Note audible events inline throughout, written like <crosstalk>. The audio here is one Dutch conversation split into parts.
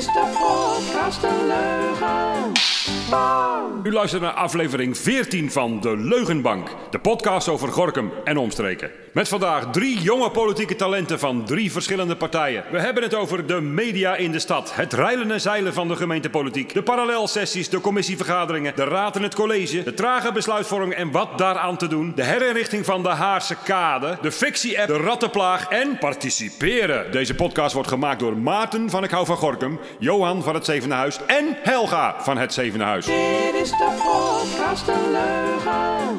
is de podcast een leugen. U luistert naar aflevering 14 van De Leugenbank. De podcast over Gorkum en omstreken. Met vandaag drie jonge politieke talenten van drie verschillende partijen. We hebben het over de media in de stad. Het reilen en zeilen van de gemeentepolitiek. De parallelsessies, de commissievergaderingen, de raad en het college. De trage besluitvorming en wat daaraan te doen. De herinrichting van de Haarse Kade. De fictie-app, de rattenplaag en participeren. Deze podcast wordt gemaakt door Maarten van Ik Hou van Gorkum. Johan van het Zevende Huis en Helga van het Zevende Huis. Dit is de podcast een leugen.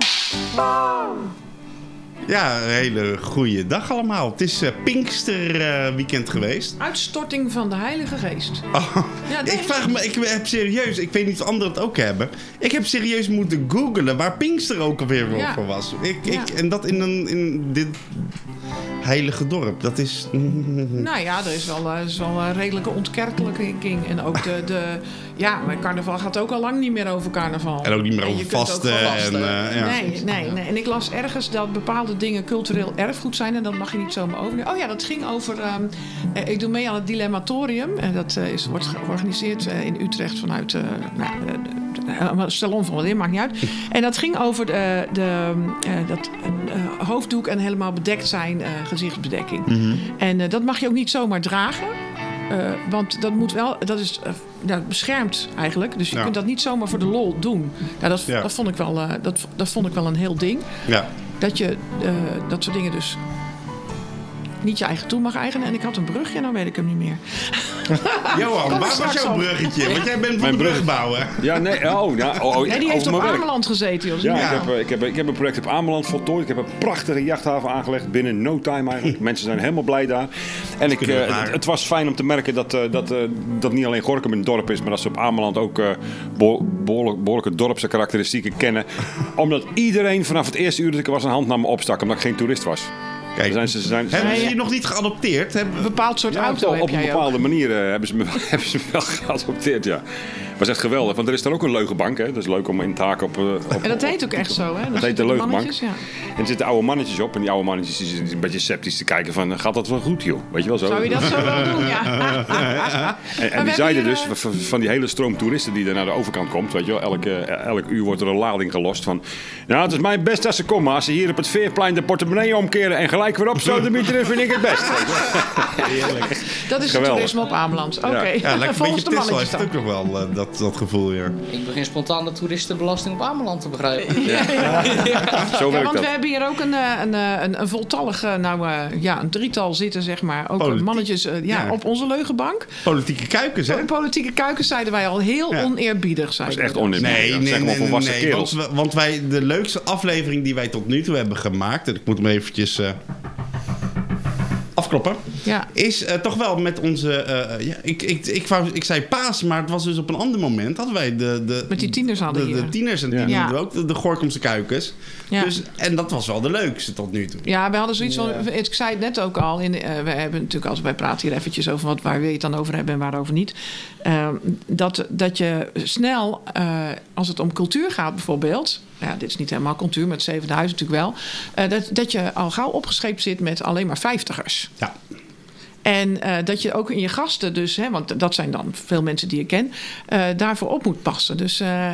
Ja, een hele goede dag allemaal. Het is eh, Pinkster eh, weekend geweest. Uitstorting van de Heilige Geest. Oh, Ja, ik vraag me, ik heb serieus, ik weet niet of anderen het ook hebben. Ik heb serieus moeten googlen waar Pinkster ook alweer Ja. voor was. Ik, Ja. ik, en dat in, een, in dit heilige dorp. Dat is... <laughs> Nou ja, er is wel, eh, is wel een redelijke ontkerkelijking. En ook de, de... Ja, maar carnaval gaat ook al lang niet meer over carnaval. En ook niet meer over vasten. En, eh, ja. Nee, nee, nee. En ik las ergens dat bepaalde dingen cultureel erfgoed zijn. En dat mag je niet zomaar overnemen. Oh ja, dat ging over... ehm, eh, ik doe mee aan het Dilemmatorium. En dat is, wordt georganiseerd in Utrecht vanuit... eh nou, salon van Wallin, maakt niet uit. En dat ging over de, de, eh, dat hoofddoek en helemaal bedekt zijn, eh, gezichtsbedekking. En eh, dat mag je ook niet zomaar dragen. Eh, want dat moet wel, dat is eh, nou, beschermd eigenlijk. Dus je Ja. kunt dat niet zomaar voor de lol doen. Ja, dat, Ja. dat, vond ik wel, eh, dat, dat vond ik wel een heel ding. ja. Dat je eh, dat soort dingen dus niet je eigen toe mag eigenen. En ik had een brugje, nou weet ik hem niet meer. <laughs> Johan, waar was jouw bruggetje? Want jij bent van Mijn de brug- brugbouwer. Ja, nee, oh, ja, oh, oh, Nee, die heeft op. Ameland gezeten. joh. Ja, Ja. Ik, heb, eh, ik, heb, ik heb een project op Ameland voltooid. Ik heb een prachtige jachthaven aangelegd binnen no time eigenlijk. <laughs> Mensen zijn helemaal blij daar. En ik, eh, het, het was fijn om te merken dat, eh, dat, eh, dat niet alleen Gorkum een dorp is, maar dat ze op Ameland ook eh, beho- behoorlijk, behoorlijke dorpse karakteristieken kennen. <laughs> Omdat iedereen vanaf het eerste uur dat ik er was een hand naar me opstak, omdat ik geen toerist was. Kijk, Ze zijn, ze zijn, hebben ze je nog niet geadopteerd? Hebben, Een bepaald soort ja, auto op heb een jij ook. bepaalde manier eh, hebben, ze me, <laughs> hebben ze me wel geadopteerd, ja. Was echt geweldig, want er is daar ook een leugenbank. Hè? Dat is leuk om in te haken op... eh, op En dat heet ook echt zo, hè? Dat heet de leugenbank. Ja. En er zitten oude mannetjes op. En die oude mannetjes die zitten een beetje sceptisch te kijken van... Gaat dat wel goed, joh? Weet je wel zo? Zou je dat zo wel doen? Ja. <laughs> En, die zeiden hier, dus eh, van, die hele stroom toeristen die er naar de overkant komt. Weet je wel, elke, elk uur wordt er een lading gelost van... Nou, het is mijn best als ze komen. maar Als ze hier op het veerplein de portemonnee omkeren en gelijk weer op zo meter, vind ik het best. Dat is het toerisme op Ameland. Oké, ja, <laughs> een volgens beetje de mannetjes dan. ook nog wel eh, dat, dat gevoel, ja. Ik begin spontaan de toeristenbelasting op Ameland te begrijpen. Zo Ja, werkt want dat. we hebben hier ook een, eh, een, eh, een, een voltallig, eh, nou eh, ja, een drietal zitten, zeg maar. Ook Politiek. mannetjes eh, ja, Ja. op onze leugenbank. Politieke kuikens, hè? Politieke kuikens zeiden wij al heel Ja. oneerbiedig. Dat Zeiden is echt dat. oneerbiedig. Nee, dat nee, zijn nee, nee, nee, want, we- want wij, de leukste aflevering die wij tot nu toe hebben gemaakt, en ik moet hem eventjes eh, afkloppen, Ja. is eh, toch wel met onze, eh, ja, ik, ik, ik, wou, ik zei paas, maar het was dus op een ander moment, hadden wij de, de, Met die tieners hadden de, hier. de tieners en die Ja. ook de, de Gorkumse kuikens. Ja. Dus, en dat was wel de leukste tot nu toe. Ja, we hadden zoiets van. Ik zei het net ook al. In, eh, we hebben natuurlijk als wij praten hier eventjes over wat, waar wil je het dan over hebben en waarover niet. Ehm, dat, dat je snel, eh, als het om cultuur gaat bijvoorbeeld. Ja, dit is niet helemaal cultuur, met 7000 natuurlijk wel. eh, dat, dat je al gauw opgescheept zit met alleen maar vijftigers. Ja. En eh, dat je ook in je gasten, dus, hè, want dat zijn dan veel mensen die je ken, eh, daarvoor op moet passen. Dus eh,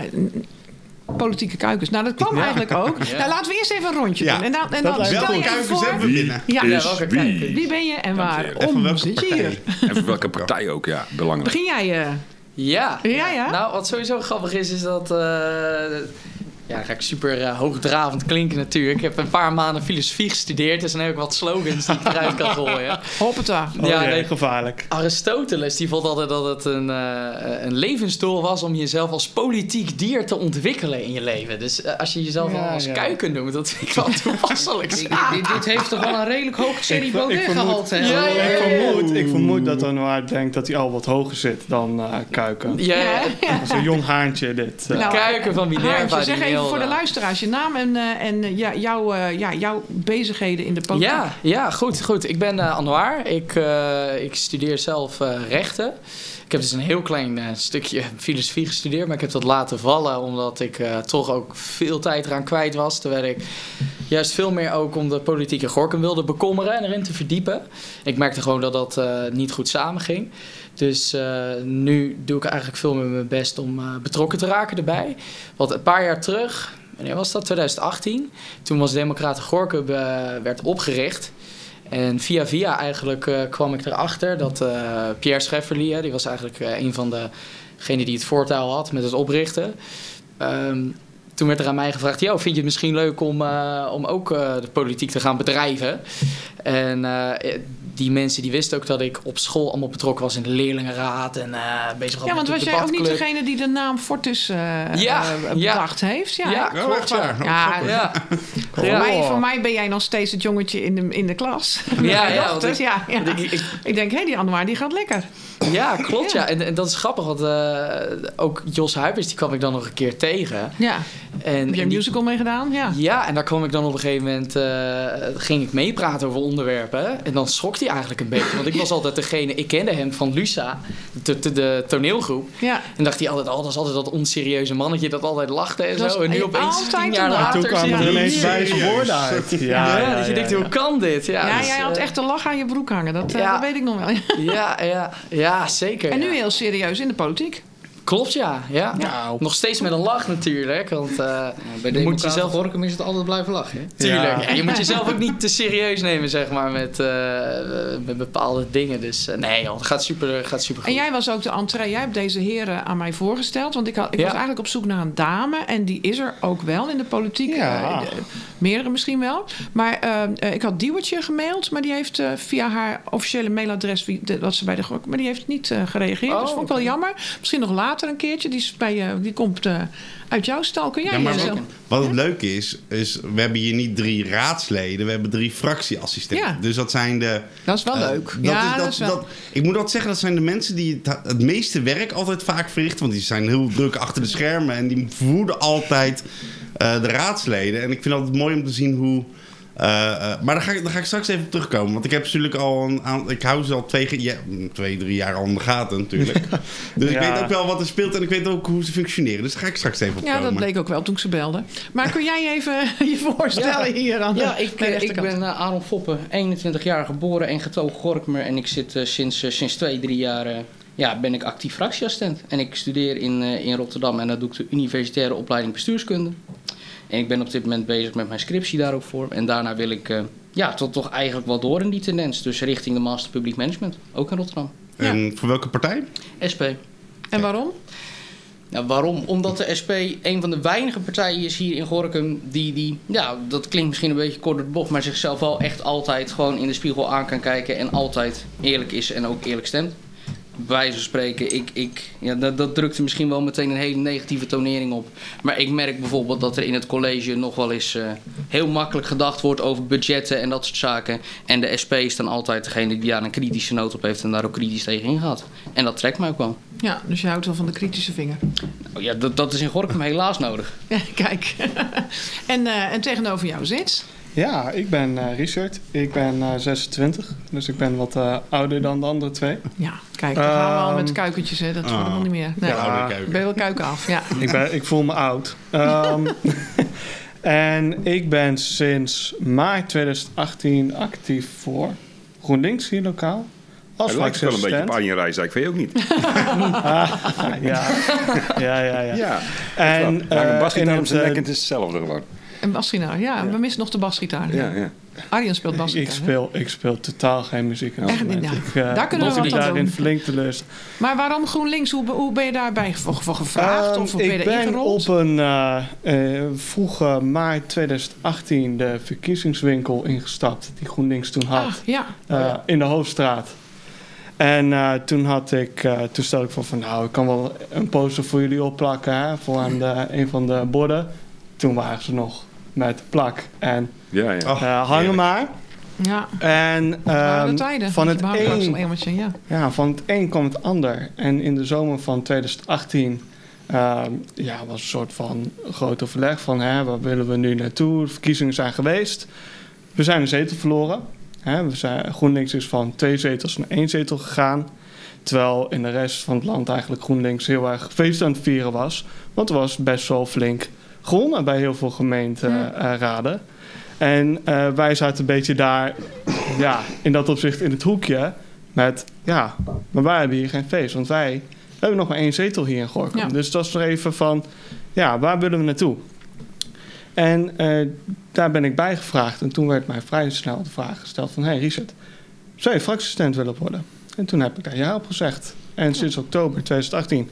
politieke kuikens. Nou, dat kwam eigenlijk ook. Nou, laten we eerst even een rondje Ja. doen. En dan, en dan stel Welke je kuikens voor. hebben we binnen? Ja, is welke wie? wie ben je en Dames en welke partij? hier? En voor welke partij ook, ja. Belangrijk. Begin jij? eh Ja. Ja, ja. Nou, wat sowieso grappig is, is dat... eh, ja, dan ga ik super eh, hoogdravend klinken natuurlijk. Ik heb een paar maanden filosofie gestudeerd. Dus dan heb ik wat slogans die ik eruit kan gooien. <laughs> Hoppata. Oh, Ja, ja, nee. gevaarlijk. Aristoteles die vond altijd dat het een, eh, een levensdoel was om jezelf als politiek dier te ontwikkelen in je leven. Dus eh, als je jezelf Ja, al als ja. kuiken noemt, dat vind ik wel <laughs> toepasselijk. Dit, heeft toch wel een redelijk hoog Ik ver- ik vermoed-? Ja, ja, Ik vermoed, ik vermoed dat Renoir denkt dat hij al wat hoger zit dan eh, Kuiken. Ja, ja. Dat is een jong haantje dit. eh. Nou, Kuiken van Minerva. Haantje, even voor de luisteraars je naam en, eh, en eh, ja, jouw, eh, ja, jouw bezigheden in de politiek. Ja, ja goed, goed. Ik ben Anouar. Ik, ik studeer zelf rechten. Ik heb dus een heel klein eh, stukje filosofie gestudeerd, maar ik heb dat laten vallen omdat ik eh, toch ook veel tijd eraan kwijt was. Terwijl ik juist veel meer ook om de politieke Gorkum wilde bekommeren en erin te verdiepen. Ik merkte gewoon dat dat eh, niet goed samenging. Dus nu doe ik eigenlijk veel meer mijn best om betrokken te raken erbij. Want een paar jaar terug, wanneer was dat? 2018. Toen was Democraten Gorkum werd opgericht. En via via eigenlijk eh, kwam ik erachter dat eh, Pierre Schefferly, die was eigenlijk eh, een van degenen die het voortouw had met het oprichten. Ehm, toen werd er aan mij gevraagd, "Yo, vind je het misschien leuk om, eh, om ook eh, de politiek te gaan bedrijven? En eh, die mensen die wisten ook dat ik op school allemaal betrokken was in de leerlingenraad en eh, bezig was Ja, want met was jij ook niet degene die de naam Fortus Ja, ja. bedacht heeft? Ja, Ja, klopt, ja. Ja, <laughs> Ja, Voor, mij, voor mij ben jij nog steeds het jongetje in de, in de klas. Ja, <laughs> ja, ik- ja, ik- ik- Ik denk, hé, die Anouar die gaat lekker. Ja, klopt Ja. ja. En, en dat is grappig, want eh, ook Jos Huibers, die kwam ik dan nog een keer tegen. Ja. En, Heb je en een die- musical mee gedaan? Ja. Ja, en daar kwam ik dan op een gegeven moment, eh, ging ik meepraten over onderwerpen. En dan schrok hij eigenlijk een beetje. Want ik was <laughs> altijd degene, ik kende hem van Lusa, de, de, de toneelgroep. Ja. En dacht hij altijd, oh, dat is altijd dat onserieuze mannetje dat altijd lachte en Dat zo. En nu opeens altijd tien jaar een later... Toen Later kwamen er ineens wijze Serieus? woorden uit. Ja, Ja, ja, dat je denkt, hoe kan dit? Ja, Ja, dus, jij had eh, echt de lach aan je broek hangen. Dat, eh, dat weet ik nog wel. Ja, ja, ja, zeker. En nu ja. heel serieus in de politiek. Klopt, ja. ja. Nou. Nog steeds met een lach natuurlijk, want... eh, Bij Je moet jezelf- Gorkum is het altijd blijven lachen. Hè? Tuurlijk. Ja. Ja, je moet jezelf <laughs> ook niet te serieus nemen, zeg maar, met, eh, met bepaalde dingen. Dus eh, nee, joh, het gaat super, gaat super goed. En jij was ook de entree. Jij hebt deze heren aan mij voorgesteld. Want ik, had, ik Ja. was eigenlijk op zoek naar een dame. En die is er ook wel in de politiek. Ja. De- meerdere misschien wel. Maar ik had Diewertje gemaild. Maar die heeft via haar officiële mailadres... De, wat ze bij de GOK... Maar die heeft niet gereageerd. Oh, dus vond ik wel jammer. Misschien nog later een keertje. Die, is bij, eh, die komt eh, uit jouw stal. Kun jij Ja, maar eh, wat, zelf- wat het leuke is, is we hebben hier niet drie raadsleden, we hebben drie fractieassistenten. Ja. Dus dat zijn de... Dat is wel leuk. dat ja, is, dat, dat is wel... dat- ik moet altijd zeggen, dat zijn de mensen die het, het meeste werk altijd vaak verrichten. Want die zijn heel druk achter de schermen en die voeden altijd de raadsleden. En ik vind het altijd mooi om te zien hoe... eh, eh, maar daar ga, ik, daar ga ik straks even op terugkomen. Want ik heb natuurlijk al een aan, Ik hou ze al twee, ja, twee, drie jaar al in de gaten natuurlijk. <laughs> dus ik weet ook wel wat er speelt en ik weet ook hoe ze functioneren. Dus daar ga ik straks even op Ja, komen. dat bleek ook wel toen ik ze belde. Maar kun jij even <laughs> je voorstellen hier aan de, Ja, ik, de eh, ik ben Aaron Foppen, 21 jaar geboren en getogen Gorkmer. En ik zit sinds, sinds twee, drie jaar ja, ben ik actief fractieassistent. En ik studeer in, eh, in Rotterdam en dat doe ik de universitaire opleiding bestuurskunde. En ik ben op dit moment bezig met mijn scriptie daar ook voor. En daarna wil ik eh, ja, tot toch eigenlijk wel door in die tendens. Dus richting de Master Public Management, ook in Rotterdam. En voor welke partij? SP. En waarom? Nou, waarom? Omdat de SP een van de weinige partijen is hier in Gorkum die, die, ja, dat klinkt misschien een beetje kort door de bocht, maar zichzelf wel echt altijd gewoon in de spiegel aan kan kijken en altijd eerlijk is en ook eerlijk stemt. Bij wijze van spreken, ik, ik, ja, dat, dat drukte misschien wel meteen een hele negatieve tonering op. Maar ik merk bijvoorbeeld dat er in het college nog wel eens eh, heel makkelijk gedacht wordt over budgetten en dat soort zaken. En de SP is dan altijd degene die daar een kritische noot op heeft en daar ook kritisch tegen ingaat. En dat trekt mij ook wel. Ja, dus je houdt wel van de kritische vinger. Oh ja, dat, dat is in Gorkum helaas nodig. <laughs> Ja, kijk. <laughs> en, eh, en tegenover jou zit. Ja, ik ben eh, Richard. Ik ben eh, 26, dus ik ben wat eh, ouder dan de andere twee. Ja, kijk, dan gaan we al met Ehm, kuikentjes, hè. Dat wordt ah. nog niet meer. Nee, Ja, kuiken. ben je wel kuiken af. Ja. <laughs> Ik, ben, ik voel me oud. Ehm, <laughs> en ik ben sinds maart 2018 actief voor GroenLinks hier lokaal. Als Het lijkt wel een beetje op. Arjen Rijsdijk, vind je ook niet? <laughs> Ah, ja. ja, ja, ja. Ja. En nou, een eh, basgitaar in op zijn nek eh, en het is hetzelfde gewoon. Een basgitaar. Ja, we missen nog de basgitaar. Ja, ja. Arjen speelt ik, basgitaar. hè? speel, ik speel totaal geen muziek. Echt niet. Ik, eh, Daar kunnen we wat aan daarin doen. flink teleur Maar waarom GroenLinks? Hoe, ben- hoe ben je daarbij voor, voor gevraagd? Ehm, of ben je ik ben op een eh, eh, vroege maart 2018 de verkiezingswinkel ingestapt die GroenLinks toen had Ah, ja. eh, in de Hoofdstraat. En eh, toen had ik, eh, toen stelde ik voor van nou, ik kan wel een poster voor jullie opplakken hè, voor aan de, een van de borden. Toen waren ze nog met plak en Ja, ja. Oh, eh, hangen maar. ja. En ehm, tijden. van het een emmertje, ja. ja, van het een kwam het ander. En in de zomer van 2018 ehm, ja, was een soort van groot overleg van hè, waar willen we nu naartoe? De verkiezingen zijn geweest. We zijn een zetel verloren. Hè, we zijn, GroenLinks is van twee zetels naar één zetel gegaan. Terwijl in de rest van het land eigenlijk GroenLinks heel erg feest aan het vieren was. Want er was best wel flink gewonnen bij heel veel gemeenteraden. En eh, wij zaten een beetje daar, ja, in dat opzicht in het hoekje. Met, ja, maar wij hebben hier geen feest. Want wij hebben nog maar één zetel hier in Gorkum. Ja. Dus dat is nog even van, ja, waar willen we naartoe? En eh, daar ben ik bij gevraagd. En toen werd mij vrij snel de vraag gesteld van... hey Richard, zou je fractieassistent willen worden? En toen heb ik daar ja op gezegd. En sinds oktober 2018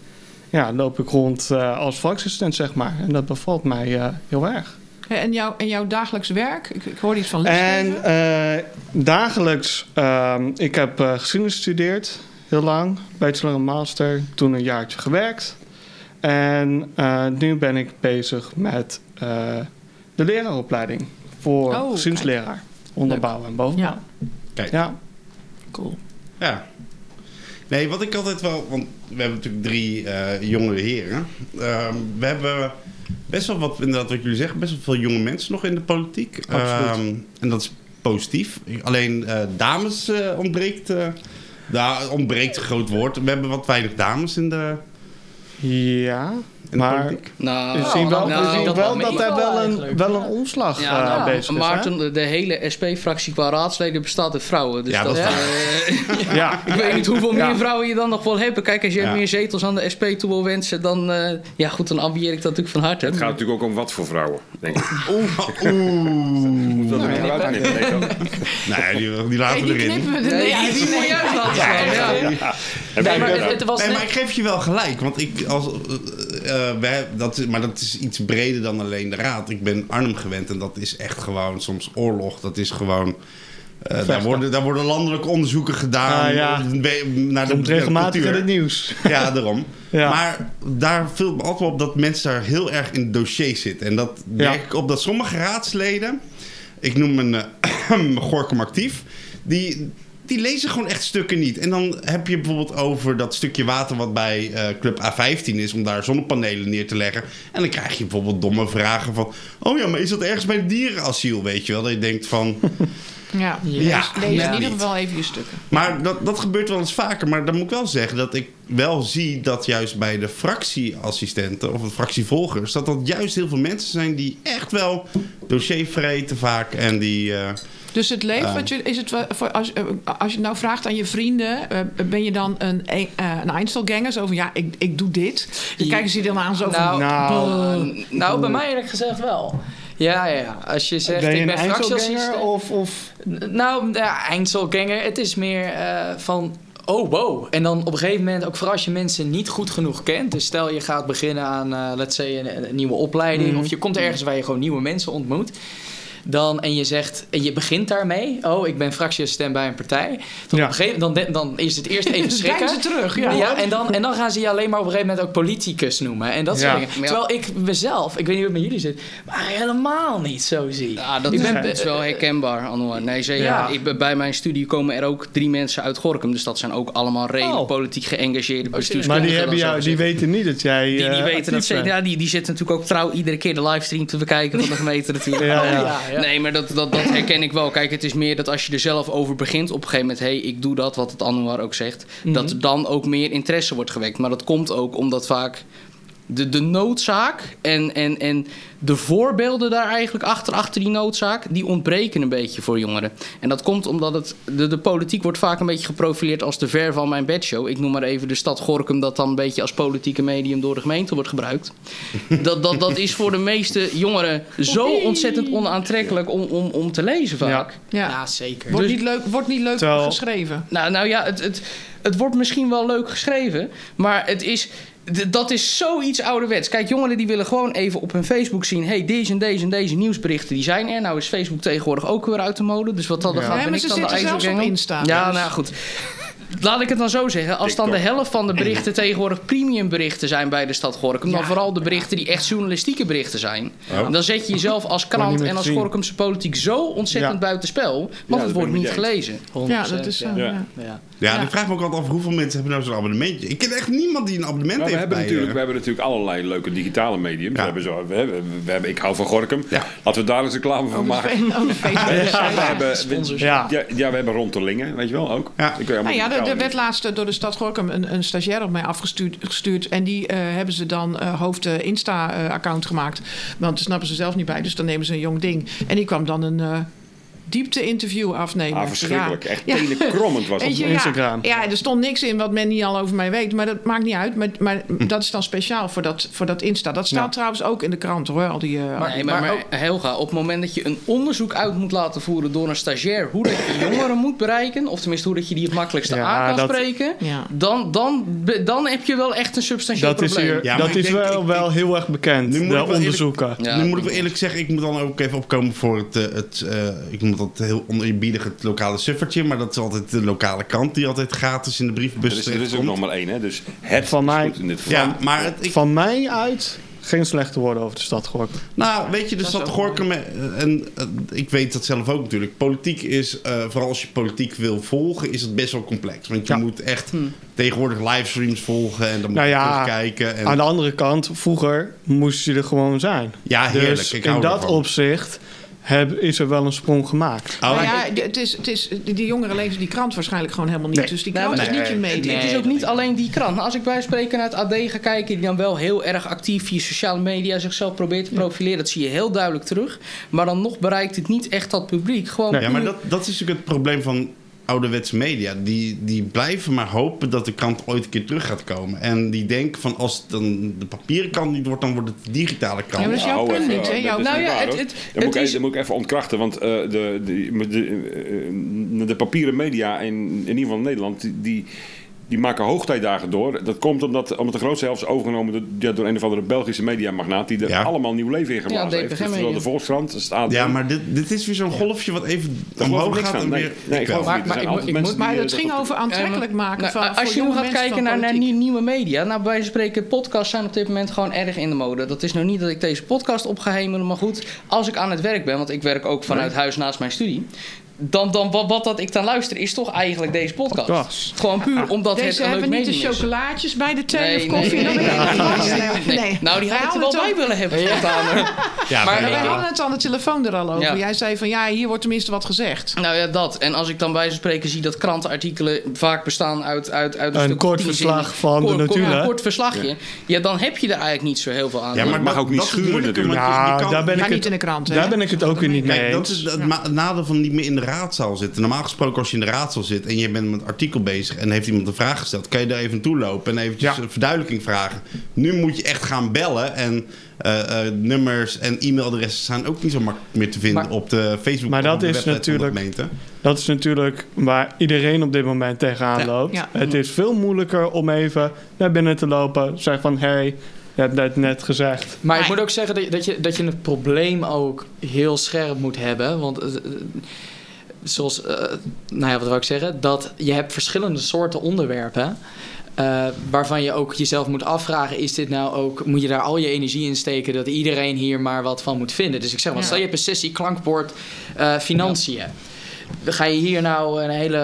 ja, loop ik rond eh, als fractieassistent, zeg maar. En dat bevalt mij eh, heel erg. Hè, En, jouw, en jouw dagelijks werk? Ik, ik hoorde iets van En lesgeven. eh, dagelijks, ehm, ik heb eh, geschiedenis gestudeerd, heel lang, bachelor en master, toen een jaartje gewerkt. En eh, nu ben ik bezig met eh, de leraaropleiding voor Oh, onderbouw en bovenbouw. Ja, Kijk. Ja. cool. Ja. Nee, wat ik altijd wel... Want we hebben natuurlijk drie eh jonge heren. Ehm, we hebben best wel wat, inderdaad wat jullie zeggen... best wel veel jonge mensen nog in de politiek. Absoluut. Ehm, en dat is positief. Alleen eh, dames eh, ontbreekt... daar ontbreekt een groot woord. We hebben wat weinig dames in de, Ja, in de maar politiek. Nou, we zien wel, nou, we zien dat wel wel dat er wel een, wel een omslag Ja, eh, nou, bezig is. Maarten, de, de hele SP-fractie qua raadsleden bestaat uit vrouwen. Dus Ja, dat, dat is eh, <laughs> Ja, ik weet niet hoeveel Ja. meer vrouwen je dan nog wil hebben. Kijk, als je Ja. meer zetels aan de SP toe wil wensen, dan... eh, ja, goed, dan ambieer ik dat natuurlijk van harte. Het gaat natuurlijk ook om wat voor vrouwen, denk ik. Oeh. Oeh. <laughs> Dat er nee, die, die laten Hey, we die erin. knippen we er die is mooi uit laten staan, ja. Nee, maar ik geef je wel gelijk. Want ik, als, eh, eh, wij, dat is, maar dat is iets breder dan alleen de raad. Ik ben Arnhem gewend en dat is echt gewoon soms oorlog. Dat is gewoon... eh, daar, worden, daar worden landelijke onderzoeken gedaan. Ah, ja. be- naar de komt regelmatig in het nieuws. <laughs> Ja, daarom. Ja. Maar daar viel me altijd op dat mensen daar heel erg in het dossier zitten. En dat Ja. merk ik op dat sommige raadsleden... Ik noem een uh, <coughs> Gorkum actief. Die, die lezen gewoon echt stukken niet. En dan heb je bijvoorbeeld over dat stukje water... wat bij eh, Club A15 is... om daar zonnepanelen neer te leggen. En dan krijg je bijvoorbeeld domme vragen van... oh ja, maar is dat ergens bij het dierenasiel, weet je wel? Dat je denkt van... <laughs> Ja, Ja, lees, in ieder geval even je stukken. Maar dat, dat gebeurt wel eens vaker. Maar dan moet ik wel zeggen dat ik wel zie dat juist bij de fractieassistenten of de fractievolgers, dat dat juist heel veel mensen zijn die echt wel dossier vreten vaak. En die. eh, Dus het leeft, Ah. wat je, is het voor, als, eh, als je het nou vraagt aan je vrienden, eh, ben je dan een, een, eh, een Einzelganger? Zo van ja, ik, ik doe dit. Dan kijken ze je dan aan zo van. Nou, Nou, nou, bij mij eerlijk gezegd wel. Ja, ja, ja. Als je zegt, ben je ik een ben fractieassistent... of, of Nou, ja, Einzelganger. Het is meer eh, van... Oh, wow. En dan op een gegeven moment, ook voor als je mensen niet goed genoeg kent. Dus stel je gaat beginnen aan, eh let's say, een, een nieuwe opleiding. Mhm. Of je komt ergens waar je gewoon nieuwe mensen ontmoet. Dan, en je zegt, en je begint daarmee. Oh, ik ben fractieassistent bij een partij. Dan, Ja. op een gegeven, dan, dan is het eerst even Dan <laughs> schrikken. ze terug, ja. Ja, en, dan, en dan gaan ze je alleen maar op een gegeven moment ook politicus noemen. En dat soort Ja. dingen. Maar. Terwijl ik mezelf, ik weet niet hoe het met jullie zit, maar helemaal niet zo zie. Ja, dat Ik is, ben- is wel herkenbaar, Anouar. Nee, zeker. Ja. Ik, bij mijn studie komen er ook drie mensen uit Gorkum. Dus dat zijn ook allemaal redelijk Oh. politiek geëngageerde maar bestuurskundigen. die, hebben jou, die weten niet dat jij. Die, die eh, weten dat. Ja, die, die zitten natuurlijk ook trouw iedere keer de livestream te bekijken van de gemeente <laughs> natuurlijk. Ja, ja. Nee, maar dat, dat, dat herken ik wel. Kijk, het is meer dat als je er zelf over begint op een gegeven moment... hé, hey, ik doe dat, wat het Anouar ook zegt... dat er dan ook meer interesse wordt gewekt. Maar dat komt ook omdat vaak de, de noodzaak en, en, en de voorbeelden daar eigenlijk achter, achter die noodzaak... die ontbreken een beetje voor jongeren. En dat komt omdat het, de, de politiek wordt vaak een beetje geprofileerd als de ver van mijn bedshow. Ik noem maar even de stad Gorkum dat dan een beetje als politieke medium door de gemeente wordt gebruikt. Dat, dat, dat is voor de meeste jongeren zo ontzettend onaantrekkelijk om, om, om te lezen vaak. Ja. Ja, zeker. Wordt, Dus- niet leuk, wordt niet leuk Terwijl- geschreven. Nou, nou ja, het, het, het wordt misschien wel leuk geschreven, maar het is, dat is zoiets ouderwets. Kijk, jongeren die willen gewoon even op hun Facebook zien... hey, deze en deze en deze nieuwsberichten die zijn er. Nou is Facebook tegenwoordig ook weer uit de mode. Dus wat dat Ja. gaat, Ja, ben maar ik ze dan de zitten zelfs op. Insta. Ja, Dus- nou goed. Laat ik het dan zo zeggen. Als dan de helft van de berichten tegenwoordig premium berichten zijn bij de stad Gorkum... dan Ja. vooral de berichten die echt journalistieke berichten zijn... Oh. dan zet je jezelf als krant meer en als. Gorkumse politiek zo ontzettend Ja. buitenspel... want dat het wordt ik niet gelezen. Ja, dat is zo. Ja. Ja. Ja. Ja, Ja. ik vraag me ook altijd af hoeveel mensen hebben nou zo'n abonnementje. Ik ken echt niemand die een abonnement Maar we, heeft hebben bij, natuurlijk, eh, we hebben natuurlijk allerlei leuke digitale mediums. Ja. We hebben zo, we hebben, we hebben Ik hou van Gorkum. Ja. Laten we daar eens reclame van maken. <laughs> We hebben, Sponsors. Ja. we hebben Rontelingen, weet je wel, ook. Ja. Die kun er, er werd laatst eh, door de stad Gorkum een, een stagiair op mij afgestuurd. Gestuurd, en die eh, hebben ze dan eh, hoofd eh, Insta-account gemaakt. Want daar snappen ze zelf niet bij, dus dan nemen ze een jong ding. En die kwam dan een diepte-interview afnemen. Ah, verschrikkelijk. Ja. Echt Ja. tenenkrommend was je, Instagram. Ja, ja, er stond niks in wat men niet al over mij weet. Maar dat maakt niet uit. Maar, maar dat is dan speciaal voor dat, voor dat Insta. Dat staat Ja. trouwens ook in de krant hoor. Al die, eh, Maar, Nee, maar, maar maar Helga, op het moment dat je een onderzoek uit moet laten voeren door een stagiair hoe dat je <coughs> jongeren moet bereiken, of tenminste hoe dat je die het makkelijkste Ja, aan kan dat- spreken, Ja. dan, dan, dan heb je wel echt een substantieel Dat is, hier, Ja, dat is denk- wel, ik- wel ik- heel erg bekend, Nu moet de ik wel eerlijk- onderzoeken. Ja, nu moet ik wel eerlijk zeggen, ik moet dan ook even opkomen voor het, eh, het eh, ik dat heel oneerbiedig, het lokale suffertje. Maar dat is altijd de lokale krant die altijd gratis in de brievenbus Er is, er is ook nog maar één, hè? Dus het Van is mij- goed in dit geval. Ja, maar het, ik, Van mij uit geen slechte woorden over de stad Gorkum. Nou, weet je, de Dat stad Gorkum... eh, En eh, ik weet dat zelf ook natuurlijk. Politiek is, eh, vooral als je politiek wil volgen, is het best wel complex. Want je Ja. moet echt tegenwoordig livestreams volgen en dan moet Nou je terugkijken. En, Aan de andere kant, vroeger moest je er gewoon zijn. ja, heerlijk. Dus ik in dat ervan. opzicht heb, is er wel een sprong gemaakt. Oh, ja, het is, het is, die jongeren lezen die krant waarschijnlijk gewoon helemaal niet. Nee. Dus die Nee, krant maar- is niet je nee, media. Het, het is ook niet alleen die krant. Als ik bij spreken naar het AD ga kijken, die dan wel heel erg actief via sociale media zichzelf probeert te profileren, dat zie je heel duidelijk terug. Maar dan nog bereikt het niet echt dat publiek. Gewoon Nee. ja, maar dat, dat is natuurlijk het probleem van ouderwetse media. Die, die blijven maar hopen dat de krant ooit een keer terug gaat komen. En die denken van als het dan de papieren krant niet wordt, dan wordt het de digitale krant. Ja, dat is jouw hou punt niet, hè? dat Jouw- Nou ja, het- het- Dat moet ik, is- moet ik even ontkrachten, want eh, de, de, de, de papieren media in, in ieder geval in Nederland, die- die, maken hoogtijdagen door. Dat komt omdat, omdat de grootste helft is overgenomen door, ja, door een of andere Belgische mediamagnaat die er Ja. allemaal nieuw leven in geblazen Ja, heeft. Dus zowel de Volkskrant, als het AD. Ja, maar dit, dit is weer zo'n golfje wat even omhoog gaat en Nee, weer... nee, ik geloof het niet. Er Maar- maar ik mensen Maar die, het eh, ging dat- over aantrekkelijk maken van als voor je nu gaat kijken naar, nieuwe media, nou bij wijze van spreken, podcasts zijn op dit moment gewoon erg in de mode. Dat is nou niet dat ik deze podcast op ga hemelen, maar goed, als ik aan het werk ben, want ik werk ook vanuit huis naast mijn studie. Dan, dan wat, wat dat ik dan luister is toch eigenlijk deze podcast. Ja. Gewoon puur omdat Deze het een leuk hebben niet de medium is. chocolaatjes bij de thee Nee, of koffie. nee. Nou, die had ik er wel bij willen hebben. spontaan. Ja, Maar Wij hadden het aan de telefoon er al over. Ja. Jij zei van ja, hier wordt tenminste wat gezegd. Nou ja, dat. En als ik dan bij van spreken zie dat krantenartikelen vaak bestaan uit, uit, uit Een stuk kort verslag van de notulen. Een kort verslagje. Ja. dan heb je er eigenlijk niet zo heel veel aan. Ja, maar mag dat- ook niet is het schuren natuurlijk. Ja, daar ben Maar ik niet het, in de krant. hè? daar ben ik het ook weer niet mee Kijk, dat is het het nadeel van niet meer in de raadzaal zitten. Normaal gesproken, als je in de raadzaal zit en je bent met een artikel bezig en heeft iemand een vraag gesteld, kan je daar even naartoe lopen en eventjes Ja. een verduidelijking vragen. Nu moet je echt gaan bellen en eh, eh, nummers en e-mailadressen zijn ook niet zo makkelijk meer te vinden Maar- op de Facebook Maar dat is website van de natuurlijk- gemeente. Dat is natuurlijk waar iedereen op dit moment tegenaan Ja. loopt. Ja. Het is veel moeilijker om even naar binnen te lopen. Zeg van, hé, hey, je hebt net, net gezegd. Maar ik moet ook zeggen dat, dat, je, dat je het probleem ook heel scherp moet hebben. Want eh, zoals, eh, nou ja, wat wil ik zeggen? Dat je hebt verschillende soorten onderwerpen. eh, waarvan je ook jezelf moet afvragen: is dit nou ook, moet je daar al je energie in steken dat iedereen hier maar wat van moet vinden? Dus ik zeg maar, Ja. stel je hebt een sessie klankbord eh, financiën. Ga je hier nou een hele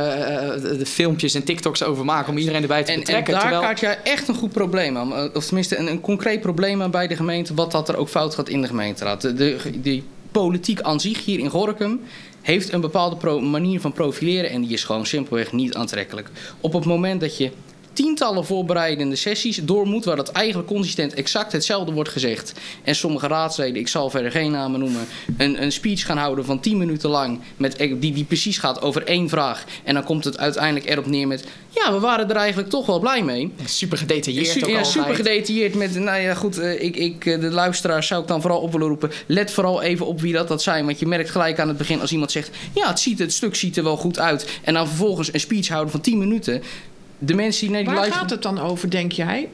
de filmpjes en TikToks over maken om iedereen erbij te En, en betrekken? daar terwijl... kaart jij echt een goed probleem aan. Of tenminste een, een concreet probleem aan bij de gemeente. Wat dat er ook fout gaat in de gemeenteraad. De, de, die politiek aan zich hier in Gorkum heeft een bepaalde manier van profileren. En die is gewoon simpelweg niet aantrekkelijk. Op het moment dat je tientallen voorbereidende sessies door moet... waar dat eigenlijk consistent exact hetzelfde wordt gezegd... en sommige raadsleden, ik zal verder geen namen noemen... een, een speech gaan houden van 10 minuten lang... Met, die, die precies gaat over één vraag... en dan komt het uiteindelijk erop neer met... ja, we waren er eigenlijk toch wel blij mee... Super gedetailleerd Su- ook ja, altijd. super gedetailleerd met, nou ja goed, eh, ik, ik, eh, de luisteraars zou ik dan vooral op willen roepen. Let vooral even op wie dat, dat zijn, want je merkt gelijk aan het begin als iemand zegt, ja het, ziet, het stuk ziet er wel goed uit. En dan vervolgens een speech houden van 10 minuten. De mensen die naar die Waar gaat het dan over, denk jij?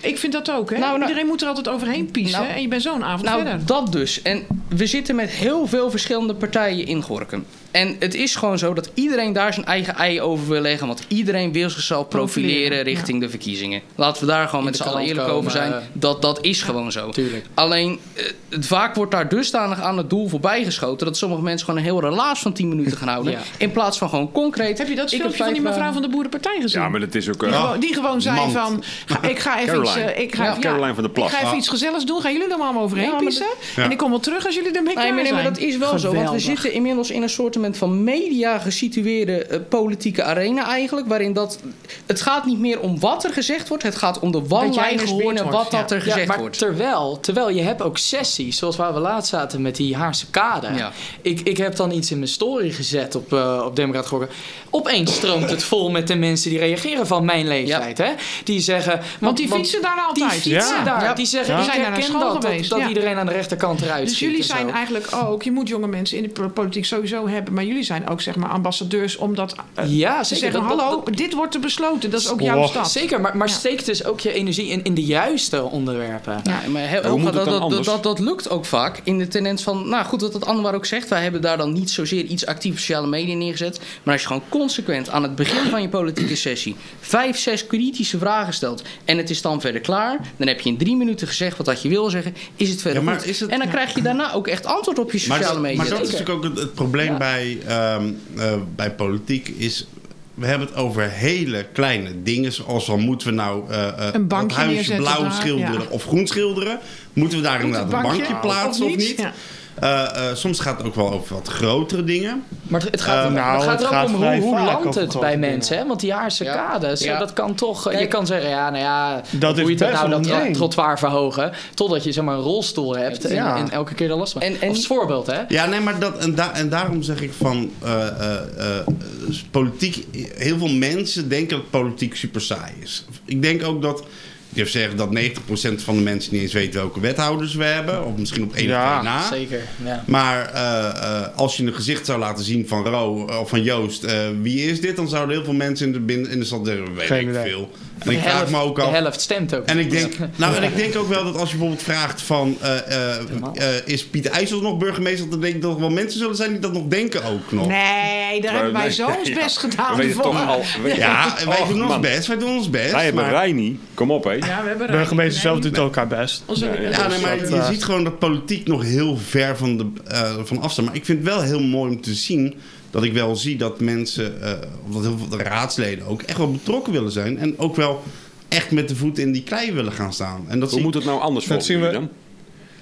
Ik vind dat ook, hè? Nou, nou- Iedereen moet er altijd overheen piezen Nou- en je bent zo'n avond Nou, verder. dat dus. En we zitten met heel veel verschillende partijen in Gorkum. En het is gewoon zo dat iedereen daar zijn eigen ei over wil leggen. Want iedereen wil zichzelf profileren Profileren, richting de verkiezingen. Laten we daar gewoon In met z'n allen eerlijk over zijn. eh. Dat, dat is gewoon zo. Tuurlijk. Alleen, eh, het, vaak wordt daar dusdanig aan het doel voorbij geschoten... dat sommige mensen gewoon een heel relaas van 10 minuten gaan houden. Ja. In plaats van gewoon concreet... Heb je dat ik filmpje van die mevrouw eh, van de Boerenpartij gezien? Ja, maar dat is ook... Die, gewoon, die gewoon zei Mand. van, ga- ik ga <laughs> even iets... Ik ga, Ja, ja, Caroline van der Plas. Ik ga even Ah. iets gezelligs doen. Gaan jullie er maar allemaal overheen pissen? Ja. En ik kom wel terug als jullie ermee klaar maar, nee, maar zijn. dat is wel zo. Want we zitten inmiddels in een soort van media gesitueerde eh, politieke arena eigenlijk. Waarin dat. Het gaat niet meer om wat er gezegd wordt. Het gaat om de one-liners binnen wordt, wat dat ja. er gezegd ja, maar wordt. Terwijl, terwijl je hebt ook sessies, zoals waar we laatst zaten met die Haarse kade. Ja. Ik, ik heb dan iets in mijn story gezet op, eh op Democrat Gokken. Opeens stroomt het vol met de mensen die reageren van mijn leeftijd. Hè? Die zeggen... Want, die fietsen daar Die altijd. fietsen Ja. daar. Ja. Die zeggen, Ja. ik Die zijn naar herken school dat. Dat, geweest, dat ja. iedereen aan de rechterkant eruit Dus ziet jullie zijn eigenlijk ook, je moet jonge mensen in de po- politiek sowieso hebben, maar jullie zijn ook zeg maar ambassadeurs omdat eh, Ja, ze zeker. zeggen: Dat- hallo, dat- dit wordt er besloten, dat is ook jouw Oh. stad. Zeker, maar, maar Ja. steek dus ook je energie in, in de juiste onderwerpen. Ja, maar heel, hoe moet het dat, dat, dat, dat lukt ook vaak in de tendens van, nou goed, wat het Anwar ook zegt, wij hebben daar dan niet zozeer iets actief op sociale media neergezet, maar als je gewoon consequent aan het begin van je politieke sessie vijf, zes kritische vragen stelt en het is dan verder klaar, dan heb je in drie minuten gezegd wat dat je wil zeggen, is het verder Ja, maar goed. is het- en dan krijg je daarna ook echt antwoord op je sociale dat- media. maar dat is natuurlijk ook het, het probleem Ja. Bij, ehm, eh, bij politiek. Is, we hebben het over hele kleine dingen. Zoals van moeten we nou eh, eh, Een bankje huisje blauw daar, schilderen ja. of groen schilderen? Moeten we daar Moet inderdaad een bankje bankje plaatsen of niet? Ja. Eh, eh, soms gaat het ook wel over wat grotere dingen. Maar het, het gaat, Eh, het nou, gaat er ook gaat om hoe, landt het bij mensen. Hè? Want die Haarse Ja. kades, Ja. dat kan toch... je kan zeggen, ja, nou ja, Dat hoe is je het nou dat trottoir verhogen. Totdat je zeg maar een rolstoel hebt en, Ja. en elke keer er last van. En- en- Als voorbeeld, hè? Ja, nee, maar dat, en, da- en daarom zeg ik van eh, eh, eh, politiek. Heel veel mensen denken dat politiek super saai is. Ik denk ook dat. Ik durf zeggen dat 90% van de mensen niet eens weet welke wethouders we hebben. Of misschien op één Ja, of twee na. Zeker, ja. Maar eh, eh, als je een gezicht zou laten zien van Ro of van Joost, eh, wie is dit? Dan zouden heel veel mensen in de, in de stad zeggen, weet Geen ik idee. veel. En ik de, vraag helft, me ook de af. helft stemt ook. En ik denk, nou, en ik denk ook wel dat als je bijvoorbeeld vraagt van, eh, eh, eh, is Pieter IJssels nog burgemeester? Dan denk ik dat er wel mensen zullen zijn die dat nog denken ook nog. Nee, daar hebben wij zo ons ja. best gedaan. We toch al... we- Ja, en wij doen ons best, wij doen ons best. Wij hebben maar- Reini. Kom op, hé. Ja, we hebben Burgemeester zelf Nee, doet ook haar best. onze- Ja, nee, maar je ziet gewoon dat politiek nog heel ver van, de, eh, van afstaat. Maar ik vind het wel heel mooi om te zien dat ik wel zie dat mensen, eh, of dat heel veel raadsleden ook, echt wel betrokken willen zijn. En ook wel echt met de voeten in die klei willen gaan staan. En dat Hoe moet het nou anders Dat zien we- dan?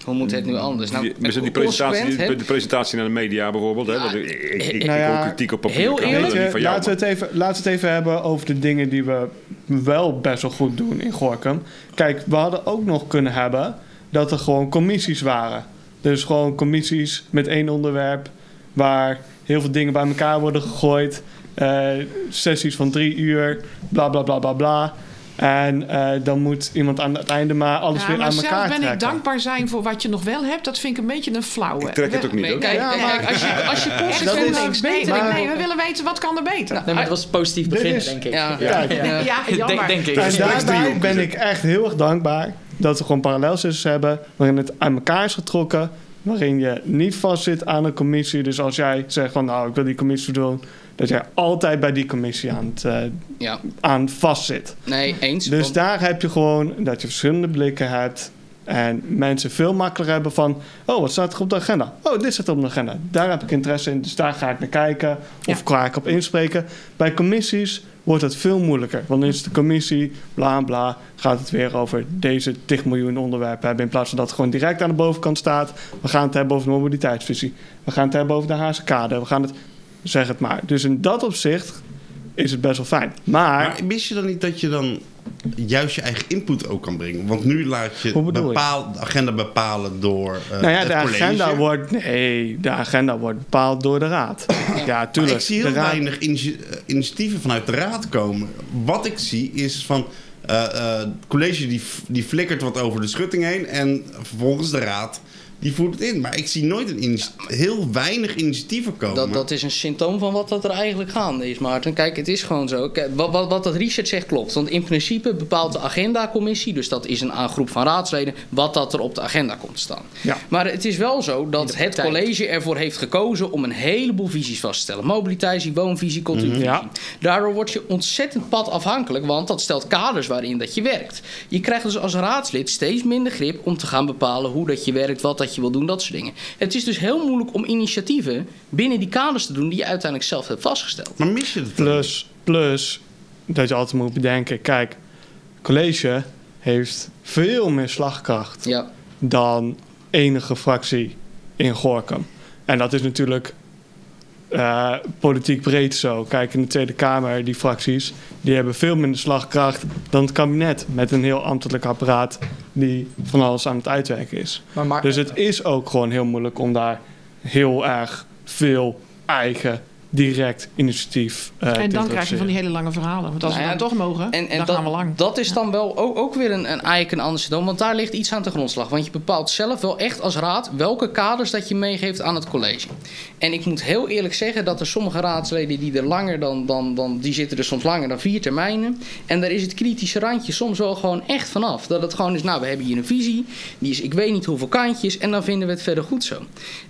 Hoe moet het nu anders? Nou, Die, met die presentatie, de presentatie naar de media bijvoorbeeld. Hè? Ik, ik, ik, Nou ja, kritiek op papier. heel eerlijk, laten, we het even, laten we het even hebben over de dingen die we wel best wel goed doen in Gorkum. Kijk, we hadden ook nog kunnen hebben dat er gewoon commissies waren. Dus gewoon commissies met één onderwerp waar heel veel dingen bij elkaar worden gegooid. Eh, sessies van drie uur, bla bla bla bla bla. En eh, dan moet iemand aan het einde maar alles Ja, weer maar aan zelf elkaar ben trekken. ik dankbaar zijn voor wat je nog wel hebt. Dat vind ik een beetje een flauwe. Ik trek het ook niet, kijk, Ja, kijk, maar- kijk, als je, als je consequent beter. maar- nee, we willen weten wat kan er beter. Nee, maar het was positief begin, is- denk ik. Ja, ja. Ja, jammer. denk, denk ik. En daarbij ben ik echt heel erg dankbaar dat we gewoon parallelsessies hebben waarin het aan elkaar is getrokken, waarin je niet vastzit aan een commissie. Dus als jij zegt van nou ik wil die commissie doen, dat jij altijd bij die commissie aan, het, eh, ja. aan vastzit. Nee, eens. Dus Want- daar heb je gewoon dat je verschillende blikken hebt. En mensen veel makkelijker hebben van... oh, wat staat er op de agenda? Oh, dit staat op de agenda. Daar heb ik interesse in, dus daar ga ik naar kijken. Of ga ik op inspreken. Bij commissies wordt het veel moeilijker. Want dan is de commissie, bla bla... gaat het weer over deze 10 miljoen onderwerpen hebben... in plaats van dat het gewoon direct aan de bovenkant staat. We gaan het hebben over de mobiliteitsvisie. We gaan het hebben over de Haagse kade. We gaan het... Zeg het maar. Dus in dat opzicht is het best wel fijn. Maar... Maar mis je dan niet dat je dan juist je eigen input ook kan brengen? Want nu laat je bepaal, de agenda bepalen door eh Nou ja, het de college. agenda wordt. Nee, de agenda wordt bepaald door de raad. <clears throat> Ja, Maar tuurlijk. ik zie heel raad- weinig eh, initiatieven vanuit de raad komen. Wat ik zie is van... eh, het college die, die flikkert wat over de schutting heen... en vervolgens de raad die voert het in. Maar ik zie nooit een heel weinig initiatieven komen. Dat, dat is een symptoom van wat dat er eigenlijk gaande is, Maarten. Kijk, het is gewoon zo. Kijk, wat, wat, wat dat Richard zegt klopt. Want in principe bepaalt de agendacommissie, dus dat is een groep van raadsleden, wat dat er op de agenda komt te staan. Ja. Maar het is wel zo dat het praktijk. college ervoor heeft gekozen om een heleboel visies vast te stellen. Mobiliteitsie, woonvisie, cultuurvisie. Ja. Daardoor word je ontzettend padafhankelijk, want dat stelt kaders waarin dat je werkt. Je krijgt dus als raadslid steeds minder grip om te gaan bepalen hoe dat je werkt, wat dat je wil doen, dat soort dingen. Het is dus heel moeilijk om initiatieven binnen die kaders te doen die je uiteindelijk zelf hebt vastgesteld. Maar mis je het? Plus, plus dat je altijd moet bedenken, kijk, college heeft veel meer slagkracht Ja. dan enige fractie in Gorkum. En dat is natuurlijk eh, politiek breed zo. Kijk, in de Tweede Kamer, die fracties, die hebben veel minder slagkracht dan het kabinet. Met een heel ambtelijk apparaat die van alles aan het uitwerken is. Maar, maar Dus het is ook gewoon heel moeilijk om daar heel erg veel eigen, direct initiatief eh En dan krijg je van die hele lange verhalen. Want als Nou we ja, dan toch mogen, En, en dan dat, gaan we lang. dat is dan wel ook, ook weer een, een eigenlijk een ander symptoom. Want daar ligt iets aan de grondslag. Want je bepaalt zelf wel echt als raad welke kaders dat je meegeeft aan het college. En ik moet heel eerlijk zeggen dat er sommige raadsleden die er langer dan, dan, dan die zitten er soms langer dan vier termijnen. En daar is het kritische randje soms wel gewoon echt vanaf. Dat het gewoon is, nou we hebben hier een visie. Die is ik weet niet hoeveel kantjes. En dan vinden we het verder goed zo.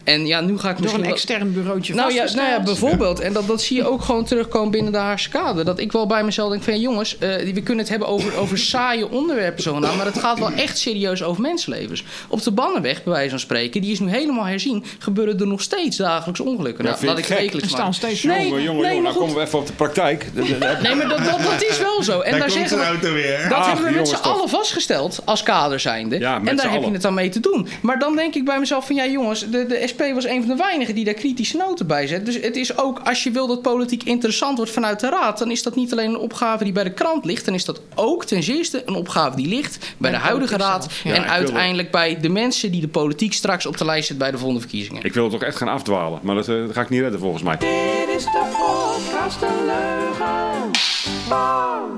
En ja, nu ga ik Door misschien een wel- extern bureautje nou ja, nou ja, vastgesteld. En dat, dat zie je ook gewoon terugkomen binnen de Haagse kade. Dat ik wel bij mezelf denk van... ja, jongens, eh, we kunnen het hebben over, over saaie onderwerpen zogenaamd... maar het gaat wel echt serieus over mensenlevens. Op de Bannenweg, bij wijze van spreken... die is nu helemaal herzien... gebeuren er nog steeds dagelijks ongelukken. Nou, vind laat ik wekelijks Er staan steeds Nee, jongen, jongen, nee, jongen, nou komen we even op de praktijk. <laughs> Nee, maar dat, dat, dat is wel zo. En Daar daar komt zeggen we... auto weer. Dat Ach, hebben we met jongens, z'n allen vastgesteld als kader zijnde. Ja, met en daar heb je het aan mee te doen. Maar dan denk ik bij mezelf van ja jongens, de, de SP was een van de weinigen die daar kritische noten bij zet. Dus het is ook, als je wil dat politiek interessant wordt vanuit de raad, dan is dat niet alleen een opgave die bij de krant ligt. Dan is dat ook ten zeerste een opgave die ligt bij de de huidige raad. ja. En wil uiteindelijk bij de mensen die de politiek straks op de lijst zet bij de volgende verkiezingen. Ik wil het toch echt gaan afdwalen, maar dat, eh, dat ga ik niet redden volgens mij. Dit is de podcast De Leugen.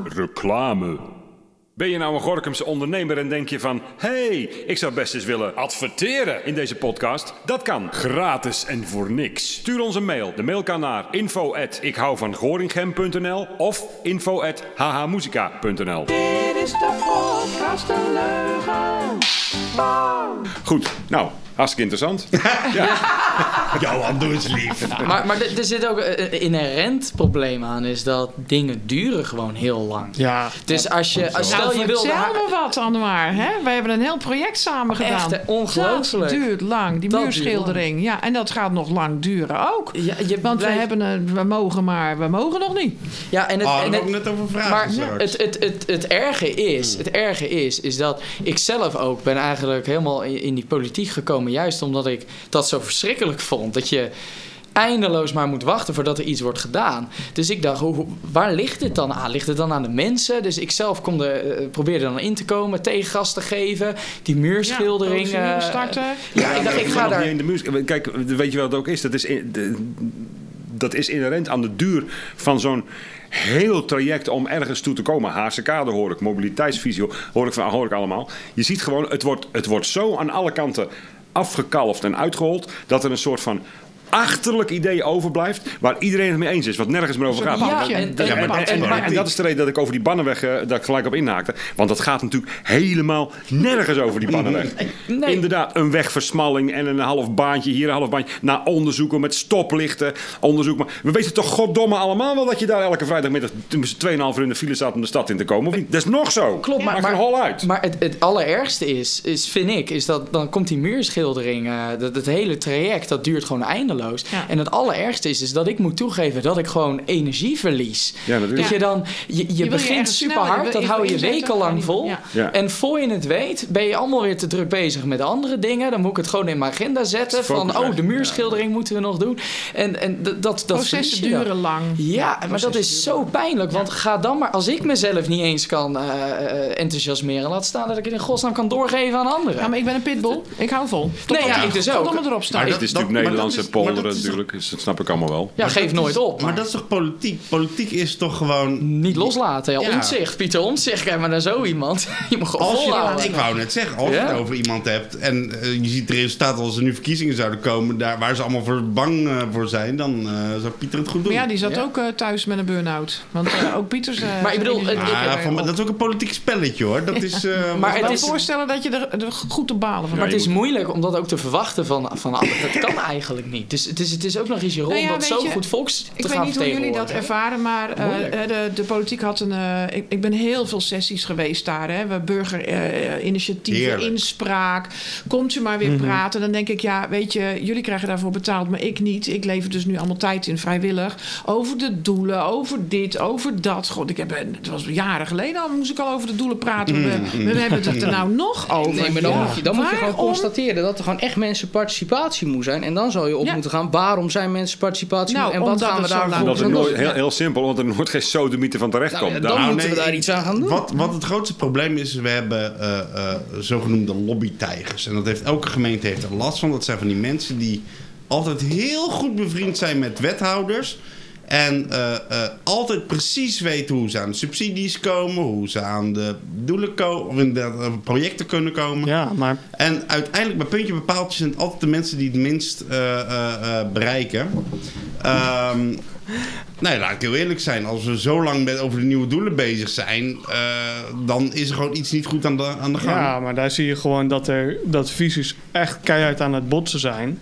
Reclame. Ben je nou een Gorkumse ondernemer en denk je van... hé, hey, ik zou best eens willen adverteren in deze podcast? Dat kan. Gratis en voor niks. Stuur ons een mail. De mail kan naar info at of info at hhmusica.nl Dit is de podcast De Leugen. Goed, nou, hartstikke interessant. <laughs> Johan, doe eens lief. Maar, maar er zit ook een inherent probleem aan, is dat dingen duren gewoon heel lang. Ja, Dus als je, als, stel Nou, je wil... vertel me wat, Anwar. Hè? Wij hebben een heel project samen gedaan. Echt? Ongelooflijk. Dat duurt lang. Die Dat muurschildering. Ja, en dat gaat nog lang duren ook. Ja, je Want we, hebben een, we mogen maar, we mogen nog niet. Ja, en het, Oh, en het- ook net over vragen maar straks. het, het, het, het erge is, het erge is, is dat ik zelf ook ben eigenlijk helemaal in die politiek gekomen, juist omdat ik dat zo verschrikkelijk vond. Dat je eindeloos maar moet wachten voordat er iets wordt gedaan. Dus ik dacht, hoe, waar ligt dit dan aan? Ligt het dan aan de mensen? Dus ik zelf kon er, eh, probeerde dan in te komen, tegengas te geven, die muurschildering. Ja, eh, starten. ja, ik dacht, ik ga daar... in de. Kijk, weet je wat het ook is? Dat is, in- de- dat is inherent aan de duur van zo'n heel traject om ergens toe te komen. Haagse kade hoor ik, mobiliteitsvisio hoor ik, van, hoor ik allemaal. Je ziet gewoon, het wordt, het wordt zo aan alle kanten afgekalfd en uitgehold... dat er een soort van achterlijk idee overblijft... waar iedereen het mee eens is, wat nergens meer over gaat. Ja, en- en- Ja, en, papje. en, en, en dat is de reden dat ik over die Bannenweg eh, dat ik gelijk op inhaakte. Want dat gaat natuurlijk helemaal nergens over die Bannenweg. <laughs> Nee. Inderdaad, een wegversmalling en een half baantje hier, een half baantje. Na onderzoeken met stoplichten, onderzoek. Maar we weten toch goddomme allemaal wel dat je daar elke vrijdagmiddag tussen 2,5 uur in de file staat om de stad in te komen. Of niet? Dat is nog zo. Klopt, maar, Maakt maar, een hol uit. maar het, het allerergste is, is, vind ik, is dat dan komt die muurschildering, eh, dat het hele traject, dat duurt gewoon eindeloos. Ja. En het allerergste is, is dat ik moet toegeven dat ik gewoon energie verlies. Ja, natuurlijk. Dat je dan, je, je, je begint ergens super je hard, wil- dat je hou je wekenlang vol. niet- ja. Ja. En voor je het weet, ben je allemaal weer te druk bezig met andere dingen. Dan moet ik het gewoon in mijn agenda zetten. Focus Van, oh, de muurschildering moeten we nog doen. En, en dat, dat Processen je dan. duren lang. Ja, maar dat is zo pijnlijk. Want ga dan maar, als ik mezelf niet eens kan eh, eh, enthousiasmeren, laat staan dat ik het in godsnaam kan doorgeven aan anderen. Ja, maar ik ben een pitbull. Ik hou vol. Tot Nee, ja, ik dus tot ook. erop. Maar Dit is natuurlijk Nederlandse dat is natuurlijk. Dat snap ik allemaal wel. Ja, geef nooit op. Maar dat is toch politiek? Politiek is toch gewoon... Niet loslaten. Ja, Ja. Omtzigt, Pieter Omtzigt. Kijk maar naar zo iemand. <laughs> Je moet gewoon Als je, ik wou net zeggen, als je het over iemand hebt en eh, je ziet het resultaat als er nu verkiezingen zouden komen, daar, waar ze allemaal voor bang eh, voor zijn, dan eh, zou Pieter het goed doen. Maar ja, die zat Ja. ook eh, thuis met een burn-out. Want eh, ook Pieters... eh, Maar ik bedoel, Ah, van- dat is ook een politiek spelletje hoor. Dat is, eh, Maar het kan is- me voorstellen dat je er, er goed te balen van Maar het is moeilijk om dat ook te verwachten van, van anderen. Dat kan eigenlijk niet. Dus het is, het is ook nog eens je rol Nou ja, om dat weet zo je, goed volks te Ik weet niet hoe jullie dat ervaren, maar eh, eh, de, de politiek had een. eh, ik, ik ben heel veel sessies geweest daar. Hè. We burgerinitiatieven, Heerlijk. inspraak. Komt u maar weer Mhm. praten. Dan denk ik, ja, weet je, jullie krijgen daarvoor betaald, maar ik niet. Ik lever dus nu allemaal tijd in vrijwillig. Over de doelen, over dit, over dat. God, ik heb, eh, het was jaren geleden al, moest ik al over de doelen praten. We, we hebben het er nou nog over. Nee, maar dan, Ja. moet je, dan moet je gewoon Waarom? constateren dat er gewoon echt mensenparticipatie moet zijn. En dan zal je op Ja. moeten gaan, waarom zijn mensenparticipatie Nou, en wat gaan we daar aan nooit, doen? heel, heel simpel, want er nooit geen sodemieter van terecht Nou, komt. ja, Daar- dan Nou, moeten we daar iets aan gaan doen. Wat, wat het grootste probleem is, we hebben eh, eh, zogenoemde lobbytijgers. En dat heeft, elke gemeente heeft er last van. Dat zijn van die mensen die altijd heel goed bevriend zijn met wethouders. En eh, eh, altijd precies weten hoe ze aan de subsidies komen, hoe ze aan de doelen komen, of inderdaad eh, projecten kunnen komen. Ja, maar En uiteindelijk bij puntje bepaald zijn het altijd de mensen die het minst bereiken. Ehm nou, laat ik heel eerlijk zijn. Als we zo lang met over de nieuwe doelen bezig zijn, eh, dan is er gewoon iets niet goed aan de, aan de gang. Ja, maar daar zie je gewoon dat, er, dat visies echt keihard aan het botsen zijn.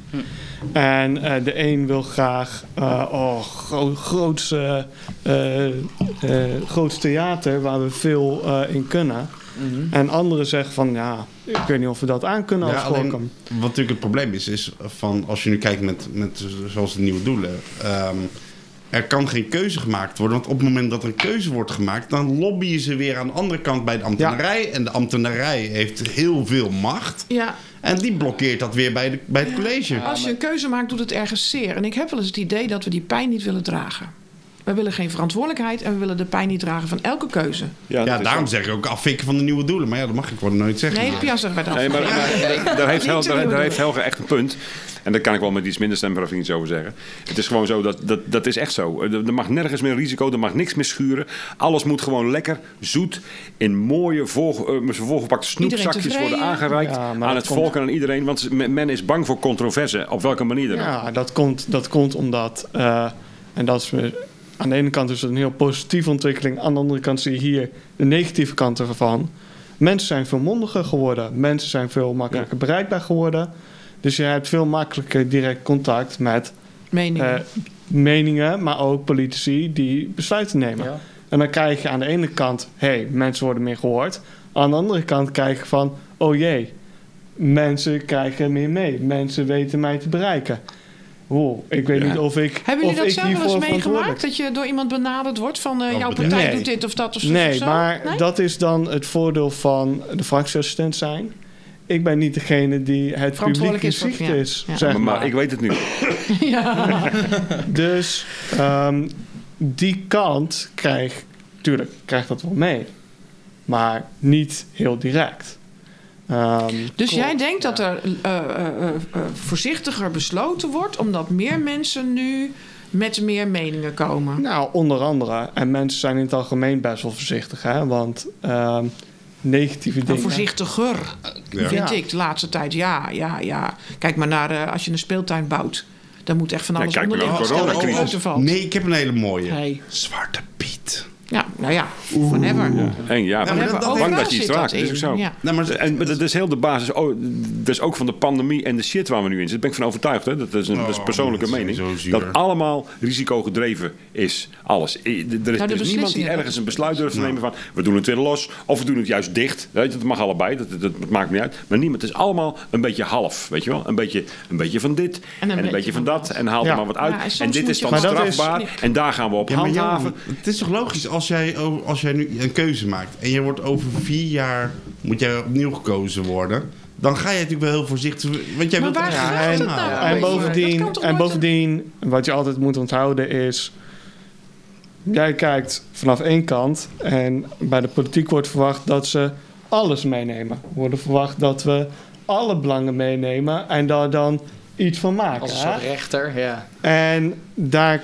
En eh, de een wil graag eh oh, gro grootste, eh, eh, groots theater waar we veel eh, in kunnen. En anderen zeggen van ja, ik weet niet of we dat aan kunnen Ja, als alleen, Gorkum. wat natuurlijk het probleem is, is van als je nu kijkt met, met zoals de nieuwe doelen. ehm, er kan geen keuze gemaakt worden. Want op het moment dat er een keuze wordt gemaakt, dan lobbyen ze weer aan de andere kant bij de ambtenarij. En de ambtenarij heeft heel veel macht. Ja, En die blokkeert dat weer bij, de, bij het college. Als je een keuze maakt, doet het ergens zeer. En ik heb wel eens het idee dat we die pijn niet willen dragen. We willen geen verantwoordelijkheid en we willen de pijn niet dragen van elke keuze. Ja, daarom zeg ik ook afvikken van de nieuwe doelen. Maar ja, dat mag ik gewoon nooit zeggen. Nee, Pia zegt bij dat. Nee, maar, maar daar, heeft Hel, Niet te daar, doen. daar heeft Helge echt een punt. En daar kan ik wel met iets minder stemverheffing iets over zeggen. Het is gewoon zo, dat, dat, dat is echt zo. Er, er mag nergens meer risico, er mag niks meer schuren. Alles moet gewoon lekker, zoet, in mooie, vol, eh, volgepakte snoepzakjes worden aangereikt Ja, aan het komt- volk en aan iedereen. Want men is bang voor controverse, op welke manier dan ook. Ja, dat komt, dat komt omdat, eh, en dat is aan de ene kant is het een heel positieve ontwikkeling, aan de andere kant zie je hier de negatieve kant ervan. Mensen zijn veel mondiger geworden, mensen zijn veel makkelijker bereikbaar geworden. Dus je hebt veel makkelijker direct contact met Meningen. eh, meningen, maar ook politici die besluiten nemen. Ja. En dan krijg je aan de ene kant, hé, hey, mensen worden meer gehoord. Aan de andere kant krijg je van, oh jee, mensen krijgen meer mee. Mensen weten mij te bereiken. Wow, ik weet Ja. niet of ik. Hebben jullie dat ik zelf wel eens meegemaakt? Dat je door iemand benaderd wordt van eh, Oh, jouw partij Nee. doet dit of dat of zo? Nee, of zo? maar Nee? dat is dan het voordeel van de fractieassistent zijn. Ik ben niet degene die het publiek in is zicht ja. is. Ja. Zeg Maar, maar, maar ik weet het nu. <laughs> ja. Dus ehm, die kant krijg, tuurlijk, krijgt dat wel mee. Maar niet heel direct. Ehm, Dus jij denkt ja. dat er eh, eh, eh, voorzichtiger besloten wordt, omdat meer mensen nu met meer meningen komen? nou, onder andere. En mensen zijn in het algemeen best wel voorzichtig, hè? Want ehm, negatieve dingen. voorzichtiger, Ja. vind Ja. ik, de laatste tijd. Ja, ja, ja. Kijk maar naar eh, als je een speeltuin bouwt. Dan moet echt van Ja, alles kijk maar onder naar de coronacrisis. Nee, ik heb een hele mooie. Zwarte Piet. Ja, nou ja, whatever. En ja, maar maar dat- dat- bang dat je iets dat raakt. Dat is ook zo. Ja. Nou, maar, En dat is heel de basis, oh, dus ook van de pandemie en de shit waar we nu in zitten. Daar ben ik van overtuigd. Hè? Dat is een, dat is Oh, persoonlijke dat is mening. Dat allemaal risicogedreven is. Alles. Er is, Nou, er is niemand die dat ergens een besluit durft te nemen van... we doen het weer los of we doen het juist dicht. Weet je, dat mag allebei, dat, dat, dat maakt niet uit. Maar niemand, het is allemaal een beetje half. Weet je wel? Een beetje, een beetje van dit en een, beetje van dat. En haal Ja. er maar wat uit. Ja, en dit is dan dat strafbaar. En daar gaan we op ja, handhaven. Het is toch logisch als jij, over- als jij nu een keuze maakt en je wordt over vier jaar moet jij opnieuw gekozen worden, dan ga je natuurlijk wel heel voorzichtig. Want jij Maar wilt waar er- gaat en, het nou en bovendien, en bovendien, wat je altijd moet onthouden is... Jij kijkt vanaf één kant en bij de politiek wordt verwacht dat ze alles meenemen. Er wordt verwacht dat we alle belangen meenemen en daar dan iets van maken. Als een rechter, ja. En daar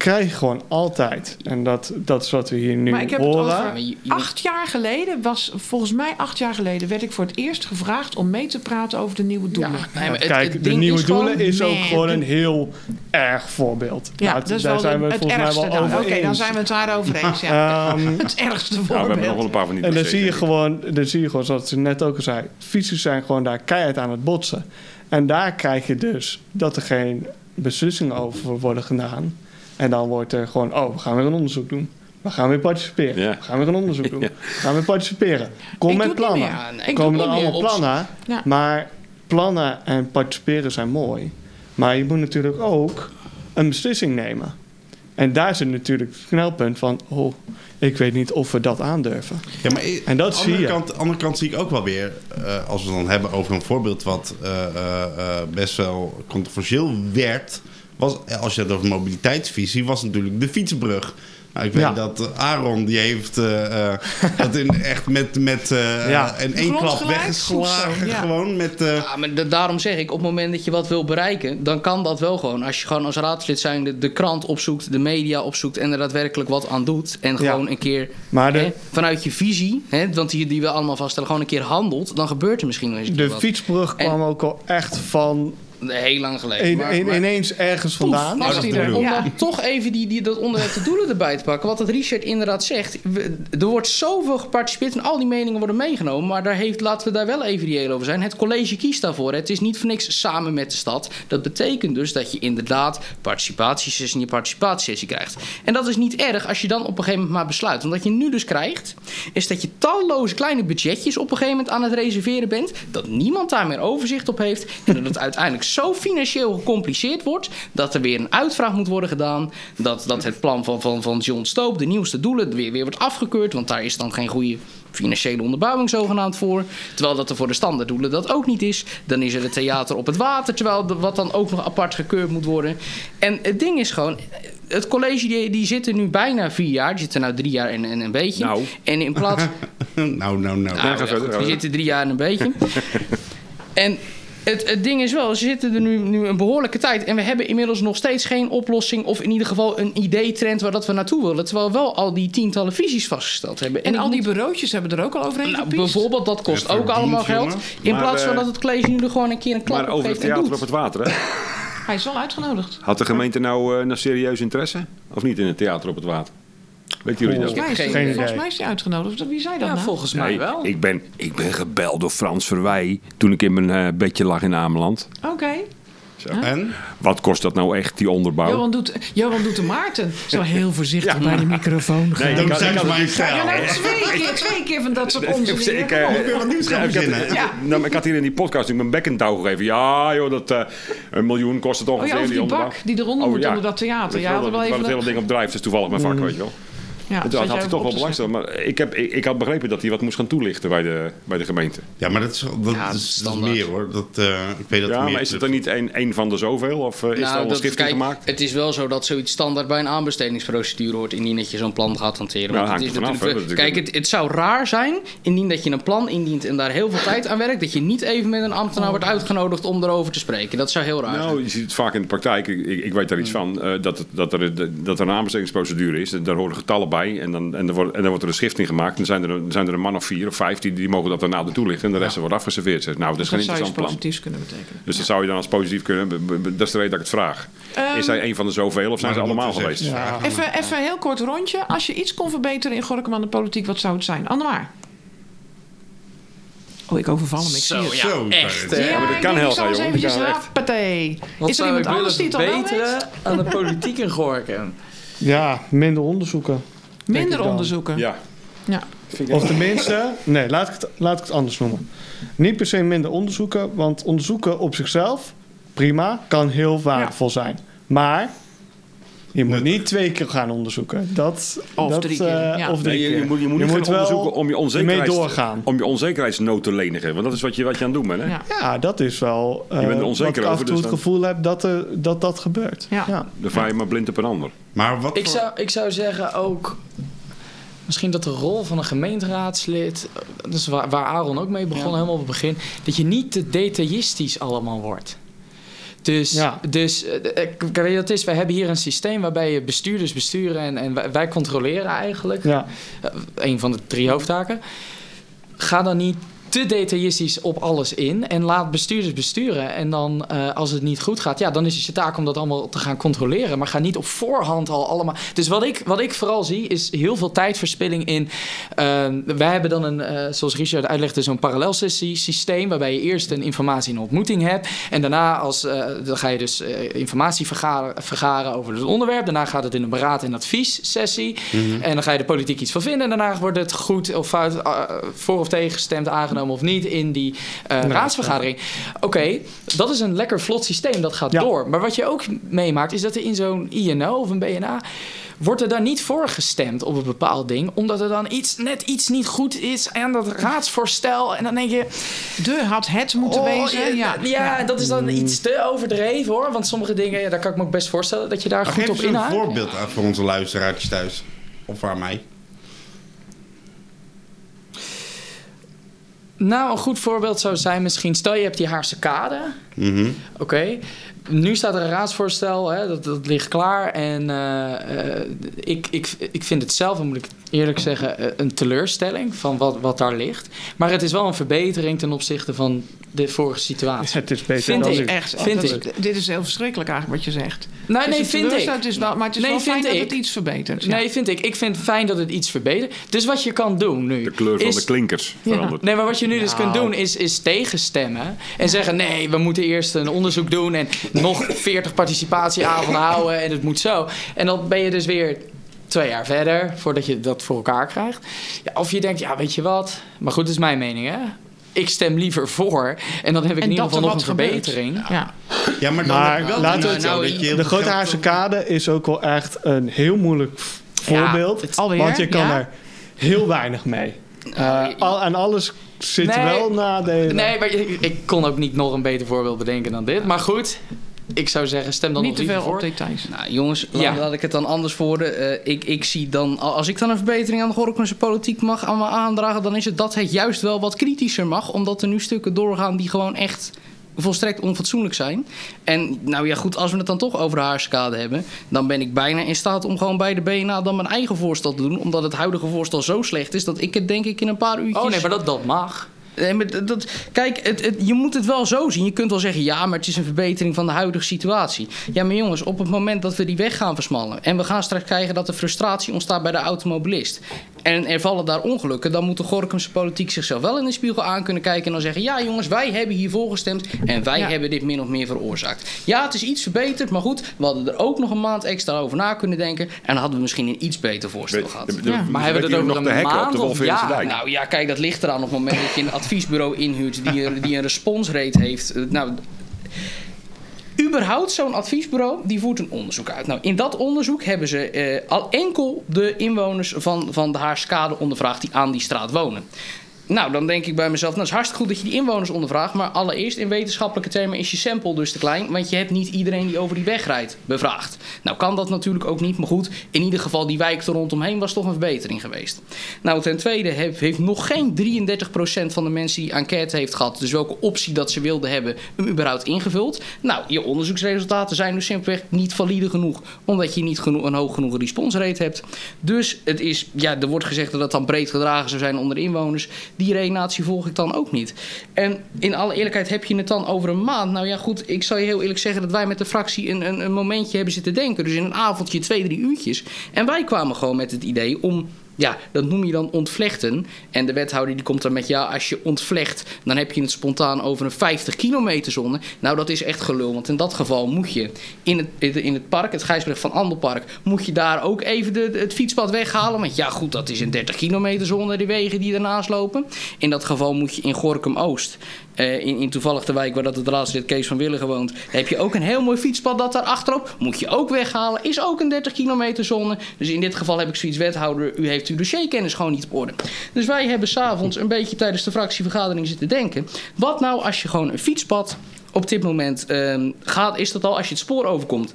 krijg je gewoon altijd. En dat, dat is wat we hier nu Maar ik heb het horen. over acht jaar geleden was, volgens mij acht jaar geleden, werd ik voor het eerst gevraagd om mee te praten over de nieuwe doelen. Nee, maar het- Kijk, het de nieuwe is gewoon- doelen is ook nee, gewoon een heel erg voorbeeld. Ja, Nou, dat is daar wel zijn we het volgens mij ergste wel dan. over Oké, dan eens. zijn we het daarover eens. Ja. <laughs> <laughs> Ehm, het ergste Nou, we voorbeeld. hebben nog wel een paar van die En dan zie je gewoon, dan zie je gewoon, zoals ze net ook al zei, fietsers zijn gewoon daar keihard aan het botsen. En daar krijg je dus dat er geen beslissingen over worden gedaan. En dan wordt er gewoon, oh, we gaan weer een onderzoek doen. We gaan weer participeren. Ja. We gaan weer een onderzoek doen. Ja. We gaan weer participeren. Kom Ik met plannen. Komen er allemaal plannen. Ja. Maar plannen en participeren zijn mooi. Maar je moet natuurlijk ook een beslissing nemen. En daar zit natuurlijk het knelpunt van... oh, ik weet niet of we dat aandurven. Ja, maar En dat zie je. Kant, de andere kant zie ik ook wel weer, eh, als we het dan hebben over een voorbeeld wat eh, eh, eh, best wel controversieel werd, was, als je het over mobiliteitsvisie, was natuurlijk de fietsbrug. Nou, ik weet Ja. dat eh, Aaron, die heeft eh, eh, dat in, <laughs> echt met, met eh, Ja. in één klap weggeslagen. ja. Gewoon met... eh, Ja, maar da- daarom zeg ik, op het moment dat je wat wil bereiken, dan kan dat wel gewoon. Als je gewoon als raadslid zijn de, de krant opzoekt, de media opzoekt en er daadwerkelijk wat aan doet. En Ja. gewoon een keer Maar de, hè, vanuit je visie, hè, want die, die we allemaal vaststellen, gewoon een keer handelt, dan gebeurt er misschien wel eens de wat. fietsbrug En- kwam ook al echt van Heel lang geleden. een, maar- een- maar- ineens ergens vandaan. was die er. ik. Om Ja. dan toch even die, die, dat onderwerp de doelen erbij te pakken. Wat het Richard inderdaad zegt. we- er wordt zoveel geparticipeerd en al die meningen worden meegenomen. Maar daar heeft, laten we daar wel even reëel over zijn. Het college kiest daarvoor. Het is niet voor niks samen met de stad. Dat betekent dus dat je inderdaad participatiesessie en je participatiesessie krijgt. En dat is niet erg als je dan op een gegeven moment maar besluit. Want wat je nu dus krijgt, is dat je talloze kleine budgetjes op een gegeven moment aan het reserveren bent. Dat niemand daar meer overzicht op heeft. En dat het <laughs> uiteindelijk zo financieel gecompliceerd wordt. Dat er weer een uitvraag moet worden gedaan. Dat, dat het plan van, van, van John Stoop, de nieuwste doelen, weer, weer wordt afgekeurd. Want daar is dan geen goede financiële onderbouwing zogenaamd voor. Terwijl dat er voor de standaarddoelen dat ook niet is. Dan is er het theater op het water, terwijl de- wat dan ook nog apart gekeurd moet worden. En het ding is gewoon, het college die, die zit er nu bijna vier jaar. Die zit er nou drie jaar en, en een beetje. Nou. En in plaats... <laughs> nou, nou, nou. Nou, ja, goed, zitten drie jaar en een beetje. <laughs> en het, het ding is wel, ze zitten er nu, nu een behoorlijke tijd. En we hebben inmiddels nog steeds geen oplossing... of in ieder geval een idee-trend waar dat we naartoe willen. Terwijl we wel al die tientallen visies vastgesteld hebben. En al die bureautjes hebben er ook al overheen nou, gepiest. bijvoorbeeld, dat kost ook allemaal geld. jongen. In Maar, plaats van eh, dat het college nu er gewoon een keer een klap Maar op over het theater doet. op het water, hè? Hij is wel uitgenodigd. Had de gemeente nou eh, nou serieus interesse? Of niet in het theater op het water? Weten jullie dat? Volgens mij is, die, volgens mij is die uitgenodigd. Wie zei dat Ja, nou? volgens mij Nee, wel. ik ben, ik ben gebeld door Frans Verwij toen ik in mijn eh, bedje lag in Ameland. Oké. En? Wat kost dat nou echt, die onderbouw? Johan doet, Johan doet de Maarten. Zo heel voorzichtig bij de microfoon gaan. Nee, Dan ik zijn ik ze mijn Ja, stijl. nou, twee keer, twee keer van dat soort onzin. Ik, wat nieuws gaan ja, ik had- verzinnen? Ja. nou, maar ik had hier in die podcast natuurlijk mijn bek in touw gegeven. Ja, joh, dat eh, een miljoen kost het Oh ongeveer. ja, over die onderbouw. bak die eronder Oh, moet ja. onder dat theater. Weet Ja, er wel dat- even... waar het hele ding op drijft, is toevallig mijn vak, weet je wel. Ja, En toen had hij toch wel op te belang Maar ik, heb, ik, ik had begrepen dat hij wat moest gaan toelichten bij de, bij de gemeente. Ja, maar dat is, dat Ja, is, dat is standaard. meer hoor. Dat, eh, ik weet dat Ja, meer maar is het er terug- niet een, een van de zoveel? Of eh, is er al een schifting gemaakt? Het is wel zo dat zoiets standaard bij een aanbestedingsprocedure hoort indien dat je zo'n plan gaat hanteren. Nou, het is vanaf, is kijk, het, het zou raar zijn indien dat je een plan indient en daar heel veel tijd aan werkt, dat je niet even met een ambtenaar wordt uitgenodigd om erover te spreken. Dat zou heel raar zijn. Nou, je ziet het vaak in de praktijk. Ik, ik, ik weet daar iets van. eh, dat, dat, er, dat er een aanbestedingsprocedure is. Daar horen getallen bij. En dan, en er wordt, en dan wordt er een schifting gemaakt. En dan zijn er, een- zijn er een man of vier of vijf die, die mogen dat daarna toelichten. En de rest wordt afgeserveerd. Nou, dat is geen Dat zou iets interessant plan. positiefs kunnen betekenen. Dus dat zou je dan als positief kunnen. Dat is de reden dat ik het vraag. Ehm, is hij een van de zoveel of zijn ze dan allemaal geweest? Even, even een heel kort rondje. Als je iets kon verbeteren in Gorkum aan de politiek, wat zou het zijn? Annemaar. Oh, ik overval hem. Ik Zo, zie het. ja, Zo, echt. Maar dat ik kan heel eens jongen. Dat eventjes kan Is er zou iemand ik anders die willen het al wel weet? verbeteren aan de politiek in Gorkum? Ja, minder onderzoeken. Minder onderzoeken. Ja. Ja. Of tenminste, nee, laat ik, het, laat ik het anders noemen. Niet per se minder onderzoeken, want onderzoeken op zichzelf, prima, kan heel waardevol zijn. Maar je moet niet twee keer gaan onderzoeken. Dat, Of dat, drie keer, eh, ja. Of drie Nee, je, keer. je moet, je moet niet gaan wel onderzoeken om je, onzekerheid, doorgaan. om je onzekerheidsnood te lenigen. Want dat is wat je, wat je aan het doen bent. Hè? Ja. Ja, dat is wel eh, Je bent er onzeker over, en toe dus het dan- gevoel heb dat er, dat, dat gebeurt. Ja. Dan vaar je maar blind op een ander. Maar wat Ik voor- zou, ik zou zeggen ook... Misschien dat de rol van een gemeenteraadslid... Dat is waar, waar Aaron ook mee begon, helemaal op het begin... dat je niet te detailistisch allemaal wordt. Dus, Ja. dus eh, eh, weet je wat is? Wij hebben hier een systeem waarbij je bestuurders besturen en, en wij, wij controleren eigenlijk. Ja. Eh, een van de drie hoofdtaken. Ga dan niet te detailistisch op alles in en laat bestuurders besturen. En dan, eh, als het niet goed gaat, ja, dan is het je taak om dat allemaal te gaan controleren. Maar ga niet op voorhand al allemaal. Dus wat ik, wat ik vooral zie, is heel veel tijdverspilling in. eh, wij hebben dan een, eh, zoals Richard uitlegde, zo'n parallelsessie systeem. Waarbij je eerst een informatie en ontmoeting hebt. En daarna als, dan ga je dus informatie vergaren, vergaren over het onderwerp. Daarna gaat het in een beraad- en adviessessie. En dan ga je de politiek iets van vinden. En daarna wordt het goed of fout, voor of tegen gestemd, aangenomen of niet in die eh, raadsvergadering. Oké, dat is een lekker vlot systeem, dat gaat Ja. door. Maar wat je ook meemaakt, is dat er in zo'n INO of een BNA... wordt er dan niet voor gestemd op een bepaald ding... omdat er dan iets, net iets niet goed is aan dat raadsvoorstel. En dan denk je... De had het moeten oh, wezen. ja, Ja, ja, dat is dan iets te overdreven hoor. Want sommige dingen, ja, daar kan ik me ook best voorstellen... dat je daar Maar goed geef op eens een voorbeeld uit voor onze luisteraartjes thuis. Of waar mij. Nou, een goed voorbeeld zou zijn misschien... stel je hebt die Haarse kade... Mhm. Oké. Nu staat er een raadsvoorstel, hè, dat, dat ligt klaar. En eh, eh, ik, ik, ik vind het zelf, moet ik eerlijk zeggen, eh, een teleurstelling van wat, wat daar ligt. Maar het is wel een verbetering ten opzichte van de vorige situatie. Het is beter Vind dan ik nu. Echt, Vind dat ik. dit is heel verschrikkelijk eigenlijk wat je zegt. Nee, Het is nee, een vind ik. Het is wel, maar het is Nee, wel vind fijn dat ik. het iets verbetert. ja. Nee, vind ik. Ik vind fijn dat het iets verbetert. Dus wat je kan doen nu... De kleur van is- de klinkers Ja. verandert. Nee, maar wat je nu dus Nou. kunt doen is, is tegenstemmen. En zeggen: nee, we moeten eerst een onderzoek doen. En nog 40 participatieavonden houden. En het moet zo. En dan ben je dus weer twee jaar verder voordat je dat voor elkaar krijgt. Ja, of je denkt: ja, weet je wat? Maar goed, dat is mijn mening, hè? Ik stem liever voor. En dan heb ik En in ieder geval nog een gebeurt. verbetering. Ja. Ja, maar dan Maar wel indruk nou, De Grote Haarse Kade is ook wel echt een heel moeilijk voorbeeld. het- alweer, want je kan ja? er heel weinig mee. Eh, al, aan alles zit Nee. wel nadelen. Nee, maar ik, ik kon ook niet nog een beter voorbeeld bedenken dan dit. Maar goed, ik zou zeggen: stem dan Niet nog te veel op voor. details. Nou, jongens, laat, Ja. laat ik het dan anders worden. Eh, ik, ik zie dan, als ik dan een verbetering aan de Gorkumse politiek mag aan me aandragen, dan is het dat het juist wel wat kritischer mag, omdat er nu stukken doorgaan die gewoon echt volstrekt onfatsoenlijk zijn. En nou ja, goed, als we het dan toch over de haarskade hebben, dan ben ik bijna in staat om gewoon bij de BNA dan mijn eigen voorstel te doen, omdat het huidige voorstel zo slecht is dat ik het denk ik in een paar uurtjes... Oh nee, maar dat, dat mag. Nee, maar dat- kijk, het, je moet het wel zo zien. Je kunt wel zeggen, ja, maar het is een verbetering van de huidige situatie. Ja, maar jongens, op het moment dat we die weg gaan versmallen... en we gaan straks krijgen dat er frustratie ontstaat bij de automobilist... en er vallen daar ongelukken... dan moet de Gorkumse politiek zichzelf wel in de spiegel aan kunnen kijken... en dan zeggen, ja jongens, wij hebben hiervoor gestemd... en wij Ja. hebben dit min of meer veroorzaakt. Ja, het is iets verbeterd, maar goed... we hadden er ook nog een maand extra over na kunnen denken... en dan hadden we misschien een iets beter voorstel gehad. Ja. Maar hebben we het over nog een de hekken op maand de jaar? dijk? Nou ja, kijk, dat ligt eraan op het moment dat je een adviesbureau inhuurt die, een- die een responsrate heeft. Eh, Nou, überhaupt zo'n adviesbureau die voert een onderzoek uit. Nou, in dat onderzoek hebben ze eh, al enkel de inwoners van, van de Haarskade ondervraagd die aan die straat wonen. Nou, dan denk ik bij mezelf, nou, het is hartstikke goed dat je die inwoners ondervraagt. Maar allereerst, in wetenschappelijke termen is je sample dus te klein. Want je hebt niet iedereen die over die weg rijdt bevraagd. Nou, kan dat natuurlijk ook niet. Maar goed, in ieder geval, die wijk er rondomheen was toch een verbetering geweest. Nou, ten tweede heeft, nog geen 33% van de mensen die enquête heeft gehad. Dus welke optie dat ze wilden hebben, hem überhaupt ingevuld. Nou, je onderzoeksresultaten zijn dus simpelweg niet valide genoeg. Omdat je niet een hoog genoeg response rate hebt. Dus het is, ja, er wordt gezegd dat het dan breed gedragen zou zijn onder de inwoners. Die redenatie volg ik dan ook niet. En in alle eerlijkheid heb je het dan over een maand. Nou ja, goed, ik zal je heel eerlijk zeggen dat wij met de fractie een, een, een momentje hebben zitten denken. Dus in een avondje, twee, drie uurtjes. En wij kwamen gewoon met het idee om ja, dat noem je dan ontvlechten. En de wethouder die komt dan met... ja, als je ontvlecht, dan heb je het spontaan over een 50 kilometer zone. Nou, dat is echt gelul. Want in dat geval moet je in het, in het park, het Gijsbrecht van Andelpark... moet je daar ook even de, het fietspad weghalen. Want ja, goed, dat is een 30 kilometer zone, die wegen die ernaast lopen. In dat geval moet je in Gorkum-Oost... eh, in, toevallig de wijk waar dat het raadslid Kees van Willigen woont... heb je ook een heel mooi fietspad dat daar achterop... moet je ook weghalen, is ook een 30 kilometer zone. Dus in dit geval heb ik zoiets wethouder... u heeft uw dossierkennis gewoon niet op orde. Dus wij hebben s'avonds een beetje tijdens de fractievergadering zitten denken... wat nou als je gewoon een fietspad op dit moment ehm, gaat... is dat al als je het spoor overkomt...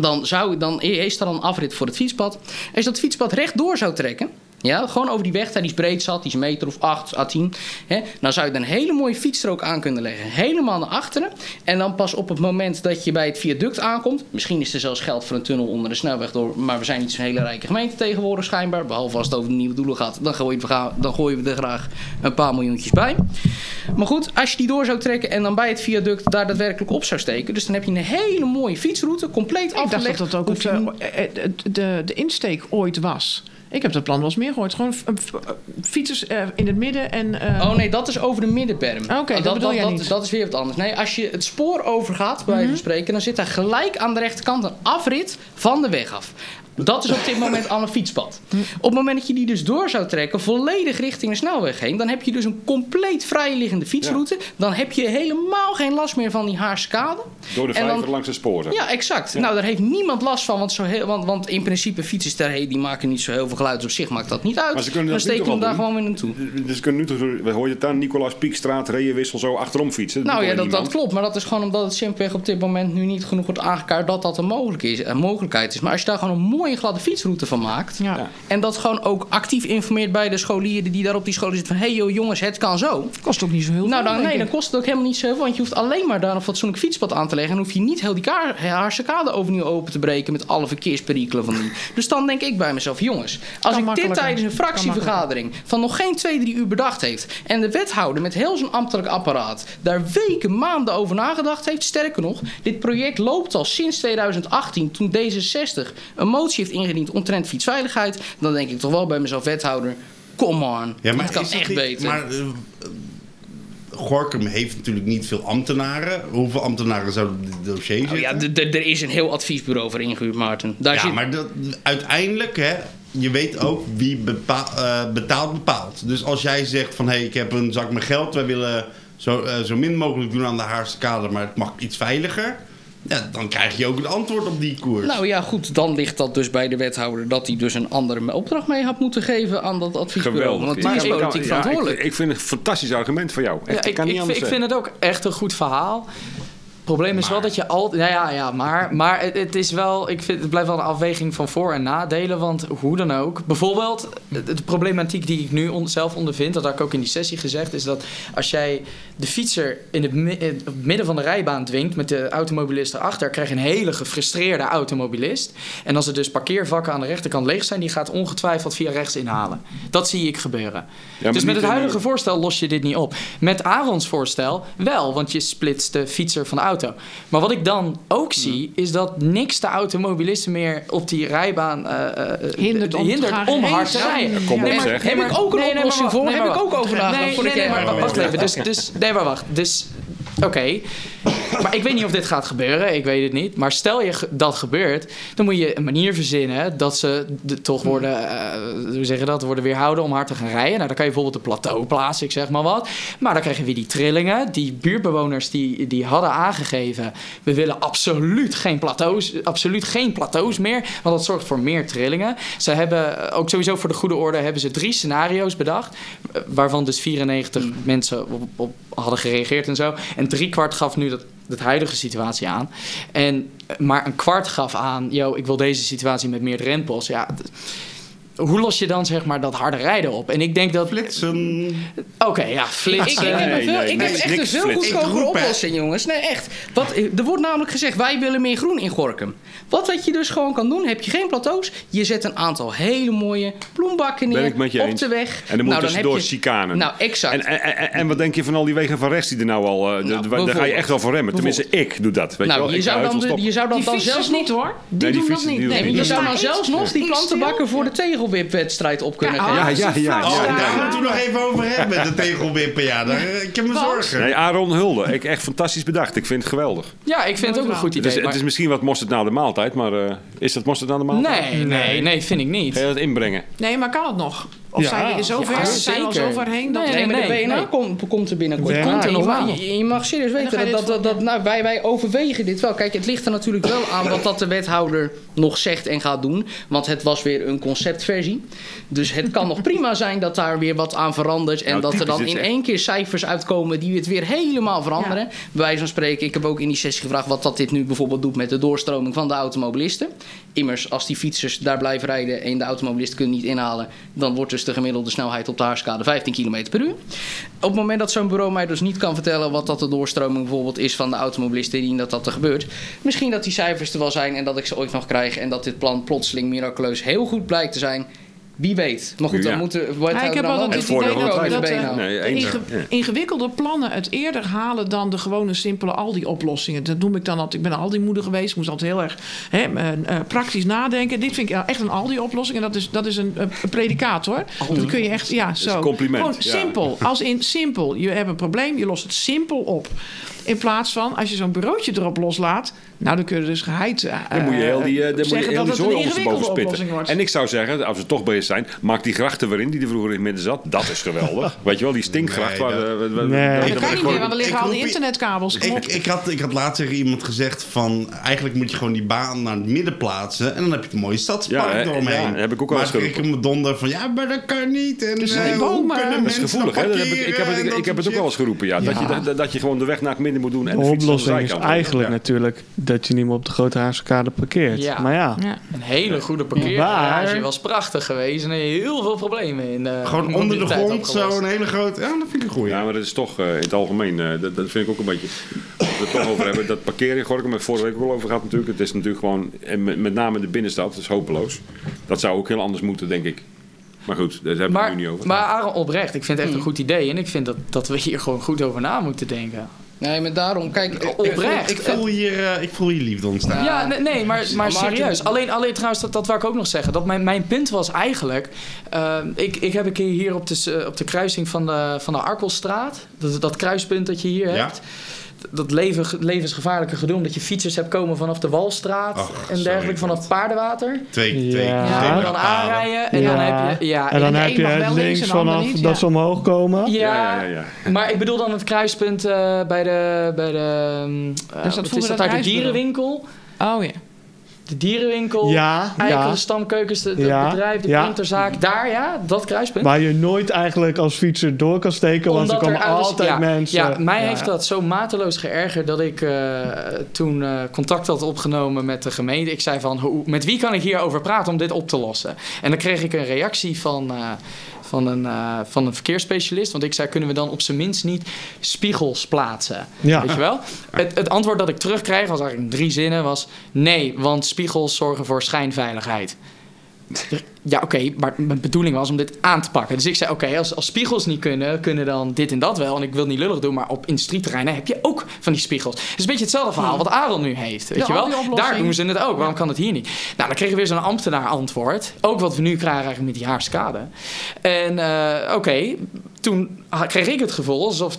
Dan, zou, dan is er een afrit voor het fietspad. Als dat fietspad rechtdoor zou trekken... Ja, gewoon over die weg daar die is breed zat, die is een meter of 8 à 10. Hè, dan zou je er een hele mooie fietsstrook aan kunnen leggen. Helemaal naar achteren. En dan pas op het moment dat je bij het viaduct aankomt. Misschien is er zelfs geld voor een tunnel onder de snelweg door. Maar we zijn niet zo'n hele rijke gemeente tegenwoordig schijnbaar. Behalve als het over de nieuwe doelen gaat. Dan gooien we, dan gooien we er graag een paar miljoentjes bij. Maar goed, als je die door zou trekken en dan bij het viaduct daar daadwerkelijk op zou steken. Dus dan heb je een hele mooie fietsroute, compleet Ik dacht afgelegd. dat dat ook je eh, eh, de, de insteek ooit was. Ik heb dat plan wel eens meer gehoord. Gewoon f- f- fietsers eh, in het midden en... eh, Oh nee, dat is over de middenberm. Oké, dat dat, bedoel jij dat, niet. Mhm. dat is weer wat anders. Nee, als je het spoor overgaat, bij wijze van spreken, dan zit daar gelijk aan de rechterkant een afrit van de weg af. Dat is op dit moment al een fietspad. Op het moment dat je die dus door zou trekken, volledig richting de snelweg heen, dan heb je dus een compleet vrijliggende fietsroute. Dan heb je helemaal geen last meer van die Haarskade. Door de dan- vijver langs de sporen. Ja, exact. Nou, daar heeft niemand last van, want, zo heel, want, want in principe fietsers hey, die maken niet zo heel veel geluid. Dus op zich maakt dat niet uit. Maar ze kunnen dan toch hem daar gewoon weer naartoe. Dus kunnen nu toch, we hoor je het dan, Nicolaas Piekstraat, Reeënwissel zo achterom fietsen. Nou ja, dat, dat klopt. Maar dat is gewoon omdat het simpelweg op dit moment nu niet genoeg wordt aangekaart dat dat een, mogelijk is, een mogelijkheid is. Maar als je daar gewoon een mooie gladde fietsroute van maakt. Ja. En dat gewoon ook actief informeert bij de scholieren die daar op die scholen zitten van hé hey, joh jongens, het kan zo. Kost ook niet zo heel Nou veel, dan, denk nee, dan kost het ook helemaal niet zo, want je hoeft alleen maar daar een fatsoenlijk fietspad aan te leggen. En hoef je niet heel die Haarse overnieuw open te breken met alle verkeersperikelen van die. <laughs> Dus dan denk ik bij mezelf, jongens, als ik dit tijdens een fractievergadering van nog geen twee, drie uur bedacht heeft. En de wethouder met heel zijn ambtelijk apparaat daar weken, maanden over nagedacht heeft. Sterker nog, dit project loopt al sinds 2018 toen D66 een motie heeft ingediend omtrent fietsveiligheid. Dan denk ik toch wel bij mezelf, wethouder, come on. Ja, maar het kan echt niet- beter. Maar eh, Gorkum heeft natuurlijk niet veel ambtenaren. Hoeveel ambtenaren zouden op dit dossier Oh zitten? ja, er is een heel adviesbureau voor ingehuurd, Maarten. Daar Ja, zit... maar dat, uiteindelijk, hè, je weet ook wie eh, betaalt, bepaalt. Dus als jij zegt van, hé, hey, ik heb een zak met geld, wij willen zo, eh, zo min mogelijk doen aan de Haarse kade, maar het mag iets veiliger. Ja, dan krijg je ook het antwoord op die koers. Nou ja, goed, dan ligt dat dus bij de wethouder dat hij dus een andere opdracht mee had moeten geven aan dat adviesbureau. Geweldig. Want die is politiek ja, verantwoordelijk. ik, ik vind het een fantastisch argument van jou. Echt, Ja, ik, kan niet ik, anders ik zeggen. vind het ook echt een goed verhaal. Het probleem is wel dat je altijd. Nou ja, ja, maar, maar het, het is wel. Ik vind het blijft wel een afweging van voor- en nadelen. Want hoe dan ook. Bijvoorbeeld, de, problematiek die ik nu on- zelf ondervind. Dat had ik ook in die sessie gezegd. Is dat als jij de fietser in het, mi- in het midden van de rijbaan dwingt. met de automobilist erachter. krijg je een hele gefrustreerde automobilist. En als er dus parkeervakken aan de rechterkant leeg zijn. die gaat ongetwijfeld via rechts inhalen. Dat zie ik gebeuren. dus met het huidige voorstel los je dit niet op. Met Arons voorstel wel, want je splitst de fietser van de auto. Maar wat ik dan ook zie, is dat niks de automobilisten meer op die rijbaan eh, eh, Hindert om hindert om hard te rijden. Kom op, Nee, maar- zeg. nee, Heb ik ook een nee, nee, maar oplossing voor? nee, Heb maar ik ook wacht. over nagedacht Nee, voordat nee, maar wacht even. Dus, dus, nee, maar wacht. Dus, oké. Maar ik weet niet of dit gaat gebeuren. Ik weet het niet. Maar stel je dat gebeurt, dan moet je een manier verzinnen dat ze de- toch worden, eh, hoe zeg je dat, worden weerhouden om hard te gaan rijden. Nou, dan kan je bijvoorbeeld een plateau plaatsen, ik zeg maar wat. Maar dan krijg je weer die trillingen. Die buurtbewoners die, die hadden aangegeven, we willen absoluut geen plateaus, absoluut geen plateaus meer, want dat zorgt voor meer trillingen. Ze hebben, eh, ook sowieso voor de goede orde, hebben ze drie scenario's bedacht, eh, waarvan dus 94 mensen op, op hadden gereageerd en zo. En drie kwart gaf nu dat, de huidige situatie aan. En, eh, maar een kwart gaf aan, yo, ik wil deze situatie met meer drempels. Ja, hoe los je dan zeg maar dat harde rijden op? En ik denk dat... Flitsen. Oké, ja, Ik, flitsen. ik, heb, Nee, een veel, nee, ik heb echt een veel. Ik goedkopere hè. oplossing, jongens. Nee, echt. Wat, er wordt namelijk gezegd, wij willen meer groen in Gorkum. Wat dat je dus gewoon kan doen, heb je geen plateaus. Je zet een aantal hele mooie bloembakken neer Ben ik met je op eens. de weg. En dan moet Nou, heb je- chicanen. Nou, exact. En, en, en, en wat denk je van al die wegen van rechts die er nou al... eh, Nou, d- daar ga je echt wel voor remmen. Tenminste, ik doe dat. Weet je nou, wel? je Ik zou dan, je zou dan, Die dan zelfs niet hoor. Die doen dat niet. je zou dan ik- zelfs nog die ik plantenbakken voor de tegelwipwedstrijd op kunnen Ja, geven. Ja, ja, ja. Oh, ja, daar ja. moeten we nog even over hebben met <laughs> de tegelwippen. Ja, daar, ik heb me Want? zorgen. Nee, Aaron Hulde. Ik, echt fantastisch bedacht. Ik vind het geweldig. Ja, ik vind het ook een goed Het idee. is, het is misschien wat mosterd na de maaltijd, maar eh, is dat mosterd na de maaltijd? Nee, nee, nee, vind ik niet. Ga je dat inbrengen? Nee, maar kan het nog? Of Ja, zijn we in zover, ja, zijn we al zeker. zover heen? Dat Nee, Nee, maar de nee, nou. komt, komt er binnenkort. Ja. Komt er je, nog mag- aan. je, je mag serieus weten dat, dat, dat, nou, wij, wij overwegen dit wel. Kijk, het ligt er natuurlijk wel aan wat dat de wethouder nog zegt en gaat doen. Want het was weer een conceptversie. Dus het kan nog prima zijn dat daar weer wat aan verandert. En Nou, dat er dan in echt- één keer cijfers uitkomen die het weer helemaal veranderen. Bij wijze van spreken, ik heb ook in die sessie gevraagd wat dat dit nu bijvoorbeeld doet met de doorstroming van de automobilisten. Immers, als die fietsers daar blijven rijden en de automobilisten kunnen niet inhalen, dan wordt dus de gemiddelde snelheid op de haarskade 15 km per uur. Op het moment dat zo'n bureau mij dus niet kan vertellen wat dat de doorstroming bijvoorbeeld is van de automobilisten indien dat dat er gebeurt. Misschien dat die cijfers er wel zijn en dat ik ze ooit nog krijg en dat dit plan plotseling miraculeus heel goed blijkt te zijn. Wie weet. Maar goed, Ja. dan moeten we Ja, ik heb altijd Het idee dat, het dat eh, Nee, ingewikkelde plannen het eerder halen dan de gewone simpele Aldi-oplossingen. Dat noem ik dan altijd. Ik ben Aldi-moeder geweest. Ik moest altijd heel erg hè, eh, eh, praktisch nadenken. Dit vind ik echt een Aldi-oplossing. En dat is, dat is een, een predicaat hoor. Dat kun je echt, ja, zo. een compliment, Gewoon ja. simpel. Als in simpel. Je hebt een probleem, je lost het simpel op. In plaats van als je zo'n bureautje erop loslaat. Nou, dan kun je dus geheid. eh, Dan moet je heel die, eh, dan moet je heel die zooi oplossing spitten. En ik zou zeggen, als we toch bezig zijn, maak die grachten weer in die er vroeger in het midden zat. Dat is geweldig. <laughs> Weet je wel, die stinkgracht Nee, waar... dat- de- we- we- Nee. dat kan niet meer, want er liggen ik al die internetkabels. Ik, ik, had, ik had laatst tegen iemand gezegd van... eigenlijk moet je gewoon die baan naar het midden plaatsen... en dan heb je het mooie stadspark Ja, eromheen. ja, heb ik ook al maar eens kreeg ik me donder van... ja, maar dat kan niet. En Er zijn eh, hoe bomen. kunnen Dat is mensen gevoelig, hè? ik, ik heb het, ik heb het ook wel eens geroepen, ja. Dat, je, dat, dat je gewoon de weg naar het midden moet doen en De oplossing is eigenlijk natuurlijk dat je niet meer op de grote Haarskade parkeert. Ja. Maar ja, Ja. Een hele goede parkeergarage was prachtig geweest en heel veel problemen in de Gewoon onder de grond zo een hele grote... Ja, dat vind ik een goeie. Ja, maar dat is toch eh, in het algemeen, eh, dat, dat vind ik ook een beetje. We het toch over hebben, dat parkeren in Gorkum, het vorige week ook al over gehad natuurlijk. Het is natuurlijk gewoon, en met, met name in de binnenstad, het is hopeloos. Dat zou ook heel anders moeten, denk ik. Maar goed, daar hebben we nu niet over. maar Aaron, oprecht, ik vind het echt een Hmm. goed idee. En ik vind dat, dat we hier gewoon goed over na moeten denken. Nee, maar daarom, kijk... ik- Oprecht. Ik voel hier, eh, ik voel hier liefde ontstaan. Ja, nee, nee, maar, maar serieus. Alleen, alleen trouwens, dat, dat wou ik ook nog zeggen. Dat mijn, mijn punt was eigenlijk... eh, ik, ik heb een keer hier op de, eh, op de kruising van de, van de Arkelstraat... Dat, dat kruispunt dat je hier Ja. hebt... Dat leven, levensgevaarlijke gedoe... omdat je fietsers hebt komen vanaf de Walstraat... Ach, en dergelijke vanaf God. Paardenwater. Twee, twee, Ja. twee Ja, en dan aanrijden. En dan heb je... Ja, en dan heb je links en vanaf niet, dat ja. ze omhoog komen. ja, ja, ja, ja, ja. Maar ik bedoel dan het kruispunt eh, bij de... Bij de ehm, eh, vroeger is dat dat daar? De dierenwinkel. Oh ja. De dierenwinkel. Ja, Eikelen, ja. stamkeukens, de, het Ja, bedrijf, de ja. printerzaak. Daar, ja, dat kruispunt. Waar je nooit eigenlijk als fietser door kan steken, want er komen altijd ja, mensen. Ja, mij heeft dat zo mateloos geërgerd dat ik eh, toen eh, contact had opgenomen met de gemeente. Ik zei van, hoe, met wie kan ik hierover praten om dit op te lossen? En dan kreeg ik een reactie van, eh, van, een, eh, van een verkeersspecialist. Want ik zei, kunnen we dan op zijn minst niet spiegels plaatsen? Ja. Weet je wel? Het, het antwoord dat ik terugkreeg, was eigenlijk in drie zinnen, was... Nee, want spiegels zorgen voor schijnveiligheid. Ja, oké, maar mijn bedoeling was om dit aan te pakken. Dus ik zei, oké, als, als spiegels niet kunnen, kunnen dan dit en dat wel. En ik wil het niet lullig doen, maar op industrieterreinen heb je ook van die spiegels. Het is een beetje hetzelfde verhaal wat Aaron nu heeft, weet je wel? Daar doen ze het ook, waarom kan het hier niet? Nou, dan kregen we weer zo'n ambtenaar antwoord. Ook wat we nu krijgen eigenlijk met die haarskade. En eh, oké, toen kreeg ik het gevoel alsof...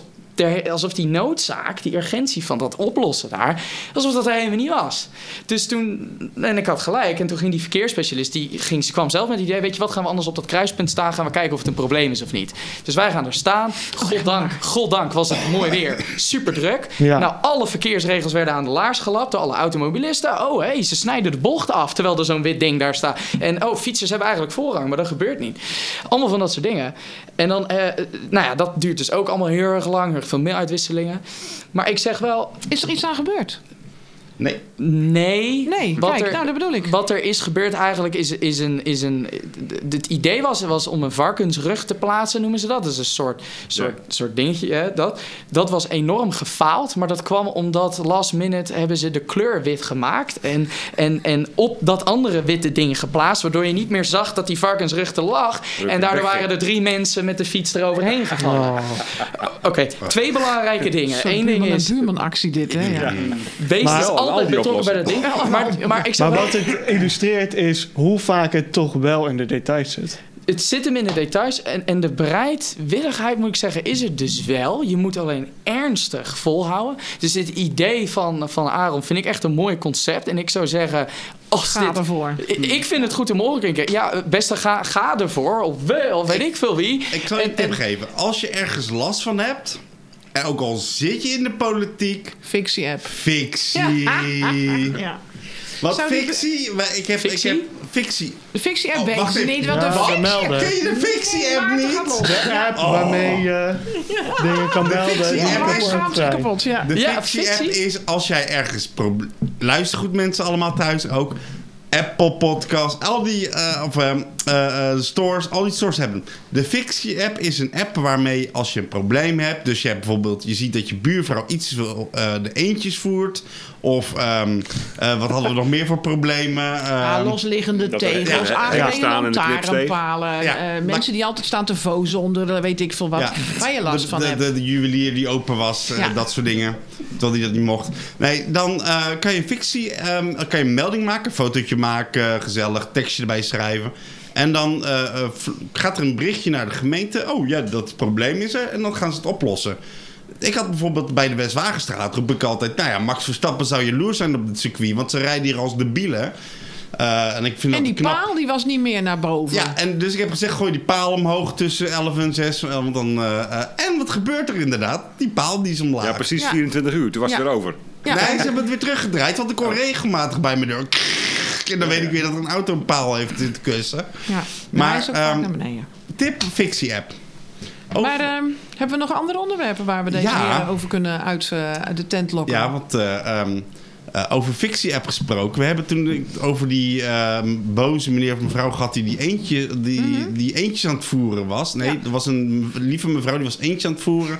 alsof die noodzaak, die urgentie van dat oplossen daar, alsof dat er helemaal niet was. Dus toen, en ik had gelijk, en toen ging die verkeersspecialist, die ging, ze kwam zelf met het idee, weet je wat, gaan we anders op dat kruispunt staan, gaan we kijken of het een probleem is of niet. Dus wij gaan er staan, goddank, goddank was het mooi weer, <laughs> super druk. Ja. Nou, alle verkeersregels werden aan de laars gelapt door alle automobilisten. Oh, hé, ze snijden de bocht af, terwijl er zo'n wit ding daar staat. En oh, fietsers hebben eigenlijk voorrang, maar dat gebeurt niet. Allemaal van dat soort dingen. En dan, eh, nou ja, dat duurt dus ook allemaal heel erg lang, heel erg veel mailuitwisselingen. Maar ik zeg wel, Is er iets aan gebeurd? Nee. nee. Nee, wat kijk, er, nou dat bedoel ik. Wat er is gebeurd eigenlijk is, is een... Is een het idee was, was om een varkensrug te plaatsen, noemen ze dat. Dat is een soort, soort, soort dingetje. Hè, dat. dat was enorm gefaald, maar dat kwam omdat last minute hebben ze de kleur wit gemaakt. En, en, en op dat andere witte ding geplaatst, waardoor je niet meer zag dat die varkensrug er lag. En daardoor waren er drie mensen met de fiets eroverheen gevallen. Oh. Oké, twee belangrijke dingen. Eén ding is, een buurmanactie dit, hè? Ja. wees Maar- dus al altijd die betrokken bij dat ding. Maar, maar ik zeg Maar wel, wat het illustreert is hoe vaak het toch wel in de details zit. het zit hem in de details. En, en de bereidwilligheid, moet ik zeggen, is er dus wel. Je moet alleen ernstig volhouden. Dus dit idee van, van Aaron vind ik echt een mooi concept. En ik zou zeggen, als Ga dit... ervoor. Ik- vind het goed om oren klinken. Ja, beste ga, ga ervoor. Of we, of weet ik veel wie. Ik zal je een En- tip en- geven. Als je ergens last van hebt, en ook al zit je in de politiek, Fictie-app. fictie. <laughs> Ja. Wat Zou die- fictie? Maar Ik heb, ik Fictie? heb fictie. De fictie-app Oh, weet niet wat Ja, de fictie melden. Ken je de fictie-app Maarten gaat niet? De app waarmee je dingen kan melden die fictie-app Ja, maar hij kapot ja. De Ja, fictie. is als jij ergens... Luister goed mensen allemaal thuis ook. Apple Podcast, al die eh, of, ehm, eh, eh, stores, al die stores hebben. De Fictie-app is een app waarmee als je een probleem hebt, dus je hebt bijvoorbeeld, je ziet dat je buurvrouw iets wil, eh, de eentjes voert, of ehm, eh, wat hadden we nog meer voor problemen? Ja, Ehm, losliggende tegels, ja, lantaarnpalen. Ja, eh, mensen die altijd staan te vozen onder, weet ik veel wat. Ja. Waar je last de, van de, hebt. De, de juwelier die open was, Ja. dat soort dingen. Terwijl hij dat niet mocht. Nee, dan eh, kan je fictie, ehm, dan kan je een melding maken, een fotootje maken, gezellig, tekstje erbij schrijven. En dan eh, eh, gaat er een berichtje naar de gemeente. Oh ja, dat probleem is er. En dan gaan ze het oplossen. Ik had bijvoorbeeld bij de Westwagenstraat roep ik altijd... Nou ja, Max Verstappen zou jaloers zijn op het circuit. Want ze rijden hier als debielen. Eh en ik vind En die knap. paal die was niet meer naar boven. Ja, en dus ik heb gezegd, gooi die paal omhoog tussen 11 en 6. eh, Want dan, eh, eh, en wat gebeurt er inderdaad? Die paal die is omlaag. Ja, precies Ja. 24 uur. Toen was het Ja. weer over. Ja. Nee, ze hebben het weer teruggedraaid, want ik hoor regelmatig bij me door. En dan weet ik weer dat er een auto een paal heeft zitten kussen. Ja. Maar, hij is ook ehm, naar beneden. Tip, fictie-app. Over- Maar ehm, hebben we nog andere onderwerpen waar we deze Ja. heren over kunnen uit, eh, uit de tent lokken? Ja, want eh, ehm, eh, over fictie-app gesproken. We hebben toen over die ehm, boze meneer of mevrouw gehad die, die, eentje, die, die eentjes aan het voeren was. Nee, Mhm. Ja. er was een lieve mevrouw die was eentjes aan het voeren.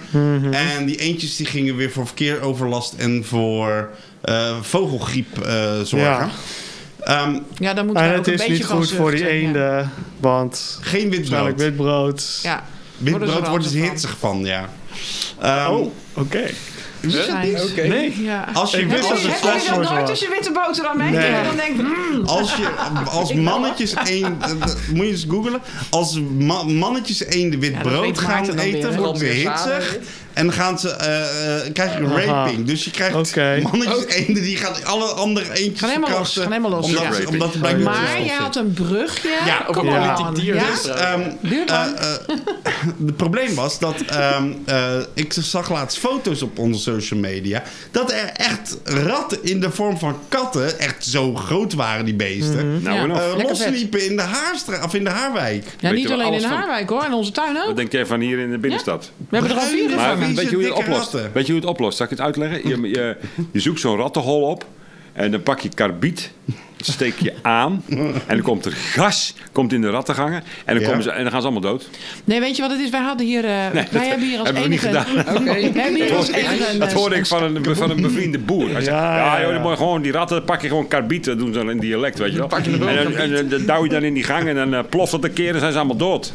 En die eentjes die gingen weer voor verkeeroverlast en voor eh, vogelgriep eh, zorgen. Ja. Ehm, Ja, daar moeten En we ook het een is beetje niet goed voor die zuchten, ja. eenden, want geen wit waarschijnlijk brood. wit brood. Ja. Wit Worden ze er hitsig van, ja. Ehm, Oh, oké. Zijn- Nee. Ja. Als je, Ik wist als, dat het je fles wordt nooit je witte boterham eet? Nee. En dan denk ik, mm, als, je, als <laughs> mannetjes één... eh, <laughs> moet je eens googlen. Als ma- mannetjes één de wit brood gaan dan eten, worden ze hitsig. En dan gaan ze, eh, eh, krijg je een Aha. raping. Dus je krijgt Oké. mannetjes eenden die gaan alle andere eendjes Gaan helemaal los, gaan helemaal los, Omdat, ja. ze- omdat er blijkbaar maar zit. had een brugje. Ja, Op een politiek dier Ja? Dus, ehm, eh, eh, <laughs> het probleem was dat ehm, eh, ik zag laatst foto's op onze social media. Dat er echt ratten in de vorm van katten, echt zo groot waren die beesten, Nou Ja. losliepen in de of in de Haarwijk. ja, Weet niet alleen in van? Haarwijk hoor, in onze tuin ook. Wat denk jij van hier in de binnenstad? We hebben er al vier Weet je hoe je het oplost? ratten. Weet je hoe je het oplost? Zal ik het uitleggen? Je, je, je zoekt zo'n rattenhol op en dan pak je karbiet, steek je aan en dan komt er gas komt in de rattengangen en dan, Ja. komen ze, en dan gaan ze allemaal dood. Nee, weet je wat het is? Wij hadden hier, eh, wij hebben hier als hebben we niet enige... gedaan. Hebben hier als enige... een, Dat eh, hoorde ik van een, van een bevriende boer. Hij zei, Ja, ja, ja, joh, ja. dan moet je gewoon die ratten, dan pak je gewoon karbiet, dat doen ze dan in dialect, weet je wel. En, dan- en, dan- dan douw je dan in die gang en dan eh, ploft het een keer en zijn ze allemaal dood.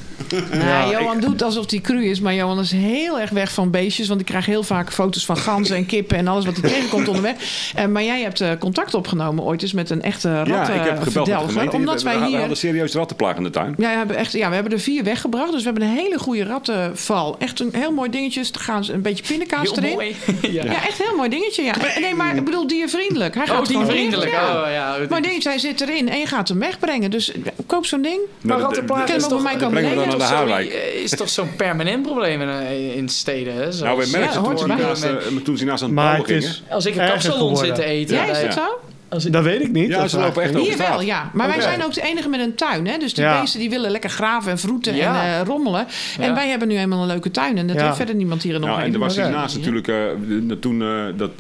Nee, Johan doet alsof hij cru is, maar Johan is heel erg weg van beestjes. Want ik krijg heel vaak foto's van ganzen en kippen en alles wat hij tegenkomt onderweg. Eh, maar jij hebt eh, contact opgenomen ooit eens met een echte Ja, ik heb gebeld met de gemeente. omdat we, wij we hier... hadden serieus rattenplaag in de tuin. Ja, we hebben, echt, ja, we hebben er vier weggebracht. Dus we hebben een hele goede rattenval. Echt een heel mooi dingetje. Er gaan ze een beetje pindakaas Heel erin. mooi. <laughs> Ja. echt een heel mooi dingetje. Ja. Nee, maar ik bedoel diervriendelijk. Hij gaat Oh, die gewoon vriendelijk. erin, ja. Oh, ja. Maar dingetje, hij zit erin en je gaat hem wegbrengen. Dus koop zo'n ding. Maar rattenplaag is toch- mij komen brengen we dan naar de eh, is toch zo'n permanent probleem in, in steden? Hè? Nou, we Zoals- ze erbij. naast, eh, toen ze naast aan het bouwen het gingen. is... Als ik een kapsalon zit te eten. Ja, is dat zo? Als ik- Dat weet ik niet. Ja, ze lopen echt over. Hier wel, ja. Maar wij zijn ook de enige met een tuin. Hè? Dus die Ja. beesten die willen lekker graven en vroeten Ja. en eh, rommelen. En wij hebben nu eenmaal een leuke tuin. En dat Ja. heeft verder niemand hier in de Nou, en er was hiernaast natuurlijk, eh, toen eh, dat,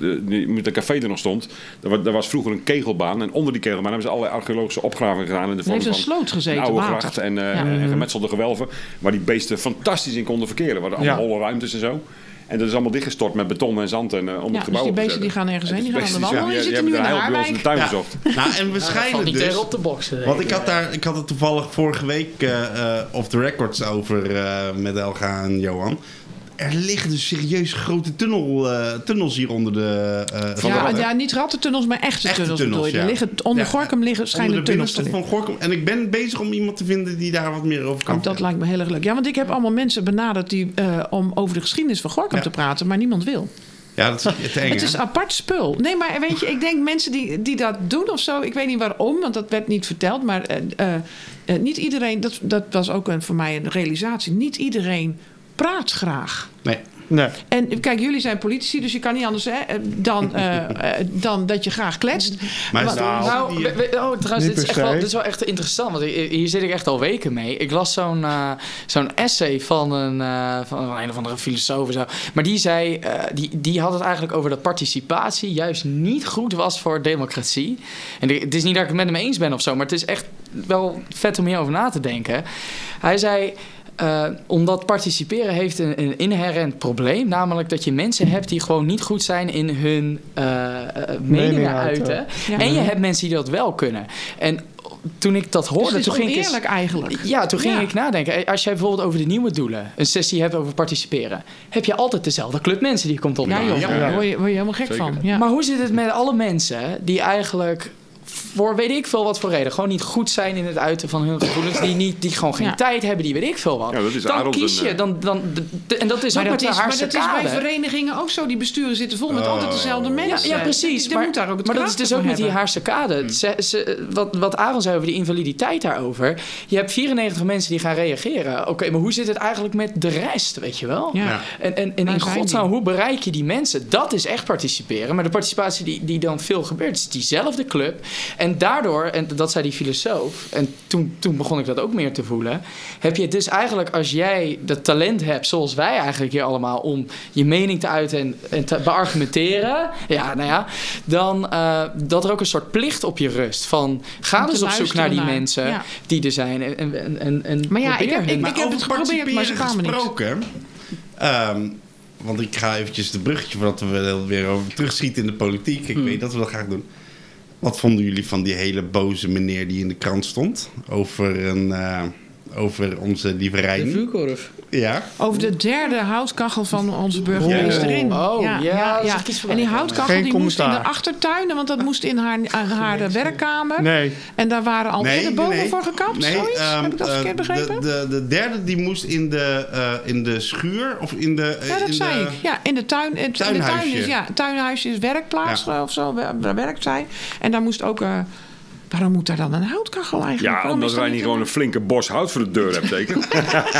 met de café er nog stond, er was, er was vroeger een kegelbaan. En onder die kegelbaan hebben ze allerlei archeologische opgravingen gedaan. In de Er vorm heeft een van sloot gezeten, een oude water. gracht en, eh, Ja. en gemetselde gewelven. Waar die beesten fantastisch in konden verkeren. Waar er allemaal Ja. holle ruimtes en zo. En dat is allemaal dichtgestort met beton en zand en, eh, om Ja, het dus gebouw die op te beesten die gaan ergens En heen. Die die gaan aan de wandel. ja, Die die zitten nu in ons in de tuin Ja. gezocht. Nou, en waarschijnlijk niet dus... tegen op de box. te Want ik had, daar, ik had het toevallig vorige week eh eh off the records over eh, met Elga en Johan. Er liggen dus serieus grote tunnel, eh, tunnels hier onder de... de Ja, ja, niet rattentunnels, maar echte, Echte tunnels, tunnels, bedoel je. Ja. liggen, onder Ja, Gorkum liggen, schijnen onder de tunnels van Gorkum. En ik ben bezig om iemand te vinden die daar wat meer over kan Oh, dat lijkt me heel erg leuk. Ja, want ik heb allemaal mensen benaderd die, eh, om over de geschiedenis van Gorkum te praten, maar niemand wil. Ja, dat is het eng, Het is apart spul. Nee, maar weet je, ik denk mensen die, die dat doen of zo, ik weet niet waarom, want dat werd niet verteld, maar niet iedereen, dat, dat was ook een, voor mij een realisatie, niet iedereen praat graag. Nee. Nee. En kijk, jullie zijn politici, dus je kan niet anders hè, eh, dan, <laughs> eh, eh, dan dat je graag kletst. Maar nou, Nou, die- we- we- oh, trouwens, Niet dit is, echt wel, se. dit is wel echt interessant. Want hier zit ik echt al weken mee. Ik las zo'n eh, zo'n essay van een, eh, van een of andere filosoof of zo. Maar die zei, eh, die, die had het eigenlijk over dat participatie juist niet goed was voor democratie. En het is niet dat ik het met hem eens ben of zo, maar het is echt wel vet om hierover na te denken. Hij zei. Eh, omdat participeren heeft een, een inherent probleem. Namelijk dat je mensen hebt die gewoon niet goed zijn in hun eh, eh, meningen Meningen uiten. uiten. Ja. En je hebt mensen die dat wel kunnen. En toen ik dat Dus hoorde, het is toen ging ik eigenlijk. ja, toen ging Ja. ik nadenken. Als jij bijvoorbeeld over de nieuwe doelen een sessie hebt over participeren, heb je altijd dezelfde club mensen die komt op. Ja, joh, Ja. daar word je, word je helemaal gek Zeker. van. Ja. Maar hoe zit het met alle mensen die eigenlijk voor weet ik veel wat voor reden gewoon niet goed zijn in het uiten van hun gevoelens, die, niet, die gewoon geen Ja. tijd hebben, die weet ik veel wat. Ja, dat is dan kies je, eh, dan, dan, en dat is maar ook dat, met is, de maar dat is bij verenigingen ook zo. Die besturen zitten vol met Oh. altijd dezelfde Ja, mensen. ja, precies. Die, maar moet daar ook het maar dat is dus ook met die. Haarse kade. Ze, ze, wat, wat Aaron zei over die invaliditeit daarover. Je hebt 94 mensen die gaan reageren. Oké, maar hoe zit het eigenlijk met de rest, weet je wel? En, en, en in godsnaam, hoe bereik je die mensen? Dat is echt participeren. Maar de participatie die, die dan veel gebeurt, is diezelfde club. En daardoor, en dat zei die filosoof, en toen, toen begon ik dat ook meer te voelen. Heb je dus eigenlijk, als jij dat talent hebt, zoals wij eigenlijk hier allemaal, om je mening te uiten en, en te beargumenteren. <laughs> Ja, nou ja, dan eh, dat er ook een soort plicht op je rust. Van ga dus op zoek naar die naar, mensen ja. die er zijn. En, en, en, en Maar ja, ik heb- ik- heb het geprobeerd, maar ze kwamen niet. gesproken. ehm, want ik ga eventjes de bruggetje voordat we er weer over terugschieten in de politiek. Hmm. Ik weet dat we dat graag doen. Wat vonden jullie van die hele boze meneer die in de krant stond? Over, een, eh, over onze lieve De vuurkorf. Ja. Over de derde houtkachel van onze burgemeesterin. Oh, ja, daar zag ik iets En die houtkachel Geen die moest in de achtertuin, want dat moest in haar, haar werkkamer. Nee. En daar waren al eerder bomen voor gekapt, Nee, zoiets? ehm, Heb ik dat eh, verkeerd begrepen? De, de, de derde die moest in de, eh, in de schuur of in de... eh, ja, dat in zei de, ik. Ja, in de tuin. Het, in de tuin Tuinhuisje. is, ja, tuinhuisje is werkplaats Ja. eh, of zo. Waar, waar werkt zij. En daar moest ook... eh, waarom moet daar dan een houtkachel eigenlijk? Ja, Waarom omdat dat wij niet gewoon een flinke bos hout voor de deur hebben, zeker?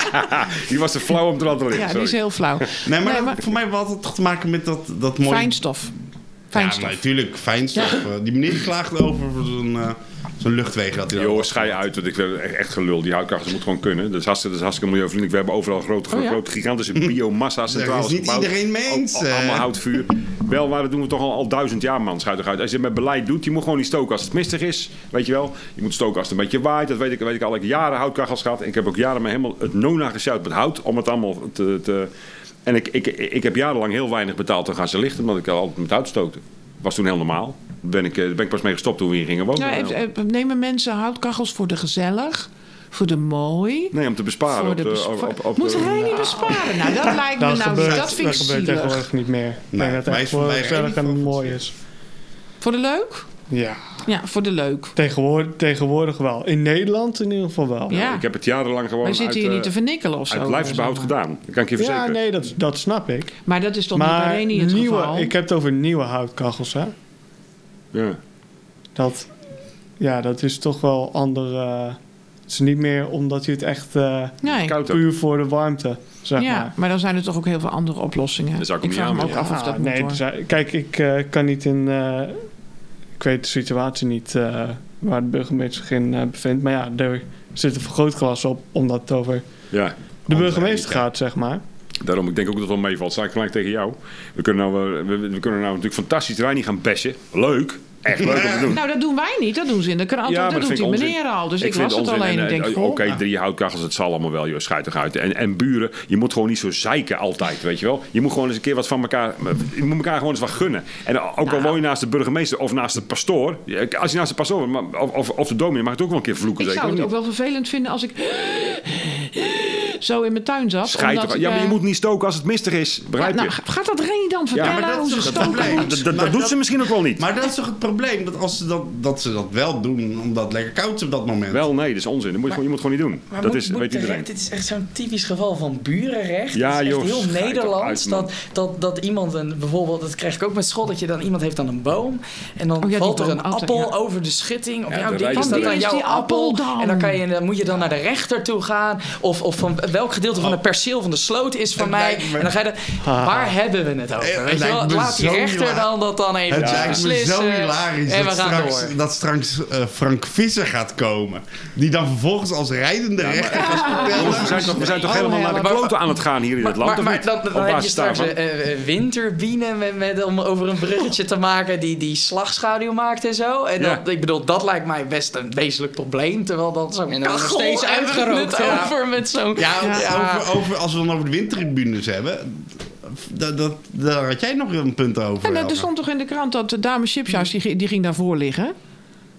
<laughs> die was te flauw om te liggen. Ja, die is heel flauw. Nee, maar, Nee, dat- voor mij had het toch te maken met dat, dat mooie... Fijnstof. Ja, Fijnstof. natuurlijk, fijnstof. Eh, Die meneer die klaagde over zo'n eh, zo'n luchtwegen dat hij Joh, schei uit, want ik vind het echt- echt gelul. Die houtkachels moet gewoon kunnen. Dat is hartstikke, dat is hartstikke milieuvriendelijk. We hebben overal grote, Oh ja? grote gigantische biomassa centrales Daar is niet gebouwd. iedereen mee eens, Al- al- eh. Allemaal houtvuur. Wel, maar dat doen we toch al, al duizend jaar, man. Schuit eruit. Als je het met beleid doet, je moet gewoon niet stoken als het mistig is. Weet je wel. Je moet stoken als het een beetje waait. Dat weet ik, weet ik al. Ik jaren houtkachels gehad. En ik heb ook jaren me helemaal het nona gesjouwd met hout. Om het allemaal te... te en ik, ik, ik heb jarenlang heel weinig betaald te gaan ze lichten. Omdat ik altijd met hout stookte. Was toen heel normaal. Ben ik, eh, ben ik pas mee gestopt toen we hier gingen wonen. Nou, eh, eh, nemen mensen houtkachels voor de gezellig? Voor de mooi? Nee, om te besparen. Voor de op- op- op Moet de- hij niet besparen? Nou, dat lijkt me Dat nou gebeurt, niet. Dat vind ik dat gebeurt zielig. tegenwoordig niet meer. Nee, denk dat is voor gezellig en mooi is. Voor de leuk? Ja, Ja, voor de leuk. tegenwoordig, tegenwoordig wel. In Nederland in ieder geval wel. Ja. Ik heb het jarenlang gewoon zitten uit, hier eh, niet te vernikkelen of zo. uit lijfsbehoud maar. gedaan. Dat kan ik je Ja, verzekeren. nee, dat, dat snap ik. Maar dat is toch niet bij Maar Reni het nieuwe, geval? ik heb het over nieuwe houtkachels, hè. Ja. Dat, ja, dat is toch wel ander... het is niet meer omdat je het echt eh, Nee. Koud puur voor de warmte, zeg ja, maar. maar dan zijn er toch ook heel veel andere oplossingen. Ik vraag me ook af of dat moet nee, zijn- kijk, ik eh, kan niet in... eh, ik weet de situatie niet eh, waar de burgemeester zich in bevindt. Maar ja, er zit een vergrootglas op omdat het over ja. de burgemeester gaat, zeg maar. Daarom, ik denk ook dat het wel meevalt. Sta ik gelijk tegen jou. We kunnen nou, we, we kunnen nou natuurlijk fantastisch Reini gaan bashen. Leuk. Echt leuk om te doen. Nou, dat doen wij niet. Dat doen ze in de krant. Ja, dat dat doet die onzin. meneer al. Dus ik, las het alleen. En, ik denk, eh, Oké, drie houtkachels, het zal allemaal wel, joh, schijt toch uit. En, en buren, je moet gewoon niet zo zeiken altijd, weet je wel. Je moet gewoon eens een keer wat van elkaar, je moet elkaar gewoon eens wat gunnen. En ook al Nou. woon je naast de burgemeester of naast de pastoor, als je naast de pastoor of, of, of de dominee, mag het ook wel een keer vloeken, ik zeker zou het ook wel vervelend vinden als ik zo in mijn tuin zat. Schijt omdat toch- ik, Ja, maar je eh, moet niet stoken als het mistig is. Begrijp ja, je? nou, gaat dat Reni dan vertellen maar dat hoe ze stoken? Dat, dat, dat doet dat- ze misschien ook wel niet. Maar dat is toch het probleem? Dat als ze dat, dat, ze dat wel doen, omdat het lekker koud is op dat moment. Wel, nee, dat is onzin. Dat moet je, gewoon, je moet gewoon niet doen. Maar dat moet- is, moet weet de iedereen. recht- Dit is echt zo'n typisch geval van burenrecht. Ja, het is joh, echt heel Nederlands. dat, dat, dat iemand, een, bijvoorbeeld, dat krijg ik ook met school, dat je dan iemand heeft dan een boom. En dan Oh ja, valt er een appel ja. over de schutting. Op Ja, jouw dik is dat is jouw die appel dan? En dan, kan je, dan moet je dan naar de rechter toe gaan. Of, of van welk gedeelte van het perceel van de sloot is van mij. me- En dan ga je dan, waar hebben we het over? Weet je wel? Laat die rechter dan dat dan even beslissen. Zo hilarisch En we dat, gaan straks, dat straks eh, Frank Visser gaat komen. Die dan vervolgens als rijdende rechter gaat we zijn vertellen. toch, we zijn toch Oh, helemaal naar de kloten aan het gaan hier in het land, maar, maar dan, heb je straks een uh, windturbine met, met, om over een bruggetje te maken die, die slagschaduw maakt en zo. En Ja. dat, ik bedoel, dat lijkt mij best een wezenlijk probleem. Terwijl dan zo'n En dan nog kachel steeds uitgerookt, over met zo'n... Ja, Ja. Over, over, als we dan over de windtribunes hebben. Dat, dat, daar had jij nog een punt over. En eh, er stond toch in de krant dat de dame Chipshuis, die, gi- die ging daarvoor liggen.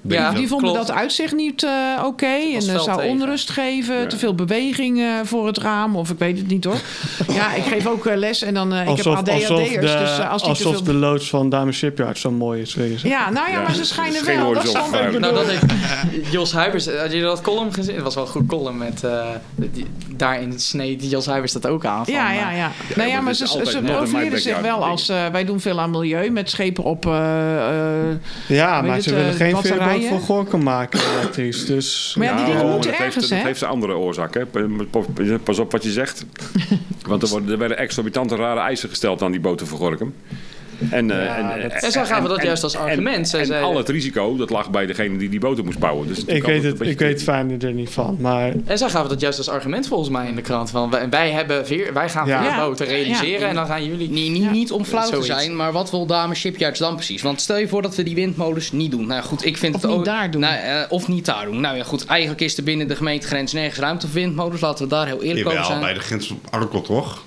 Ja. Die vonden klopt. dat uitzicht niet eh, oké. En Was eh, zou tegen. onrust geven. Ja. Te veel beweging eh, voor het raam. Of ik weet het niet hoor. <laughs> ja, ik geef ook eh, les. En dan, eh, ik heb Alsof, alsof, ADHD'ers. de, Dus als die alsof veel... de loods van Dame Shipyard zo mooi is geweest. Ja, nou ja, Ja, maar ze schijnen is wel. Dat vervuiling. Nou, dat ik, <laughs> Jos Huibers, had je dat column gezien? Het was wel een goed column met, eh, die, daarin sneed Jos Huibers dat ook aan. Van, Ja, ja, ja. Nou ja, maar ze, is ze profileren zich wel als... wij doen veel aan milieu met schepen op... eh, eh, Ja, maar ze willen geen batterijen? veerboot voor Gorkum maken elektrisch. Dus Maar ja, die dingen oh, moeten dat heeft, ergens, dat hè? heeft een andere oorzaak. Hè. Pas op wat je zegt. Want er, worden, er werden exorbitante rare eisen gesteld aan die boten voor Gorkum. En, eh, Ja, en, dat- En zij gaven dat juist als argument. En, al het risico, dat lag bij degene die die boten moest bouwen. Dus ik weet, het, ik weet fijn er niet van. Maar En zij gaven dat juist als argument volgens mij in de krant. Van, wij, wij, hebben veer, wij gaan Ja. veerboten realiseren Ja. en dan gaan jullie... Niet, niet, Ja. niet om flauw te zijn, maar wat wil Dame Shipyards dan precies? Want stel je voor dat we die windmolens niet doen. Nou goed, ik vind Of het niet daar doen. Nou, eh, of niet daar doen. Nou ja, goed, eigenlijk is er binnen de gemeentegrens nergens ruimte voor windmolens. Laten we daar heel eerlijk over Jawel, zijn. bij de grens van Arkel toch?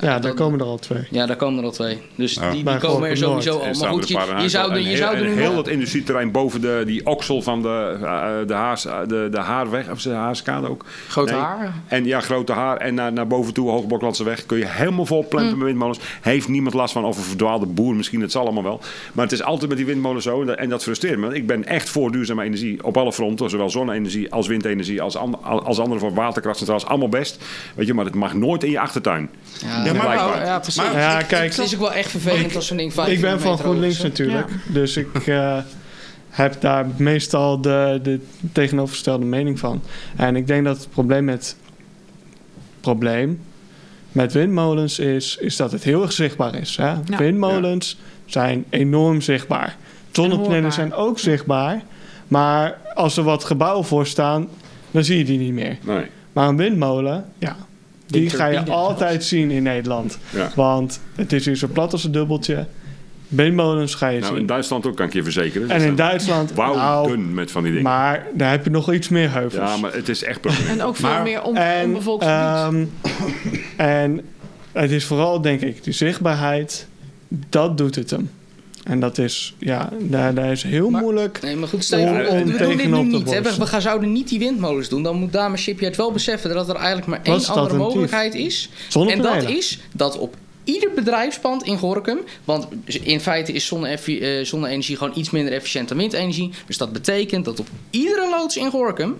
Ja, daar dat- komen er al twee. Ja, daar komen er al twee. Dus Ja. die, komen er sowieso al. Maar goed, je, aan je zou, er- je zou er nu heel wel- het industrieterrein boven de, die oksel van de, eh, de, haas, de, de Haarweg, of de Haaskade ook. Grote Nee. haar. En ja, grote haar. En naar, naar boven toe, Hoogbloklandse weg, kun je helemaal vol plempen Mm. met windmolens. Heeft niemand last van, of een verdwaalde boer misschien, het zal allemaal wel. Maar het is altijd met die windmolens zo. En dat, en dat frustreert me. want Ik ben echt voor duurzame energie op alle fronten. Zowel zonne-energie als windenergie, als, als andere voor waterkrachtcentrales. Allemaal best. Weet je, maar het mag nooit in je achtertuin. Ja, Ja, maar. Ja, precies. maar Ja, ik- kijk, het is ook wel echt vervelend als zo'n ding vijf ik ben van GroenLinks natuurlijk. Dus ik eh, heb daar meestal de, de tegenovergestelde mening van. En ik denk dat het probleem met, probleem met windmolens is, is dat het heel erg zichtbaar is. Hè? Ja. Windmolens zijn enorm zichtbaar. Zonnepanelen zijn ook zichtbaar. Maar als er wat gebouwen voor staan, dan zie je die niet meer. Nee. Maar een windmolen, ja, die Die ga je altijd zien in Nederland. Ja. Want het is hier zo plat als een dubbeltje. Windmolens ga je Nou, in zien. Duitsland ook, kan ik je verzekeren. En in Duitsland, Wauw, nou, dun met van die dingen. maar daar heb je nog iets meer heuvels. ja, maar het is echt probleem. En ook veel Maar- meer on, en, onbevolkt ehm, en het is vooral, denk ik, de zichtbaarheid. Dat doet het hem. En dat is, ja, daar, daar is heel Maar- moeilijk. Nee, maar goed, stel je Om- voor, om we doen dit nu niet. Hè? We, gaan, zouden niet die windmolens doen. Dan moet Dame Shipyard wel beseffen dat er eigenlijk maar één andere mogelijkheid is. En dat is dat op ieder bedrijfspand in Gorkum... want in feite is eh, zonne-energie gewoon iets minder efficiënt dan windenergie. Dus dat betekent dat op iedere loods in Gorkum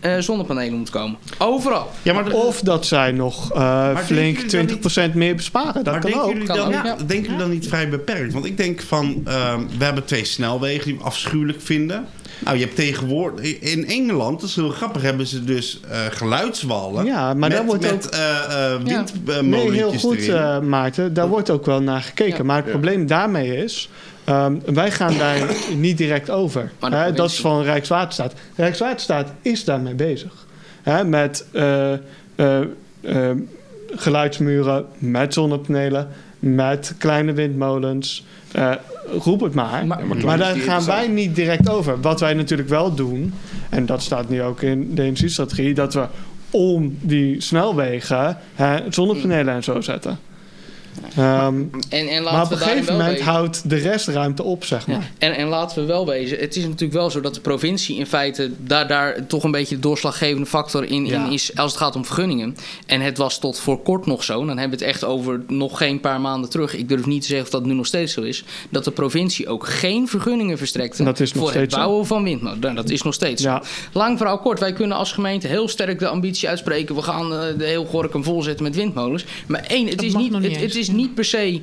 eh, zonnepanelen moet komen. Overal. Ja, maar Of dat zij nog eh, flink jullie dan 20% meer besparen. Dat maar kan denken ook. jullie, Kan dan, ook, niet- ja. denken jullie dan niet vrij beperkt? Want ik denk van, ehm, we hebben twee snelwegen die we afschuwelijk vinden. Nou, je hebt tegenwoordig... In Engeland, dat is heel grappig, hebben ze dus eh, geluidswallen. Ja, maar met, daar wordt met ook- eh, eh, Nee, windmolentjes heel goed, eh, Maarten. Daar wordt ook wel naar gekeken. Ja. Maar het Ja. probleem daarmee is... ehm, wij gaan daar <coughs> niet direct over. Hè, dat is van Rijkswaterstaat. Rijkswaterstaat is daarmee bezig. Hè, met eh, eh, eh, geluidsmuren, met zonnepanelen, met kleine windmolens. Eh, roep het maar. Maar- daar gaan wij niet direct over. Wat wij natuurlijk wel doen, en dat staat nu ook in de energiestrategie, dat we om die snelwegen hè, zonnepanelen en zo zetten. Ehm, En, en laten maar op een gegeven moment wezen. houdt de rest ruimte op, zeg maar. Ja. En, en laten we wel wezen, het is natuurlijk wel zo dat de provincie in feite daar, daar toch een beetje de doorslaggevende factor in, Ja. in is als het gaat om vergunningen. En het was tot voor kort nog zo, dan hebben we het echt over nog geen paar maanden terug. Ik durf niet te zeggen of dat nu nog steeds zo is, dat de provincie ook geen vergunningen verstrekte Dat is nog voor het zo. bouwen van windmolens. Nou, dat is nog steeds Ja. zo. Lang verhaal kort, wij kunnen als gemeente heel sterk de ambitie uitspreken, we gaan eh, de heel Gorkum volzetten met windmolens. Maar één, het Dat is, niet, nog niet het, het eens. Is niet per se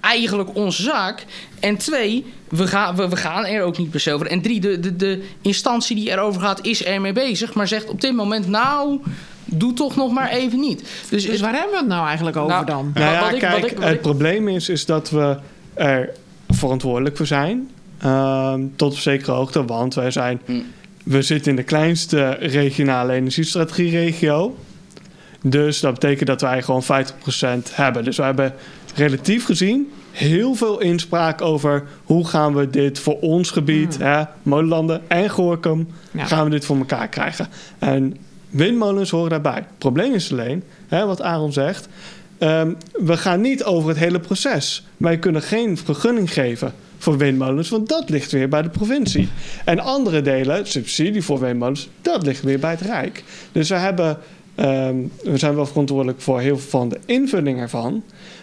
eigenlijk onze zaak. En twee, we gaan, we, we gaan er ook niet per se over. En drie, de, de, de instantie die erover gaat is ermee bezig. Maar zegt op dit moment, nou, doe toch nog maar even niet. Dus, Dus het- waar hebben we het nou eigenlijk over Nou, dan? Nou ja, wat ik- wat kijk, ik- wat het ik- probleem is, is dat we er verantwoordelijk voor zijn. ehm, tot op zekere hoogte, want wij zijn... Hm. We zitten in de kleinste regionale energiestrategieregio. Dus dat betekent dat wij gewoon 50% hebben. Dus we hebben relatief gezien heel veel inspraak over... hoe gaan we dit voor ons gebied, hè, Molenlanden en Gorkum... Ja. gaan we dit voor elkaar krijgen. En windmolens horen daarbij. Het probleem is alleen, hè, wat Aaron zegt... ehm, we gaan niet over het hele proces. Wij kunnen geen vergunning geven voor windmolens... want dat ligt weer bij de provincie. En andere delen, subsidie voor windmolens... dat ligt weer bij het Rijk. Dus we, hebben, ehm, we zijn wel verantwoordelijk voor heel veel van de invulling ervan...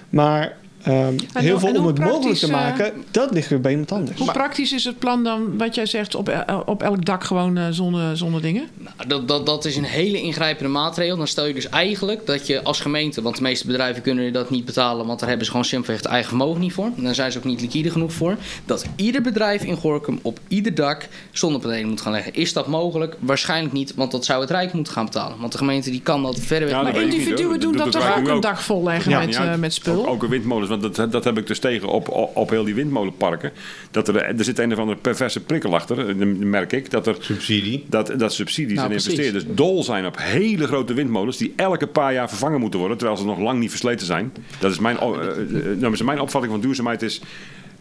maar... ehm, En heel veel om het mogelijk te praktisch, maken, dat ligt weer bij iemand anders. Hoe praktisch is het plan dan, wat jij zegt, op, eh, op elk dak gewoon eh, zonne, zonnedingen? Nou, dat, dat, dat is een hele ingrijpende maatregel. Dan stel je dus eigenlijk dat je als gemeente, want de meeste bedrijven kunnen dat niet betalen, want daar hebben ze gewoon simpelweg het eigen vermogen niet voor. En daar zijn ze ook niet liquide genoeg voor. Dat ieder bedrijf in Gorkum op ieder dak zonnepanelen moet gaan leggen. Is dat mogelijk? Waarschijnlijk niet, want dat zou het Rijk moeten gaan betalen. Want de gemeente die kan dat verreweg Ja, Maar individuen doen Dat toch ook een dak vol leggen Ja. met, eh, met spul? Ook, ook een windmolens, want dat, dat heb ik dus tegen op, op, op heel die windmolenparken. Dat er, er zit een of andere perverse prikkel achter, eh, dat merk ik. Dat er Subsidie. dat, dat subsidies Nou, en precies. investeerders dol zijn op hele grote windmolens die elke paar jaar vervangen moeten worden, terwijl ze nog lang niet versleten zijn. Dat is mijn, eh, eh, nou, mijn opvatting van duurzaamheid is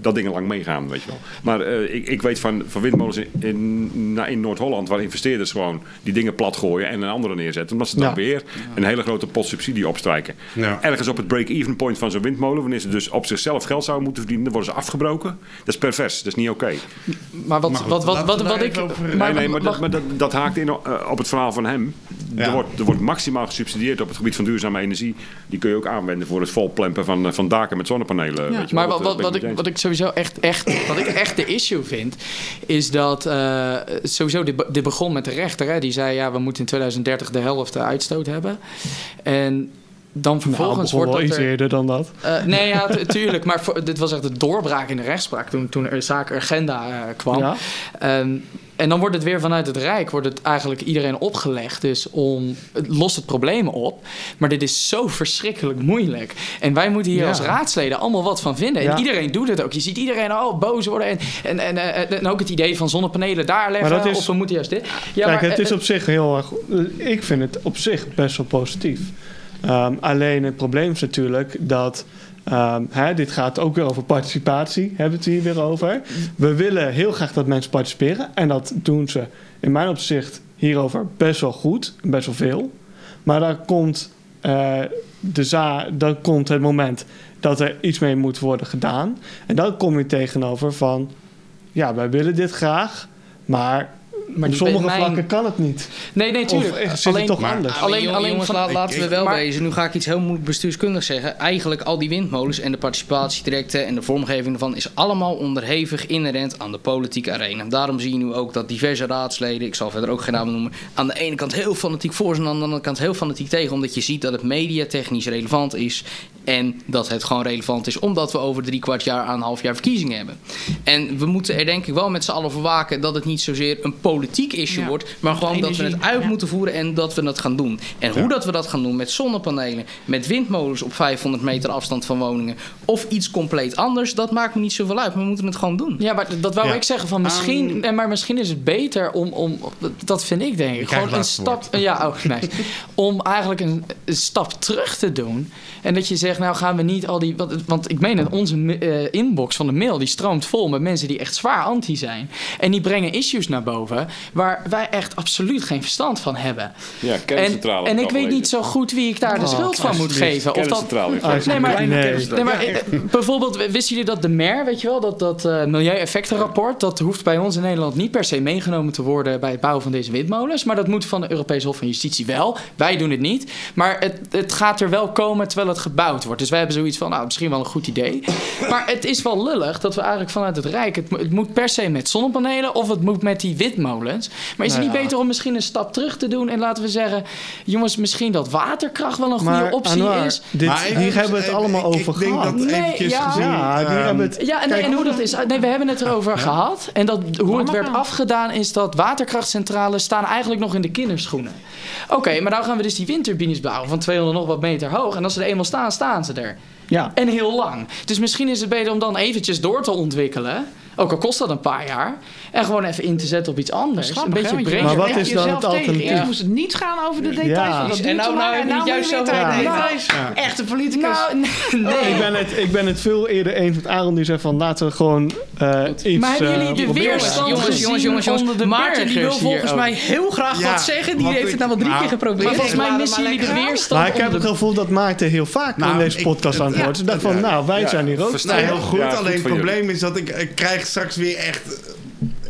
dat dingen lang meegaan, weet je wel. Maar eh, ik, ik weet van, van windmolens in, in, Noord-Holland waar investeerders gewoon die dingen plat gooien en een andere neerzetten, omdat ze dan Ja. weer een hele grote pot subsidie opstrijken. Ja. Ergens op het break-even point van zo'n windmolen, wanneer ze dus op zichzelf geld zouden moeten verdienen, dan worden ze afgebroken. Dat is pervers, dat is niet oké. Maar wat, Maar goed, wat, wat, wat, ik... over- Nee, nee, maar, dat, maar dat, dat haakt in eh, op het verhaal van hem. Ja. Er, wordt, er wordt maximaal gesubsidieerd op het gebied van duurzame energie. Die kun je ook aanwenden voor het volplempen van, eh, van daken met zonnepanelen. Ja. Weet je Maar wel. wat, wat, wat, ik, wat ik sowieso echt, echt, wat ik echt de issue vind, is dat eh, sowieso dit, dit begon met de rechter. Hè, die zei ja, we moeten in 2030 de helft eh, uitstoot hebben. En dan Nou, vervolgens wel wordt iets dat er... eerder dan dat. Eh, nee, ja, tu- tuurlijk. Maar voor- dit was echt de doorbraak in de rechtspraak toen, toen er zaak agenda eh, kwam. Ja. Ehm, en dan wordt het weer vanuit het Rijk, wordt het eigenlijk iedereen opgelegd. Dus om, het lost het probleem op. Maar dit is zo verschrikkelijk moeilijk. En wij moeten hier Ja. als raadsleden allemaal wat van vinden. Ja. En iedereen doet het ook. Je ziet iedereen al boos worden. En, en, en, eh, en ook het idee van zonnepanelen daar leggen. Maar dat is- of we moeten juist dit. Ja, Kijk, maar, het is op zich heel erg. Ik vind het op zich best wel positief. Ehm, alleen het probleem is natuurlijk dat. ehm, hè, dit gaat ook weer over participatie, hebben we het hier weer over. We willen heel graag dat mensen participeren. En dat doen ze in mijn opzicht hierover best wel goed, best wel veel. Maar komt, eh, de dan komt het moment dat er iets mee moet worden gedaan. En dan kom je tegenover van... Ja, wij willen dit graag, maar... Maar op sommige mijn- vlakken kan het niet. nee, nee, tuurlijk. Of zit het alleen, toch Maar- anders? Alleen- alleen jongens, van- la- laten we wel maar- wezen. Nu ga ik iets heel moeilijk bestuurskundig zeggen. Eigenlijk al die windmolens en de participatietrajecten en de vormgeving ervan is allemaal onderhevig inherent aan de politieke arena. Daarom zie je nu ook dat diverse raadsleden, ik zal verder ook geen namen noemen, aan de ene kant heel fanatiek voor zijn en aan de andere kant heel fanatiek tegen. Omdat je ziet dat het mediatechnisch relevant is en dat het gewoon relevant is omdat we over drie kwart jaar aan een half jaar verkiezingen hebben. En we moeten er denk ik wel met z'n allen voor waken dat het niet zozeer een politiek issue Ja. wordt, maar gewoon dat we het uit ja. moeten voeren en dat we dat gaan doen. En hoe dat we dat gaan doen met zonnepanelen, met windmolens op 500 meter afstand van woningen of iets compleet anders, dat maakt me niet zoveel uit. Maar we moeten het gewoon doen. Ja, maar dat wou Ja. ik zeggen. Van misschien, nee, maar misschien is het beter om, om. Dat vind ik denk ik. Gewoon een stap. Ja, oh, <laughs> om eigenlijk een, een stap terug te doen. En dat je zegt, nou gaan we niet al die. Want, want ik meen het, onze eh, inbox van de mail die stroomt vol met mensen die echt zwaar anti zijn. En die brengen issues naar boven. waar wij echt absoluut geen verstand van hebben. Ja, En, kerncentrale. en ik weet niet zo goed wie ik daar de Oh, schuld van moet geven. Of dat, Gorkum. Nee, maar- Nee. Nee, maar eh, bijvoorbeeld, wisten jullie dat de MER, weet je wel, dat, dat eh, milieueffectenrapport, dat hoeft bij ons in Nederland niet per se meegenomen te worden bij het bouwen van deze windmolens. Maar dat moet van de Europese Hof van Justitie wel. Wij doen het niet. Maar het, het gaat er wel komen terwijl het gebouwd wordt. Dus wij hebben zoiets van, nou, misschien wel een goed idee. Maar het is wel lullig dat we eigenlijk vanuit het Rijk, het, het moet per se met zonnepanelen of het moet met die windmolens. Maar is het Nou niet ja. beter om misschien een stap terug te doen en laten we zeggen, jongens, misschien dat waterkracht wel een goede Maar optie Anwar, is. dit, Maar even- hier hebben we het even- allemaal ik- over ik denk gehad. dat Nee, eventjes ja. gezien... ja, die ehm, hebben het... Ja, en, Kijk, en hoe dat is. Nee, we hebben het erover gehad. En dat, hoe het werd afgedaan is dat waterkrachtcentrales staan eigenlijk nog in de kinderschoenen. Oké, maar nou gaan we dus die windturbines bouwen van 200 nog wat meter hoog. En als ze er eenmaal staan, staan ze er. Ja. En heel lang. Dus misschien is het beter om dan eventjes door te ontwikkelen. Ook al kost dat een paar jaar. En gewoon even in te zetten op iets anders. Een hè, beetje breder. Maar wat is dan het alternatief? Eerst moest het niet gaan over de details Ja. van dat En nou- nou het moet juist de details. Ja. Echte politicus. Nou, nee. Ik ben, het, ik ben het veel eerder eens met Aaron die zegt van laten we gewoon eh, iets Maar hebben eh, jullie de proberen. weerstand Jongens, jongens, jongens, jongens. onder de Maarten die wil volgens mij heel graag Ja, wat zeggen. Die wat heeft ik- het nou al drie nou, keer geprobeerd. Maar volgens mij missen jullie de weerstand Maar ik heb het gevoel dat Maarten heel vaak Nou, in deze podcast aan het woord is. Ik dacht van, nou, wij zijn hier ook. Verstaan. Nou, heel goed. Alleen het probleem is dat ik, ik straks weer echt...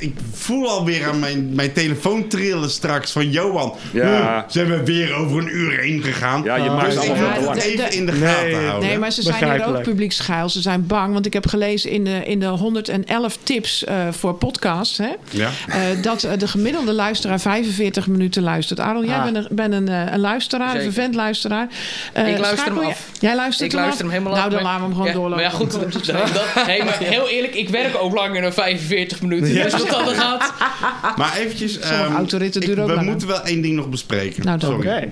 Ik voel alweer aan mijn, mijn telefoon trillen straks van Johan. Ja. "Huh, Zijn we weer over een uur heen gegaan? Ja, je Ah, maakt Dus allemaal te lang. even in de Nee. gaten houden. Nee, maar ze zijn hier ook Begrijpelijk. publieksgeil. Ze zijn bang, want ik heb gelezen in de, in de 111 tips eh, voor podcasts... Hè, Ja. eh, dat eh, de gemiddelde luisteraar 45 minuten luistert. Aaron, jij Ah. bent een, bent een, eh, een luisteraar, Zeker. een vervent luisteraar. Ik luister schakel hem af. Jij luistert Ik hem luister af? hem helemaal Nou, af. dan laten we hem gewoon ja, doorlopen. Maar ja, goed. <laughs> Dat, nee, maar heel eerlijk, ik werk ook langer dan 45 minuten. Dus er gaat. Maar eventjes... Sommige ehm, autoritten ik- duren ook We langer. moeten wel één ding nog bespreken. Nou. Oké,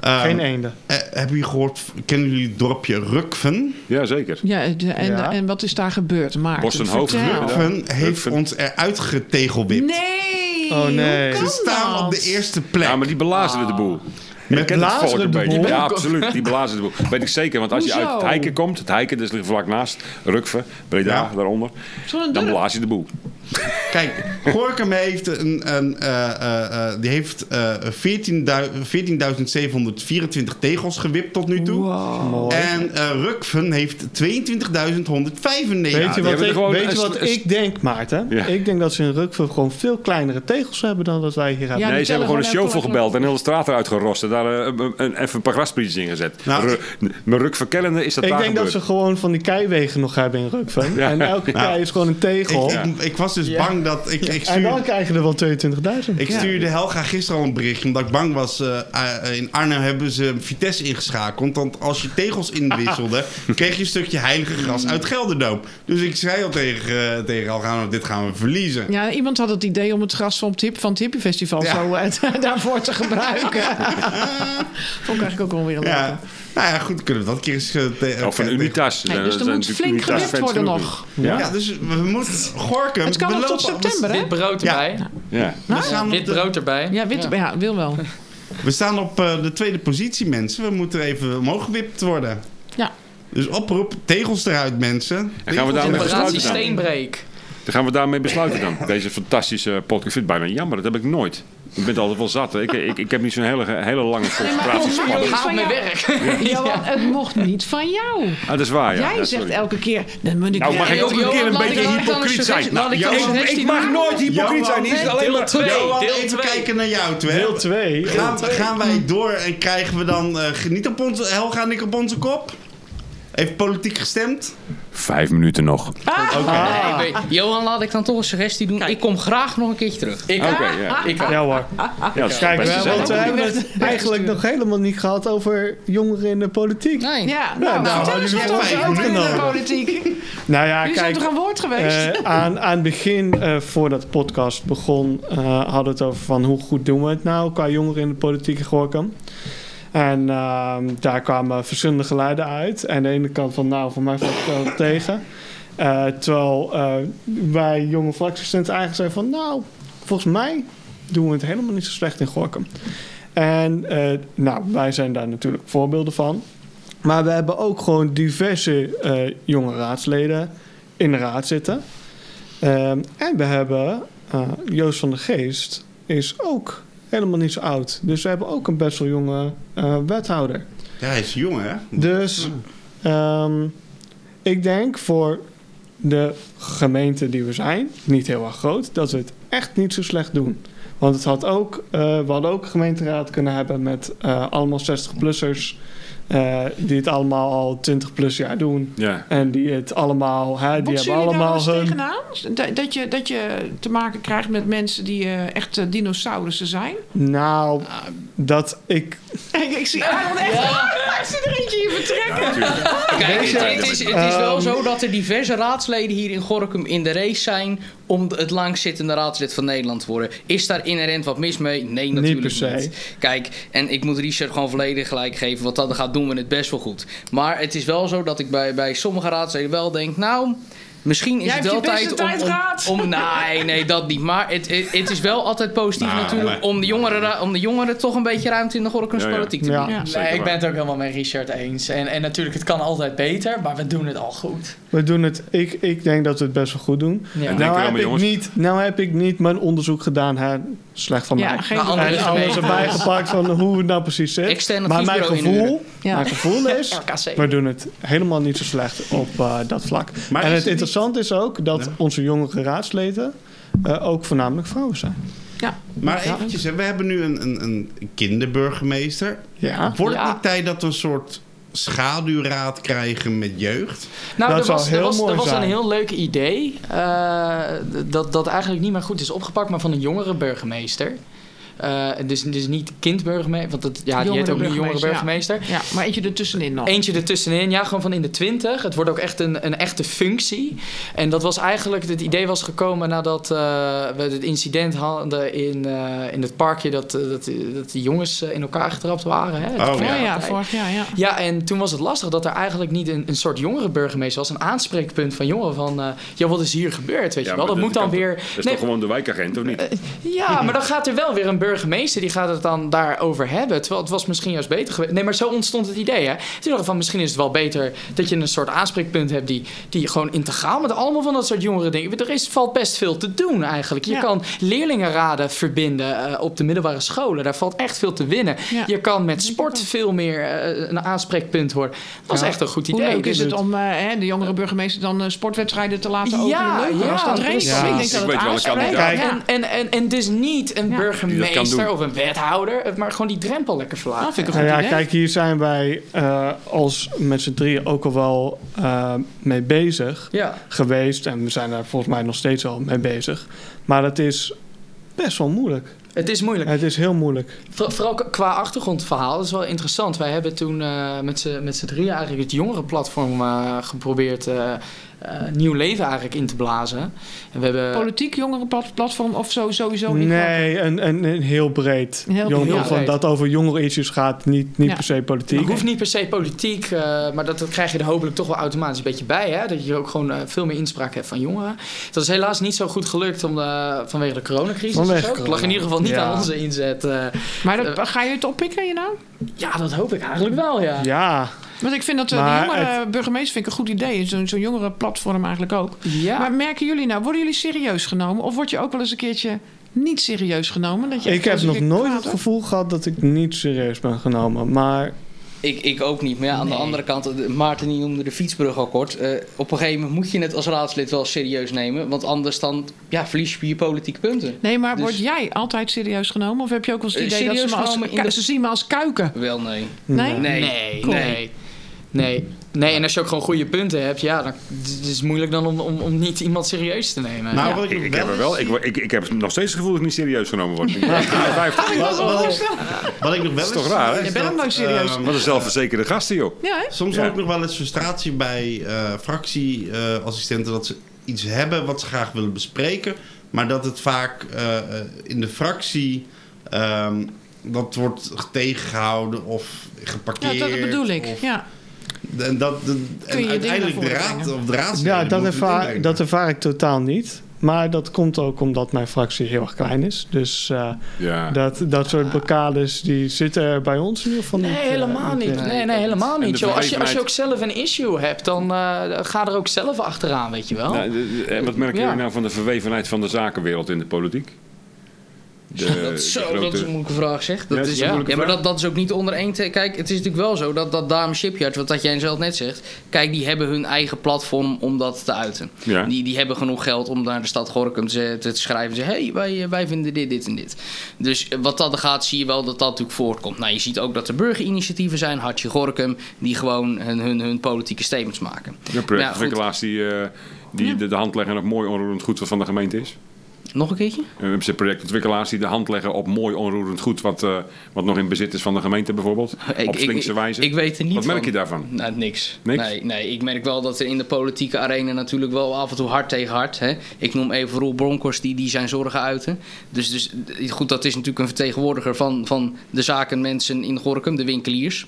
Ehm, geen eenden. eh, hebben jullie gehoord... Kennen jullie het dorpje Rukven? Jazeker. Ja, de- en, Ja. en wat is daar gebeurd, Maarten? Bossenhoofd, Vertel. ja. Rukven heeft Rukven. ons eruit getegelwipt. Nee! Oh, nee. Ze staan dat? op de eerste plek. Ja, maar die belazeren de boel. Met een de beetje. boel? Ja, absoluut. Die blazen de boel. Weet ik zeker. Want als je uit het Heiken komt, het Heiken dus ligt vlak naast, Rukve, Breda, Ja. daaronder, dan blaas je de boel. Kijk, Gorkum heeft, een, een, eh, eh, eh, die heeft eh 14.000 14.724 tegels gewipt tot nu toe. En eh Rukven heeft 22.195. Weet je wat, ik, gewoon weet je wat ik denk, Maarten? Ja. Ik denk dat ze in Rukven gewoon veel kleinere tegels hebben dan dat wij hier hebben. Ja, nee, ze hebben gewoon een shovel gebeld en heel de straat eruit gerost. En daar een, een- even een paar grasprietjes ingezet. Nou, Ru- Met Rukverkellende is dat ik daar denk dat ze gewoon van die keiwegen nog hebben in Rukven. Ja. En elke Nou, kei is gewoon een tegel. Ik, ik, ik was dus Ja. bang dat... Ik, ik, en dan stuur, krijg je er wel 22.000. ik stuurde Helga gisteren al een berichtje... omdat ik bang was... eh, eh, in Arnhem hebben ze Vitesse ingeschakeld. Want als je tegels inwisselde... <laughs> kreeg je een stukje heilige gras uit Gelderdoom. Dus ik zei al tegen, eh, tegen Helga... nou, dit gaan we verliezen. Ja, iemand had het idee om het gras van, tip, van het Hippie Festival Ja. zo <laughs> daarvoor te gebruiken. <laughs> Vond ik eigenlijk ook wel weer een leuke. Ja, nou ja, goed, kunnen we dat een keer eens... eh, te- Of van eh, Unitas. Nee, Zijn- dus er moet flink Unitas gewipt worden genoeg. nog. Ja, dus we moeten... Gorkum... Het kan nog tot september, hè? Wit brood Ja. erbij. Ja. We staan, Wit brood erbij. Ja, wit, ja. wil wel. we staan op eh, de tweede positie, mensen. We moeten even omhoog gewipt worden. Ja. Dus oproep, tegels eruit, mensen. En gaan we daarmee besluiten dan? Steenbreek. Dan gaan we daarmee besluiten dan. Deze fantastische podcast. Ik vind het bijna jammer, dat heb ik nooit. Ik ben het altijd wel zat. hè. Ik, ik, ik heb niet zo'n hele, hele lange concentratiespanning. Niet Gaat van mijn werk. <laughs> Johan, het mocht niet van jou. Ah, dat is waar, ja. Jij Ja, zegt elke keer... Dan moet ik Nou, mag ik ook een keer een beetje hypocriet zijn? ik mag nooit hypocriet zijn. Nee, alleen deel maar... twee. Even kijken naar jou, twee. Deel 2. Gaan, gaan wij door en krijgen we dan eh, niet op onze... Helga en ik op onze kop? Even politiek gestemd? Vijf minuten nog. Oké, Nee, weet- Johan, laat ik dan toch een suggestie doen. Ik kom graag nog een keertje terug. Ik ja. Ik Ja hoor. Ja, dat is Kijk, we, want we hebben het eigenlijk nog helemaal niet gehad over jongeren in de politiek. Nee. Ja, nou, nou, vertel eens jullie wat hebben over vijf de minuten. politiek. <laughs> Nou ja, Jullie zijn kijk, toch aan woord geweest? eh, aan, aan het begin, eh, voordat de podcast begon, eh, hadden we het over van hoe goed doen we het nou qua jongeren in de politiek in Gorkum. En ehm, daar kwamen verschillende geluiden uit. En de ene kant van, nou, voor mij valt het wel <laughs> tegen. Eh, terwijl eh, wij jonge fractieassistenten eigenlijk zeiden van, nou, volgens mij doen we het helemaal niet zo slecht in Gorkum. En eh, nou, wij zijn daar natuurlijk voorbeelden van. Maar we hebben ook gewoon diverse jonge raadsleden in de raad zitten. Ehm, en we hebben Joost van der Geest is ook helemaal niet zo oud. Dus we hebben ook een best wel jonge eh, wethouder. Ja, hij is jong, hè? Dus ehm, ik denk voor de gemeente die we zijn, niet heel erg groot, dat we het echt niet zo slecht doen. Want het had ook, eh, we hadden ook een gemeenteraad kunnen hebben met eh, allemaal 60-plussers. Eh, die het allemaal al 20 plus jaar doen. Ja. En die het allemaal, hè, die hebben daar allemaal eens hun. tegenaan? Dat, dat, je, dat je te maken krijgt met mensen die eh, echt eh, dinosaurussen zijn? Nou, dat ik. <laughs> Ik, ik zie Aaron echt... Ik zie er eentje hier vertrekken. Kijk, het, het is, het is wel Ehm, zo dat er diverse raadsleden hier in Gorkum in de race zijn om het langzittende raadslid van Nederland te worden. Is daar inherent wat mis mee? Nee, natuurlijk per se. niet. Kijk, en ik moet Richard gewoon volledig gelijk geven. Wat dat gaat, doen we het best wel goed. Maar het is wel zo dat ik bij, bij sommige raadsleden wel denk, nou... Misschien is Jij het wel tijd om, om, om... Nee, nee, dat niet. Maar het, het, het is wel altijd positief Nou, natuurlijk om de, jongeren, om de jongeren toch een beetje ruimte in de Gorkumse Ja, te bieden. Ja. Nee, ik ben het ook helemaal met Richard eens. En, en natuurlijk, het kan altijd beter, maar we doen het al goed. We doen het. Ik, ik denk dat we het best wel goed doen. Nou heb, ik jongens. niet, nou heb ik niet mijn onderzoek gedaan. Hè. Slecht van Ja, mij. geen Nou, En alles erbij gepakt van hoe het nou precies zit. Maar mijn gevoel, Ja. mijn gevoel <laughs> is, we doen het helemaal niet zo slecht op eh, dat vlak. Maar en het het interessante is ook dat Ja. onze jongere raadsleden eh, ook voornamelijk vrouwen zijn. Ja. Maar eventjes, we hebben nu een, een, een kinderburgemeester. Ja. Wordt het Ja. niet tijd dat we een soort schaduwraad krijgen met jeugd? Nou, Dat er was, heel er was, mooi er was zijn. een heel leuk idee. eh, dat, dat eigenlijk niet meer goed is opgepakt, maar van een jongere burgemeester. Eh, dus, dus niet kindburgemeester, want het, ja, die heet ook niet jongere burgemeester. Ja, maar eentje ertussenin nog. Eentje ertussenin, ja, gewoon van in de twintig. Het wordt ook echt een, een echte functie. En dat was eigenlijk, het idee was gekomen nadat eh, we het incident hadden in, eh, in het parkje dat, dat, dat die jongens in elkaar getrapt waren. Hè, Oh, ja. ja, vorig jaar, ja. Ja, en toen was het lastig dat er eigenlijk niet een, een soort jongere burgemeester was. Een aanspreekpunt van jongeren van... eh ja, wat is hier gebeurd, weet Ja, je wel. Dat moet dan weer... Dat is Nee, toch gewoon de wijkagent, of niet? ja, maar dan gaat er wel weer een burgemeester... die gaat het dan daarover hebben. Terwijl het was misschien juist beter geweest. Nee, maar zo ontstond het idee, hè. Toen dacht ik van, misschien is het wel beter... dat je een soort aanspreekpunt hebt... die, die gewoon integraal met allemaal van dat soort jongeren dingen... Er is, valt best veel te doen eigenlijk. Je Ja. kan leerlingenraden verbinden eh, op de middelbare scholen. Daar valt echt veel te winnen. Ja. Je kan met sport veel meer eh, een aanspreekpunt worden. Dat was Ja. echt een goed Hoe idee. leuk is het om eh, hè, de jongere burgemeester dan sportwedstrijden te laten openen? Ja, ja, dat race. Ja. Ik denk dat het aanspreekt. En, en, en, en dus niet een Ja. Doen. of een wethouder, maar gewoon die drempel lekker verlagen. Dat vind ik een goed ja, idee. kijk, hier zijn wij eh, als met z'n drieën ook al wel eh, mee bezig Ja. geweest. En we zijn daar volgens mij nog steeds al mee bezig. Maar het is best wel moeilijk. Het is moeilijk. Het is heel moeilijk. Voor- Vooral qua achtergrondverhaal, dat is wel interessant. Wij hebben toen eh, met z'n met z'n drieën eigenlijk het jongerenplatform eh, geprobeerd eh, eh, nieuw leven eigenlijk in te blazen. En we hebben... Politiek jongerenplatform of zo, sowieso niet? Nee, een, een, een heel breed. Heel Jong- heel van breed. dat over jongere issues gaat, niet, niet Ja. per se politiek. Het hoeft niet per se politiek, eh, maar dat, dat krijg je er hopelijk toch wel automatisch een beetje bij. Hè? Dat je ook gewoon eh, veel meer inspraak hebt van jongeren. Dat is helaas niet zo goed gelukt om de, vanwege de coronacrisis. Vanwege zo. Het lag corona. in ieder geval niet Ja. aan onze inzet. eh. Maar dat, ga je het oppikken, je nou? ja, dat hoop ik eigenlijk wel, ja. Ja, Want ik vind dat eh, de jongere burgemeester vind ik een goed idee. Zo'n zo'n jongere platform eigenlijk ook. Ja. Maar merken jullie nou, worden jullie serieus genomen? Of word je ook wel eens een keertje niet serieus genomen? Dat je ik heb nog nooit kwaad het gevoel gehad dat ik niet serieus ben genomen. Maar Ik, ik ook niet. Maar ja, aan de andere kant, Maarten die noemde de fietsbrug al kort. Eh, op een gegeven moment moet je het als raadslid wel serieus nemen. Want anders dan ja, verlies je je politieke punten. Nee, maar Dus- word jij altijd serieus genomen? Of heb je ook wel eens het Eh, idee dat ze, me als, de- ze zien me als kuiken? Wel nee. Nee? Nee. Nee, Cool. nee. Nee. Nee, en als je ook gewoon goede punten hebt, ja, dan het is het moeilijk dan om, om, om niet iemand serieus te nemen. Nou, Ja. wat ik, heb er wel. Ik, ik, ik heb nog steeds het gevoel dat ik niet serieus genomen word. Ik ben 50. Ik was wel Wat-. Wat ik nog wel is eens toch raar, hè? Je bent dat, ook serieus. ehm, Wat een zelfverzekerde gasten, joh. Ja, hè? Soms Ja. ook nog wel eens frustratie bij eh, fractieassistenten dat ze iets hebben wat ze graag willen bespreken, maar dat het vaak eh, eh, in de fractie ehm, dat wordt tegengehouden of Ja, geparkeerd. dat bedoel ik. of- Ja. En dat, de, Kun je en je dingen uiteindelijk de raad of de raadsleden ja, dat ervaar, dat ervaar ik totaal niet. Maar dat komt ook omdat mijn fractie heel erg klein is. Dus eh, Ja. dat, dat soort blokkades die zitten er bij ons in ieder geval Nee, niet. eh, helemaal niet. Nee, nee, helemaal niet. joh. Als, je, als je ook zelf een issue hebt, dan eh, ga er ook zelf achteraan, weet je wel. Nou, en wat merken Ja. jullie nou van de verwevenheid van de zakenwereld in de politiek? De, Dat is, zo, de dat is een moeilijke vraag, zeg. Dat Ja, is, ja, maar vraag. dat, dat is ook niet onder één... te- Kijk, het is natuurlijk wel zo dat, dat Dame Shipyard, wat dat jij zelf net zegt... Kijk, die hebben hun eigen platform om dat te uiten. Ja. Die, die hebben genoeg geld om naar de stad Gorkum te, te schrijven. en Zeggen, hé, hey, wij, eh, wij vinden dit, dit en dit. Dus eh, wat dat gaat, zie je wel dat dat natuurlijk voortkomt. Nou, je ziet ook dat er burgerinitiatieven zijn, Hartje Gorkum... die gewoon hun, hun, hun politieke statements maken. De Ja, goed. projectontwikkelaars die, eh, die de, de hand leggen op mooi onroerend goed wat van de gemeente is. Nog een keertje? Hebben ze projectontwikkelaars die de hand leggen op mooi onroerend goed wat, eh, wat nog in bezit is van de gemeente bijvoorbeeld. <laughs> op slinkse wijze. Ik, weet er niet wat merk van. je daarvan? Nou, niks. Niks? Nee, nee, ik merk wel dat er in de politieke arena natuurlijk wel af en toe hard tegen hard. Hè. Ik noem even Roel Bronkhorst die, die zijn zorgen uiten. Dus, dus goed, dat is natuurlijk een vertegenwoordiger van, van de zakenmensen in Gorkum, de winkeliers.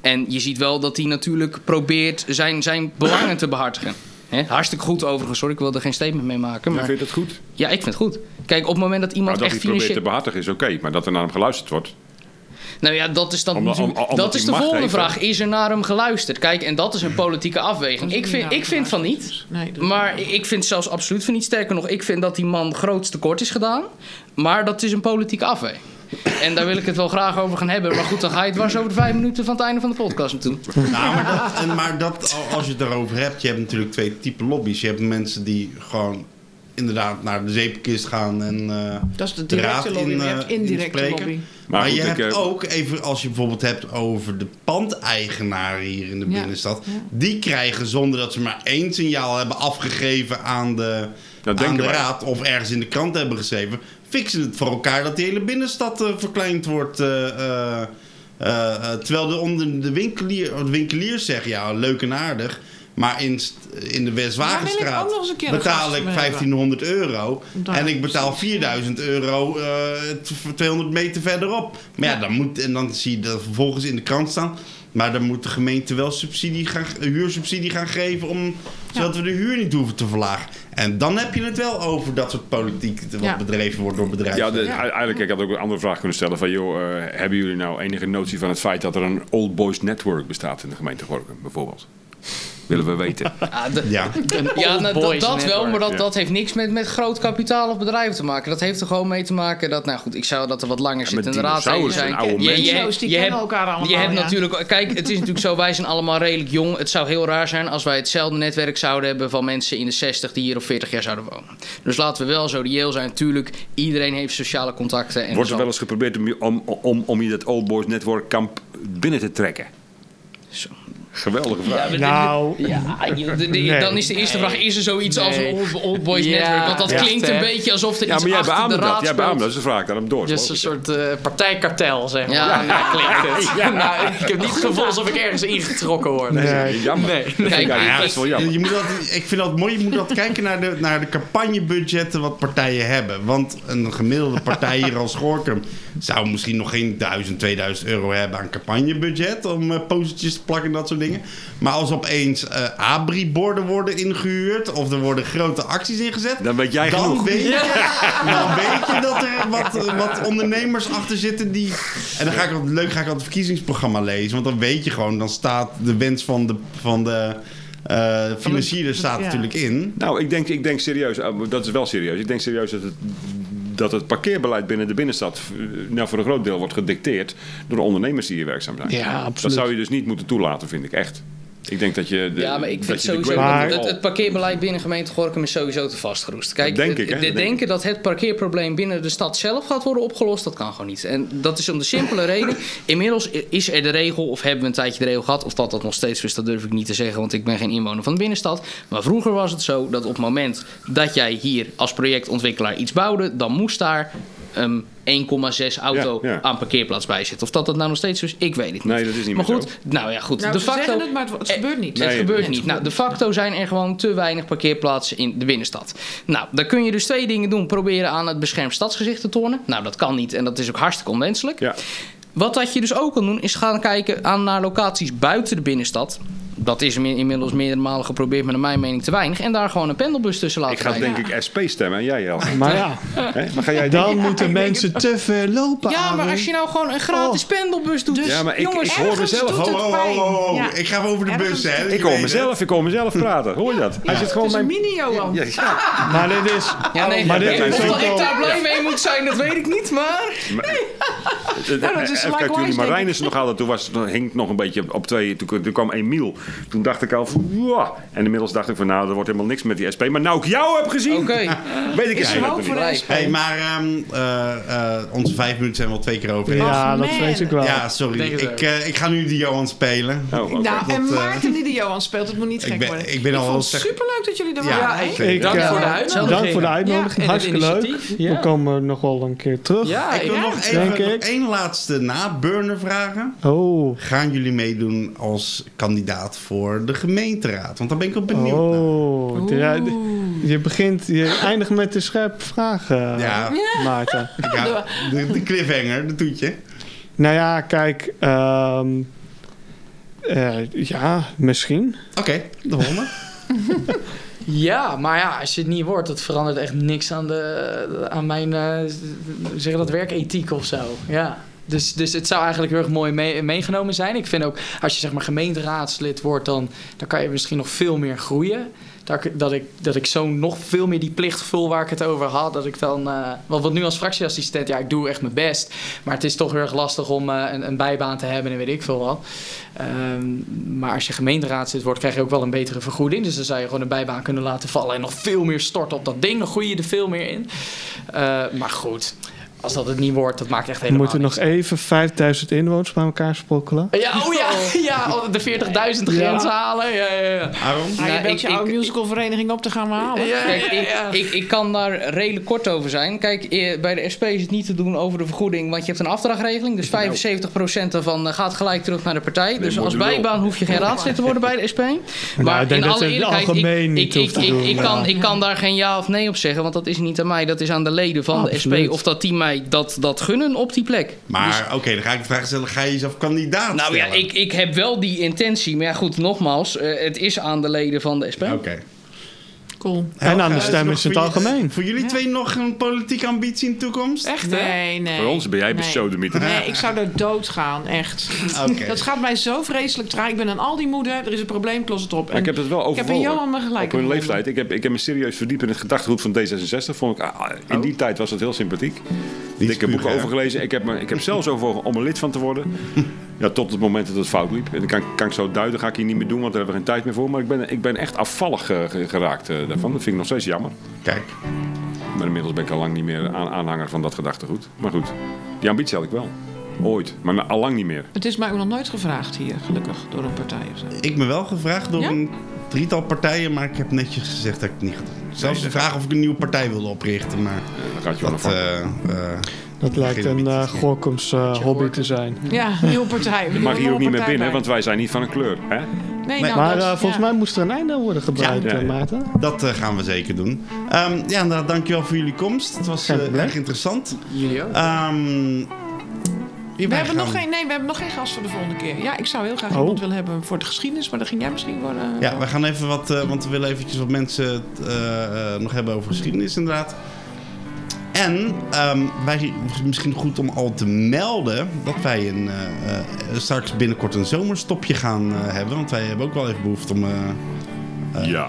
En je ziet wel dat hij natuurlijk probeert zijn, zijn belangen te behartigen. Hè? Hartstikke goed overigens hoor, ik wil er geen statement mee maken. Ja, Maar vind je dat goed? ja, ik vind het goed. Kijk, op het moment dat Maar iemand Nou, dat echt hij probeert te financieel... behartigen is oké, maar dat er naar hem geluisterd wordt. Nou ja, dat is dan om- dat is de volgende heeft, vraag. Is er naar hem geluisterd? Kijk, en dat is een politieke afweging. Ik vind, ik vind van niet. Nee, Maar ik vind zelfs absoluut van niet. Sterker nog, ik vind dat die man groots tekort is gedaan. Maar dat is een politieke afweging. En daar wil ik het wel graag over gaan hebben. Maar goed, dan ga je dwars over de vijf minuten van het einde van de podcast naartoe. Nou, maar, dat, en, maar dat, als je het daarover hebt, je hebt natuurlijk twee typen lobby's. Je hebt mensen die gewoon inderdaad naar de zeepkist gaan en eh, Dat is de de raad directe lobby. in, je eh, hebt indirecte lobby. Maar, Maar, goed, je hebt eh, ook, even als je bijvoorbeeld hebt over de pandeigenaren hier in de Ja. binnenstad. Ja. Die krijgen zonder dat ze maar één signaal hebben afgegeven aan de, Dat aan de raad of ergens in de krant hebben geschreven. Fixen het voor elkaar dat de hele binnenstad eh, verkleind wordt. eh, eh, terwijl de, onder de, winkelier, de winkeliers zeggen, ja, leuk en aardig. Maar in, in de Westwagenstraat ik betaal ik mee 1500 euro. Daar, en ik betaal precies. 4000 euro t- 200 meter verderop. Maar ja, dan moet, en dan zie je dat vervolgens in de krant staan. Maar dan moet de gemeente wel subsidie gaan, huursubsidie gaan geven. Om, zodat we de huur niet hoeven te verlagen. En dan heb je het wel over dat soort politiek. wat Ja. bedreven wordt door bedrijven. Ja, de, eigenlijk ik had ook een andere vraag kunnen stellen van joh, eh, hebben jullie nou enige notie van het feit dat er een Old Boys Network bestaat in de gemeente Gorkum bijvoorbeeld? Willen we weten. <laughs> Ja, de- Ja. Ja, Old nou, dat, dat wel, maar dat, ja. dat heeft niks met, met groot kapitaal of bedrijven te maken. Dat heeft er gewoon mee te maken dat, nou goed, ik zou dat er wat langer Ja, zit met in de raad dinosaurus zijn. en oude Je- je- die je kennen hebt- elkaar allemaal, Je hebt ja. natuurlijk, kijk, het is natuurlijk zo, wij zijn allemaal redelijk jong. Het zou heel raar zijn als wij hetzelfde netwerk zouden hebben van mensen in de 60 die hier op 40 jaar zouden wonen. Dus laten we wel zo reëel zijn. Tuurlijk, iedereen heeft sociale contacten. En Wordt er wel eens geprobeerd om, je- om, om, om je dat Old Boys Network kamp binnen te trekken? Zo. Geweldige vraag. Ja, Nou, Ja, je- de- de- Nee. dan is de eerste vraag: is er zoiets als een old, old boys Ja, network? Want dat echt, klinkt een beetje alsof er Ja, iets maar jij achter de beaamde dat. raad Jij beaamde dat. Dus de vraag daarom door. Dus een soort eh, partijkartel, zeg maar. Ja. Ja, klinkt het. <laughs> Nou, ik heb niet het gevoel alsof ik ergens ingetrokken word. Nee. Jammer. Nee. Kijk, Ja, dat is wel jammer. Je moet altijd, ik vind dat mooi. Je moet altijd kijken naar de, naar de campagnebudgetten wat partijen hebben. Want een gemiddelde partij hier als Gorkum zou misschien nog geen 1000, 2000 euro hebben aan campagnebudget. Om eh posters te plakken en dat soort dingen. Maar als opeens eh abri-borden worden ingehuurd. Of er worden grote acties ingezet. Dan weet jij dan genoeg. Weet je, Dan weet je dat er wat, wat ondernemers achter zitten die... En dan ga ik altijd, leuk ga ik altijd het verkiezingsprogramma lezen. Want dan weet je gewoon, dan staat de wens van de, van de eh financier staat ja. natuurlijk in. Nou, ik denk, ik denk serieus, eh, dat is wel serieus. Ik denk serieus dat het, dat het parkeerbeleid binnen de binnenstad eh, nou, voor een groot deel wordt gedicteerd door de ondernemers die hier werkzaam zijn. Ja, Dat absoluut. zou je dus niet moeten toelaten, vind ik echt. Ik denk dat je. De, Ja, maar ik vind sowieso Maar- het, het parkeerbeleid binnen gemeente Gorkum is sowieso te vastgeroest. Kijk, denk het- ik, hè? denk denken dat het parkeerprobleem binnen de stad zelf gaat worden opgelost, dat kan gewoon niet. En dat is om de simpele reden. Inmiddels is er de regel, of hebben we een tijdje de regel gehad, of dat dat nog steeds is, dat durf ik niet te zeggen, want ik ben geen inwoner van de binnenstad. Maar vroeger was het zo dat op het moment dat jij hier als projectontwikkelaar iets bouwde, dan moest daar een 1,6 auto Ja, ja. aan parkeerplaats bij zitten. Of dat dat nou nog steeds zo is, ik weet het niet. Nee, dat is niet maar goed, nou ja, goed. Nou, de ze facto, zeggen het, maar het, het Eh, gebeurt niet. Nee, het gebeurt niet. Nou, de facto zijn er gewoon te weinig parkeerplaatsen in de binnenstad. Nou, dan kun je dus twee dingen doen. Proberen aan het beschermd stadsgezicht te tonen. Nou, dat kan niet en dat is ook hartstikke onwenselijk. Ja. Wat dat je dus ook kan doen, is gaan kijken aan naar locaties buiten de binnenstad. Dat is inmiddels meerdere malen geprobeerd, maar naar mijn mening te weinig. En daar gewoon een pendelbus tussen laten Ik ga rijden. denk ik SP stemmen en jij Jelmer. <laughs> Maar ja, Hè? Maar ga jij dan moeten mensen te ver lopen. Ja, maar Arie. als je nou gewoon een gratis pendelbus doet. Ja, maar ik, jongens, ik hoor ergens mezelf. doet het. Ja. Ik ga over de Ergens- bus, hè. Ik hoor mezelf, ik hoor mezelf praten. Hoor je dat? Hij zit Het gewoon is een mijn... mini-Johan. Ja, ja. Maar dit is... Ja, nee, Maar dit is of ook ik al... daar blij mee moet zijn, dat weet ik niet, maar... <laughs> Eh, Nou, dat is Even kijken, likewise, toen die denk ik. Marijnissen nog hadden, toen, was, toen hing het nog een beetje op twee. Toen, toen kwam Emiel. Toen dacht ik al van, "Wow." En inmiddels dacht ik van, nou, er wordt helemaal niks met die SP. Maar nou ik jou heb gezien, Oké. <laughs> weet ik Is het er eigenlijk hoop niet. voor de. SP? Hey, maar ehm, eh, eh, onze vijf minuten zijn wel twee keer over. Ja, Ja, Och, dat man. vrees ik wel. sorry. Denk het Ik, eh, ik ga nu de Johan spelen. Oh, oké. Nou, en Dat, eh, Maarten die de Johan speelt, het moet niet ik gek ben- worden. ik ben al vond het zeg- superleuk dat jullie er Ja, waren. hè? Ik, Dank eh, voor de uitnodiging. Dank voor de uitnodiging. Ja, en het Hartstikke leuk. initiatief. Ja. We komen nog wel een keer terug. Ja, Ik wil ja. nog even denk nog ik. één laatste na-burner vragen. Oh. Gaan jullie meedoen als kandidaat voor de gemeenteraad? Want daar ben ik op benieuwd naar. Oh. Je begint, je eindigt met de scherpe vraag, eh, Ja. Maarten. <laughs> Ja, de, de cliffhanger, de toetje. Nou ja, kijk. ehm, eh, ja, misschien. Oké, de volgende. <laughs> Ja, maar ja, als je het niet wordt, dat verandert echt niks aan, de, aan mijn, eh, hoe zeg dat, werkethiek of zo. Ja. Dus, dus het zou eigenlijk heel erg mooi mee- meegenomen zijn. Ik vind ook, als je zeg maar gemeenteraadslid wordt, dan, dan kan je misschien nog veel meer groeien. Dat ik, dat ik, dat ik zo nog veel meer die plicht vul waar ik het over had. Dat ik dan, eh want wat nu als fractieassistent, ja, ik doe echt mijn best. Maar het is toch heel erg lastig om eh, een, een bijbaan te hebben en weet ik veel wat. Ehm, maar als je gemeenteraadslid wordt, krijg je ook wel een betere vergoeding. Dus dan zou je gewoon een bijbaan kunnen laten vallen en nog veel meer storten op dat ding. Dan groei je er veel meer in. Eh, maar goed, als dat het niet wordt, dat maakt echt We helemaal moeten nog even 5000 inwoners bij elkaar sprokkelen. Ja, oh ja, <laughs> ja, oh, de 40.000 grens halen. Ja, ja, ja. Aaron? Nou, je Nou, ik- je oude musicalvereniging op te gaan halen. Ja, Kijk, ja, ik, ja. ik, ik kan daar redelijk kort over zijn. Kijk, eh, bij de SP is het niet te doen over de vergoeding, want je hebt een afdrachtregeling. Dus 75% daarvan eh, gaat gelijk terug naar de partij. Dus als bijbaan hoef je geen raadslid te worden bij de SP. Maar Nou, ik denk in dat alle eerlijkheid, algemeen ik, niet ik, ik, doen, ik, ja. kan, ik kan daar geen ja of nee op zeggen, want dat is niet aan mij. Dat is aan de leden van de. SP of dat die mij dat, dat gunnen op die plek. Maar oké, dan ga ik de vraag stellen. Ga je jezelf kandidaat Nou ja, stellen? ik, ik heb wel die intentie. Maar ja, goed, nogmaals, eh, het is aan de leden van de SP. Oké. Cool. En aan de stem is het algemeen. Voor jullie twee nog een politieke ambitie in de toekomst? Echt, Nee, nee. Voor ons ben jij nee. besodemieter. Nee, ik zou er dood gaan, echt. Oké. Dat gaat mij zo vreselijk traag. Ik ben een Aldi-moeder, er is een probleem, klos het op. Ik heb het wel ik heb een Johan me gelijk Op hun leeftijd. Ik heb, ik heb me serieus verdiept in het gedachtegoed van D66. Vond ik, ah, in die tijd was het heel sympathiek. Dikke boeken over gelezen. Ik heb, me, ik heb zelfs overwogen om er lid van te worden. <laughs> Ja, tot het moment dat het fout liep. En dat kan, kan ik zo duiden. ga ik hier niet meer doen, want daar hebben we geen tijd meer voor. Maar ik ben, ik ben echt afvallig eh, ge- geraakt eh, daarvan. Dat vind ik nog steeds jammer. Kijk. Maar inmiddels ben ik al lang niet meer aan, aanhanger van dat gedachtegoed. Maar goed, die ambitie had ik wel. Ooit. Maar al lang niet meer. Het is mij ook nog nooit gevraagd hier, gelukkig, door een partij of zo. Ik ben wel gevraagd door Ja? een drietal partijen, maar ik heb netjes gezegd dat ik het niet ga doen. Zelfs de dat- vraag of ik een nieuwe partij wilde oprichten, maar dan gaat je wel dat... eh, eh, Dat lijkt Geen een uh. Gorkums hobby te zijn. Ja, nieuwe partij. Je mag hier ook niet meer binnen, want wij zijn niet van een kleur. Hè? Nee, Maar- nou, Maar dat- volgens ja. mij moest er een einde worden gebruikt, Ja, ja, ja. Maarten. dat gaan we zeker doen. Ehm, ja, inderdaad, dankjewel voor jullie komst. Het was erg interessant. Jullie ook? Ehm, We hebben, nog geen, nee, we hebben nog geen gast voor de volgende keer. Ja, ik zou heel graag Oh. iemand willen hebben voor de geschiedenis, maar dat ging jij misschien worden. Ja, we gaan even wat, eh, want we willen eventjes wat mensen eh, eh, nog hebben over geschiedenis inderdaad. En ehm, wij, misschien goed om al te melden dat wij een, eh, eh, straks binnenkort een zomerstopje gaan eh, hebben. Want wij hebben ook wel even behoefte om eh, Ja.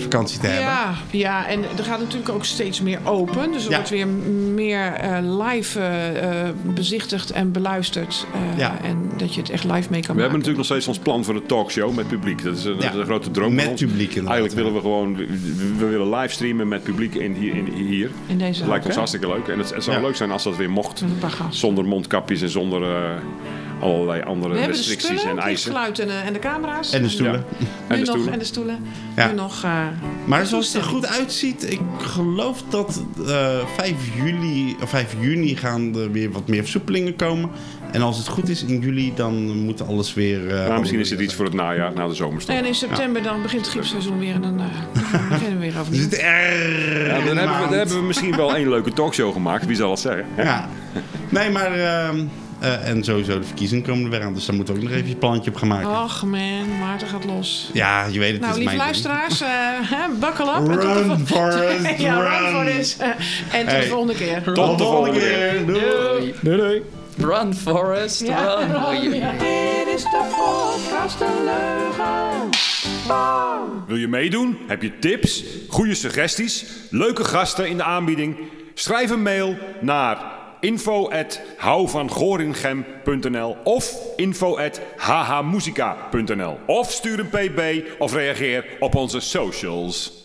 Vakantie te hebben. Ja, ja, en er gaat natuurlijk ook steeds meer open. Dus er Ja. wordt weer meer eh, live eh, eh, bezichtigd en beluisterd. eh, Ja. En dat je het echt live mee kan We maken. hebben natuurlijk nog steeds ons plan voor de talkshow met publiek. Dat is een, dat is Ja. een grote droom Met van ons. publiek inderdaad. Eigenlijk willen we gewoon, we, we willen livestreamen met publiek in, hier. In, hier. in deze Dat lijkt ons hè? hartstikke leuk. En het, het zou Ja. leuk zijn als dat weer mocht. Met een paar gasten. Zonder mondkapjes en zonder eh, allerlei andere We hebben de restricties spullen, en het eisen. en, de- en de camera's. En de stoelen. Nu En de nog, stoelen. En de stoelen. Ja. Nu nog, eh, Maar zoals het er goed uitziet, ik geloof dat eh 5 juli of 5 juni gaan er weer wat meer versoepelingen komen. En als het goed is in juli, dan moet alles weer. eh, Maar misschien is het iets voor het najaar, na de zomerstop. en in september dan begint het griepseizoen weer en dan eh, <laughs> beginnen we weer Er overnieuw. zit er. Ja, dan, hebben we, dan hebben we misschien wel één leuke talkshow gemaakt. Wie zal het zeggen? Ja. Nee, maar Eh, en sowieso de verkiezingen komen er weer aan. Dus daar moeten we ook nog even je plantje op gaan maken. Och man, Maarten gaat los. Ja, je weet het, Nou, is lieve luisteraars, eh, hè, buckle up. En Run, Forrest, <laughs> ja, run. Forrest. Eh, en tot Hey. de volgende keer. Tot de volgende keer. Doei. Doei doei. Run, Forrest, Ja, run. run, ja. Dit is de podcast De Leugen. Wil je meedoen? Heb je tips, goede suggesties, leuke gasten in de aanbieding? Schrijf een mail naar info@houvangoringem.nl of info@hhmusica.nl of stuur een pb of reageer op onze socials.